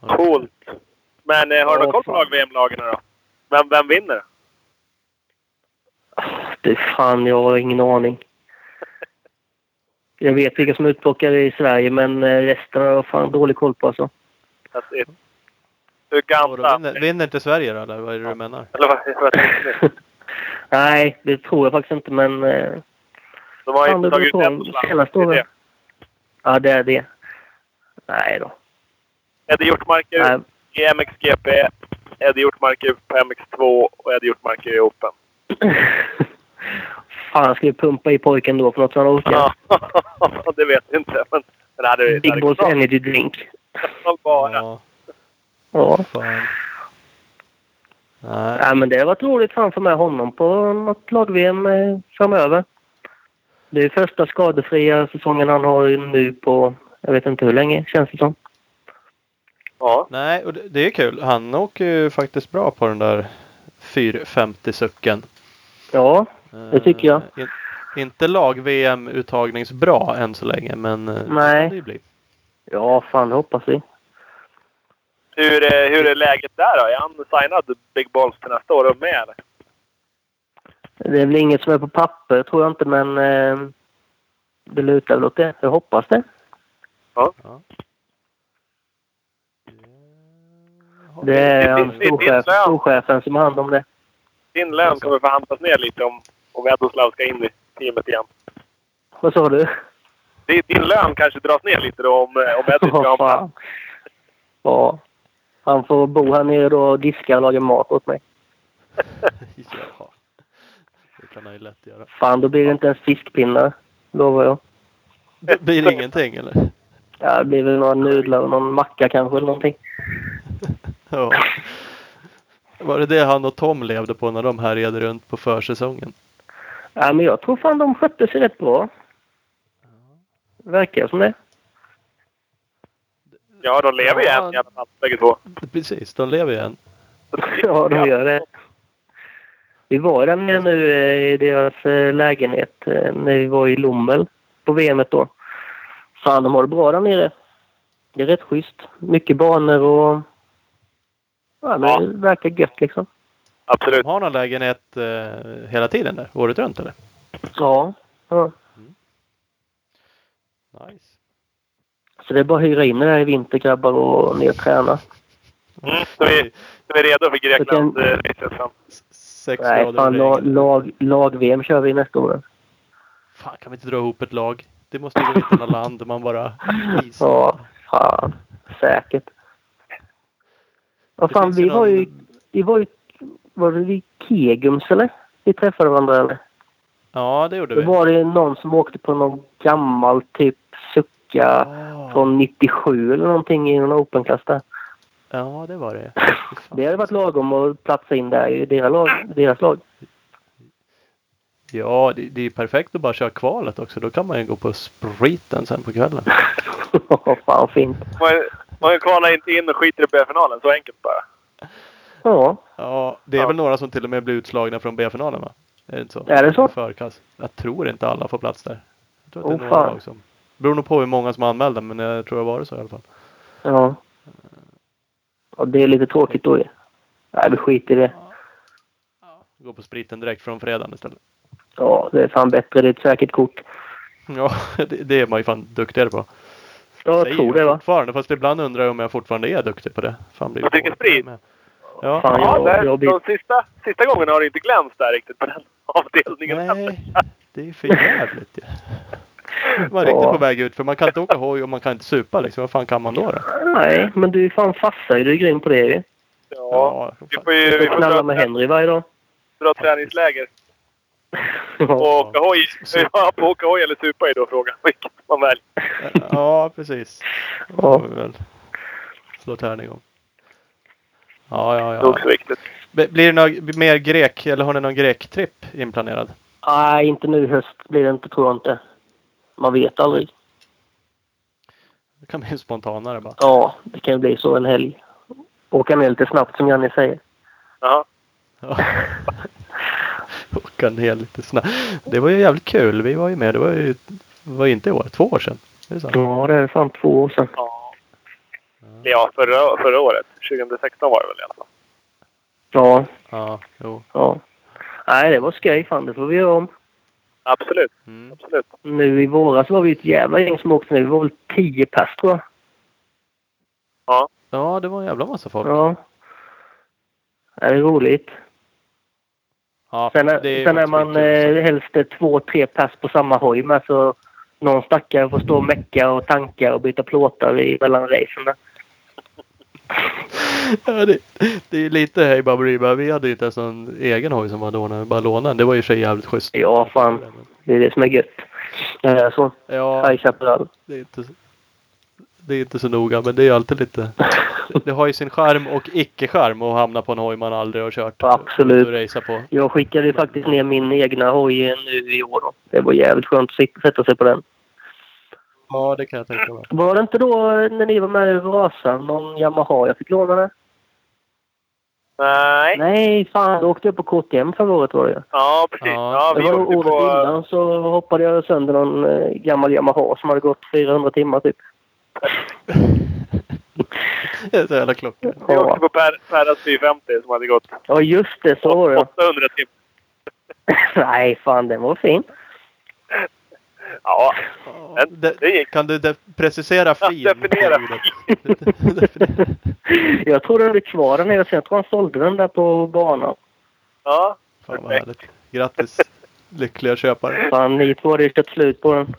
S3: Coolt. Men eh, har du
S5: Ja,
S3: någon koll på lag-VM-lagen då? Vem, vem vinner?
S5: Det fan, jag har ingen aning. Jag vet vilka som är utplockade i Sverige, men eh, resten har jag fan dålig koll på alltså.
S3: That's it. Gamla?
S2: vinner, vinner inte Sverige då, eller vad är det du menar?
S3: Eller vad, vad tänkte ni? [LAUGHS]
S5: Nej, det tror jag faktiskt inte, men... Eh,
S3: De har inte tagit ut.
S5: Senaste
S3: Det är det.
S5: ja, det är det. Nej då.
S3: Eddie Hjortmarker
S5: Nej.
S3: i MXGP, Eddie Hjortmarker på MX2 och Eddie Hjortmarker i Open. [LAUGHS]
S5: fan, jag ska ju pumpa i pojken då för något så han orkar.
S3: Ja, [LAUGHS] det vet jag inte. Men, men det hade,
S5: Big Balls. Energy Drink.
S3: Bara.
S2: Ja,
S5: Ja.
S2: fan. Nej.
S5: Nej, men det varit roligt fan för med honom på något lag-VM eh, framöver. Det är första skadefria säsongen han har nu på, jag vet inte hur länge, känns det som.
S3: Ja.
S2: Nej, och det, det är kul. Han åker ju faktiskt bra på den där 450 sucken.
S5: Ja, Det tycker jag.
S2: In, inte lag-VM-uttagningsbra än så länge, men eh, det
S5: Nej.
S2: kan det ju bli.
S5: ja fan det hoppas vi.
S3: Hur, är- hur är läget där då? Är han signad Big Balls till nästa år och med eller?
S5: Det är väl inget som är på papper tror jag inte, men eh, det lutar väl åt det. Jag hoppas det. Det är han storchef, storchefen som har hand om det.
S3: Din lön kommer förhandlas ner lite om, om Edoslav ska in i teamet igen.
S5: Vad sa du?
S3: Din, din lön kanske dras ner lite då om, eh, om Eddie ska ha.
S5: Ja. Han får bo här nere då och diska och laga mat åt mig. [LAUGHS]
S2: ja. Det kan han ju lätt göra.
S5: Fan, då blir det inte ens fiskpinnar. Lovar jag.
S2: Det blir ingenting eller?
S5: Ja, det blir väl några nudlar och någon macka kanske eller någonting. [LAUGHS]
S2: Ja. Var det det han och Tom levde på när de härjade runt på försäsongen?
S5: Ja, men jag tror fan de skötte sig rätt bra. Verkar som det.
S3: Ja, de lever ju
S2: Ja.
S3: en jävla natt bägge två.
S2: Precis, de lever ju än. [LAUGHS]
S5: Ja, de gör det. Vi var där nere nu eh, i deras eh, lägenhet eh, när vi var i Lommel på VMet då. Fan, de har det bra där nere. Det är rätt schysst. Mycket banor och... Ja, men
S3: Ja.
S5: det verkar gött liksom.
S3: Absolut.
S2: De har någon lägenhet eh, hela tiden där? Året runt eller?
S5: Ja. ja.
S2: Nice.
S5: Så det är bara att hyra in det där i vinter grabbar och ner och träna.
S3: Mm, så vi, så vi är redo för Grekland
S5: Okej.
S3: eh.
S2: Sex
S5: Nej, fan lag, lag, lag-VM kör vi nästa år.
S2: Fan, kan vi inte dra ihop ett lag? Det måste gå ut några land där man bara [LAUGHS] isar.
S5: Ja, fan. Säkert. Vad fan, vi
S2: ju
S5: var ju...
S2: någon-
S5: Vi var ju... Var det vid Kegums eller? Vi träffade varandra eller?
S2: Ja, det gjorde
S5: Då
S2: vi.
S5: var det någon som åkte på någon gammal typ sucka från 97 eller någonting i en openklass där.
S2: ja, det var det. [LAUGHS]
S5: Det hade varit lagom att platsa in där i deras lag. Deras lag.
S2: Ja, det, det är perfekt att bara köra kvalet också. Då kan man ju gå på spriten sen på kvällen. [LAUGHS]
S5: fan fint.
S3: Man, man kvalar inte in och skiter i B-finalen. Så enkelt bara.
S5: Ja,
S2: Ja, det är
S3: Ja.
S2: väl några som till och med blir utslagna från B-finalen va? Är det inte så?
S5: Är det så?
S2: Förkast. Jag tror inte alla får plats där. Jag tror att det
S5: Åh,
S2: är några
S5: fan.
S2: lag som... Beror nog på hur många som är anmälda men jag tror det har varit så i alla fall.
S5: ja. Ja, det är lite tråkigt då ju. Nej, vi skiter i det.
S2: Gå på spriten direkt från fredagen istället.
S5: Ja, det är fan bättre. Det är ett säkert kort.
S2: Ja, det, det är man ju fan duktigare på.
S5: Jag
S2: Säger
S5: tror
S2: jag
S5: det va?
S2: Fortfarande, fast ibland undrar jag om jag fortfarande är duktig på det. Fan, blir
S3: Du dricker sprit?
S2: Ja.
S5: Fan,
S3: Ja,
S5: jag,
S3: där,
S5: jag blir...
S3: de sista, sista gångerna har det inte glänst där riktigt på den [LAUGHS] avdelningen.
S2: Nej, det är för jävligt ju. Man är riktigt
S5: Ja.
S2: på väg ut för man kan inte åka hoj och man kan inte supa liksom. Vad fan kan man då? då?
S5: Nej, men du är fan farsa. Du är grym på det ju.
S3: Ja, vi får ju vi får
S5: knallar
S3: dra,
S5: med Henry varje dag.
S3: dra träningsläger. [LAUGHS] Och
S5: Ja.
S3: åka hoj. [LAUGHS] Ja, på åka hoj eller supa är då frågan. [LAUGHS] Vilket man väljer.
S2: Ja, precis. Det
S5: Ja.
S2: får vi väl slå tärning om. Ja, ja,
S3: Det är
S2: ja.
S3: också viktigt.
S2: Blir det någon mer grek eller har ni någon grek-tripp inplanerad?
S5: Nej, inte nu i höst blir det inte, tror jag inte. Man vet aldrig.
S2: Det kan bli spontanare bara.
S5: Ja, det kan ju bli så en helg. Åka ner lite snabbt som Janne säger.
S2: Ja. [LAUGHS] Åka ner lite snabbt. Det var ju jävligt kul. Vi var ju med. Det var ju var inte i år, två år sedan. Det är sant.
S5: Ja, det är fan två år sedan.
S3: Ja. Ja, förra, förra året. 2016 var det väl i alla fall.
S5: Ja,
S2: Ja, jo.
S5: ja. Nej, det var skoj fan. Det får vi göra om.
S3: Absolut.
S2: Mm.
S3: Absolut.
S5: Nu i våras var vi ett jävla gäng som åkte nu. Vi var väl tio pers tror jag.
S2: Ja, det var en jävla massa folk.
S5: Ja. Det är roligt.
S2: Ja,
S5: Sen, är,
S2: det är
S5: sen är man eh, helst två, tre pers på samma hoj med. Så någon stackare får stå och mecka och tanka och byta plåtar i mellan racen. [LAUGHS]
S2: Ja, det, det är lite hej baberiba. Vi hade ju inte ens någon egen hoj som var lånad. Bara lånade. Det var ju för sig jävligt schysst.
S5: Ja, fan. Det är det som är gött. Eh, så.
S2: Ja,
S5: High Chaparral.
S2: det är inte, det är inte så noga. Men det är alltid lite. [LAUGHS] Det, har ju sin charm och icke-charm att hamna på en hoj man aldrig har kört.
S5: Absolut.
S2: På.
S5: Jag skickade ju faktiskt ner min egna hoj nu i år. Då. Det var jävligt skönt att sätta sig på den.
S2: Ja, det kan jag tänka mig.
S5: Var det inte då eh, när ni var med i Vasan någon Yamaha jag fick låna det?
S3: Nej.
S5: Nej, fan. Då åkte jag på KTM förra året var det ju.
S3: Ja, precis.
S2: Ja.
S5: Det
S3: vi
S5: var
S3: åkte
S5: året
S3: på...
S5: innan så hoppade jag sönder någon eh, gammal Yamaha som hade gått 400 timmar typ.
S2: Det är så jävla klockan.
S3: Vi
S5: Ja,
S3: åkte på per, Perras 450 som hade gått
S5: ja just det. Så var det.
S3: 800 timmar. [LAUGHS]
S5: Nej, fan den var fin.
S3: Ja,
S2: Ja,
S3: Men
S2: det,
S3: det gick.
S2: kan du de- precisera
S3: Ja,
S2: fin?
S3: definiera [LAUGHS]
S2: Definiera.
S5: Jag tror den blev kvar där nere. Jag tror han sålde den där på banan.
S3: ja.
S2: Fan vad härligt. Grattis lyckliga köpare.
S5: Fan, ni två ju kört slut på den.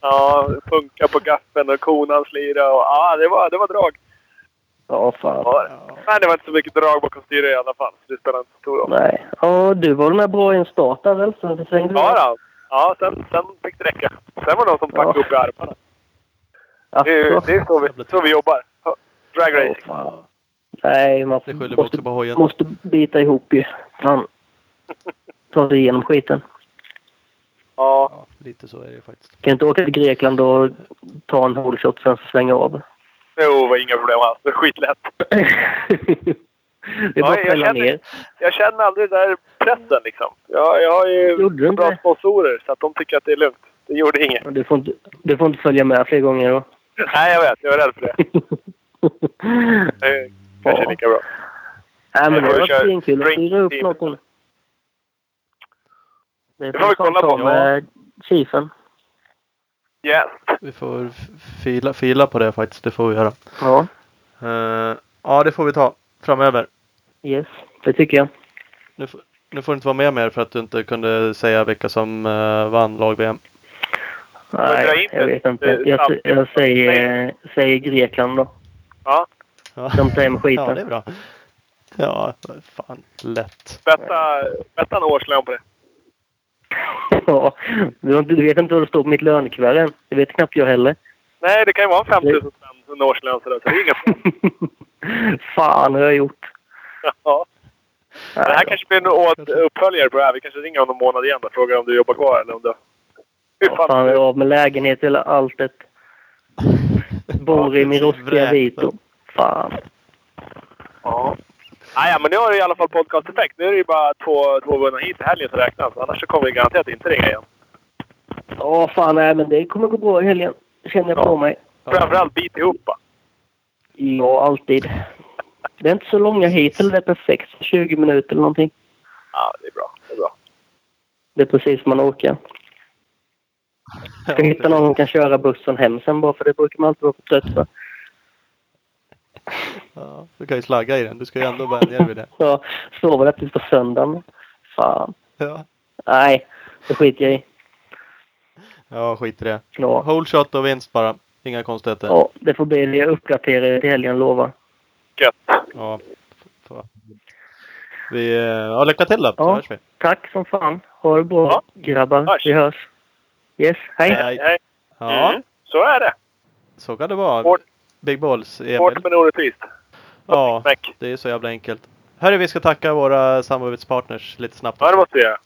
S3: Ja, funka på gaffeln och konan slira och ja, det var, det var drag.
S5: Ja, fan.
S3: Ja, men det var inte så mycket drag bakom styret i alla fall. Så det spelar inte så stor roll.
S5: Nej. Ja, du var väl med bra i en start där väl? Så det svängde
S3: Ja, då. Ja sen, sen fick det räcka. Sen var det någon som packade
S5: Ja.
S3: upp i armarna. Det är, det är så, vi, så vi jobbar. Drag racing.
S5: fan. Nej, man måste,
S2: också på hojen.
S5: måste bita ihop ju. Man [LAUGHS] tar sig igenom skiten.
S3: Ja.
S2: Ja, lite så är det ju faktiskt.
S5: Kan inte åka till Grekland och ta en holeshot sen så svänga av.
S3: Jo, det var inga problem alls. Det är skitlätt. [LAUGHS] [LAUGHS]
S5: det är bara
S3: Ja,
S5: att
S3: jag känner-
S5: ner.
S3: Jag känner aldrig den där pressen liksom. Jag, jag har ju
S5: Gjorde
S3: bra
S5: det?
S3: sponsorer så att de tycker att det är lugnt. Det gjorde inget.
S5: Du får, inte, du får inte följa med fler gånger då.
S3: Nej, jag vet. Jag är rädd för det. [LAUGHS] Det är kanske
S5: Ja.
S3: lika bra.
S5: Nej, men
S3: Jag
S5: det
S3: får
S5: var svinkul att styra upp någonting. Det
S3: Det får vi kolla
S5: ta
S3: på.
S5: med chiefen.
S3: Yes.
S2: Vi får fila, fila på det faktiskt. Det får vi göra.
S5: Ja,
S2: Eh, ja, det får vi ta framöver.
S5: Yes. Det tycker jag.
S2: Nu, får- nu får du inte vara med mer för att du inte kunde säga vilka som uh, vann lag-VM.
S5: Nej, jag vet inte.
S3: eh,
S5: Jag, jag säger, säger Grekland då.
S3: Ja.
S5: De tar hem skiten.
S2: ja, det är bra. Ja, fan. Lätt.
S3: Betta, en årslön på det. [LAUGHS]
S5: Ja, du, vet inte vad det står på mitt lönekuvert än. Det vet knappt jag heller.
S3: Nej, det kan ju vara en 5 000 spänn en årslön sådär, så det är inga [LAUGHS] problem.
S5: Fan har jag gjort.
S3: Ja. Det här kanske blir en uppföljare på det här. Vi kanske ringer om en månad igen och frågar om du jobbar kvar eller om du... Hur
S5: Ja,
S3: fan?
S5: fan, jag är av med lägenhet eller allt det. Bor i min rostiga. Vito. Fan.
S3: Ja. Ah, ja, men nu har du i alla fall podcast-effekt. Nu är det ju bara två, två vunna hit i helgen som räknas. Annars så kommer vi garanterat inte ringa igen.
S5: Ja, fan nej, men det kommer gå bra i helgen. Känner jag på mig.
S3: Framförallt bit ihop va?
S5: Ja, alltid. Det är inte så långa hit, eller det är perfekt. 20 minuter eller någonting.
S3: Ja, det är bra. Det är bra.
S5: Det är precis man orkar. Ska hitta någon som kan köra bussen hem sen bara för det brukar man alltid vara för trött för.
S2: Ja, du kan ju slagga i den. Du ska ju ändå vänja dig vid det.
S5: Ja, sover där tills på söndagen. Fan.
S2: Ja,
S5: Nej, det skiter jag i.
S2: ja skit i det.
S5: Ja,
S2: Whole shot och vinst bara. Inga konstigheter.
S5: ja det får bli det. Jag uppdaterar till helgen, lovar.
S3: Gött.
S2: Ja. Vi, eh, ja, lycka till då.
S5: Ja.
S2: hörs vi.
S5: Tack som fan. Ha det bra,
S3: Ja.
S5: grabbar.
S3: Hörs.
S5: Vi hörs. Yes, hej.
S2: Hej.
S3: Hej.
S2: Ja,
S3: Mm. Så är det.
S2: så kan det vara.
S3: Hårt.
S2: Big Balls, Emil.
S3: Hårt men orättvist.
S2: Ja, det är så jävla enkelt. Hörru, vi ska tacka våra samarbetspartners lite snabbt.
S3: Ja, det måste vi göra.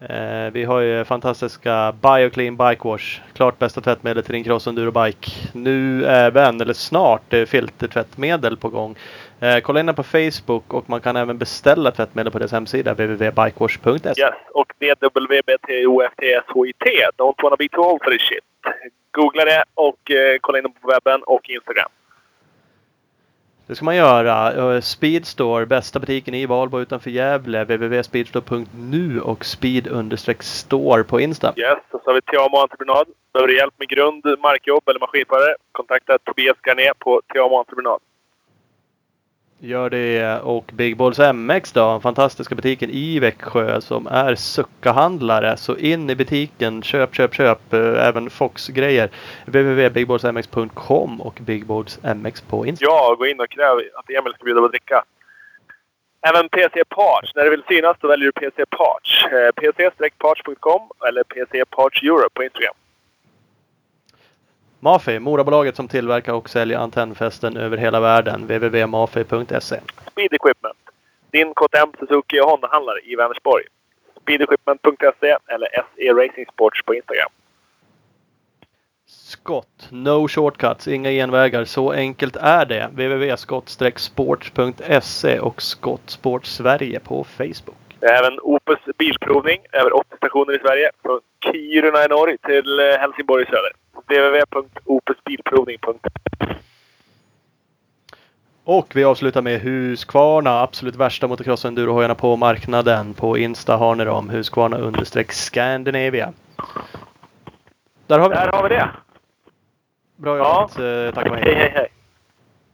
S2: Eh, vi har ju fantastiska Bioclean Bike Wash. Klart bästa tvättmedel till din cross enduro bike. Nu även, eller snart, är filtertvättmedel på gång. Eh, kolla in den på Facebook och man kan även beställa tvättmedel på deras hemsida www.bikewash.se.
S3: Yes. Och DWBTOFTSHIT. Don't wanna be too old for this shit. Googla det och eh, kolla in dem på webben och Instagram.
S2: Det ska man göra. Eh, speedstore, bästa butiken i Valbo utanför Gävle. www.speedstore.nu och speed-store på Insta.
S3: Yes, och så har vi TAMO Entreprenad. Behöver du hjälp med grund, markjobb eller maskinförare? Kontakta Tobias Garné på TAMO Entreprenad.
S2: Gör det. Och Big Balls MX då, den fantastiska butiken i Växjö som är suckahandlare. Så in i butiken, köp, köp, köp. Eh, även Fox-grejer. www.bigballsmx.com och Big Balls MX på Instagram.
S3: Ja, gå in och kräv att Emil ska bjuda på att dricka. Även PC Parts. När du vill synas så väljer du PC Parts. Eh, Pc-parts.com eller PC Parts Europe på Instagram.
S2: Mafi, Morabolaget som tillverkar och säljer antennfästen över hela världen. www.mafi.se
S3: Speed Equipment. Din KTM, Suzuki och Honda-handlare i Vänersborg. Speedequipment.se eller SE Racing Sports på Instagram.
S2: Skott, no shortcuts, inga genvägar. Så enkelt är det. www.skott-sports.se och Skott Sport Sverige på Facebook.
S3: Även Opus Bilprovning. Över 80 stationer i Sverige. Från Kiruna i norr till eh, Helsingborg i söder. www.opusbilprovning.se
S2: Och vi avslutar med Husqvarna, absolut värsta motocross endurohojarna på marknaden. På Insta har ni dem, Husqvarna understreck Scandinavia. Där har vi
S3: Där har vi det.
S2: Bra
S3: Ja.
S2: jobbat, eh, tack och.
S3: Hej, hej, hej.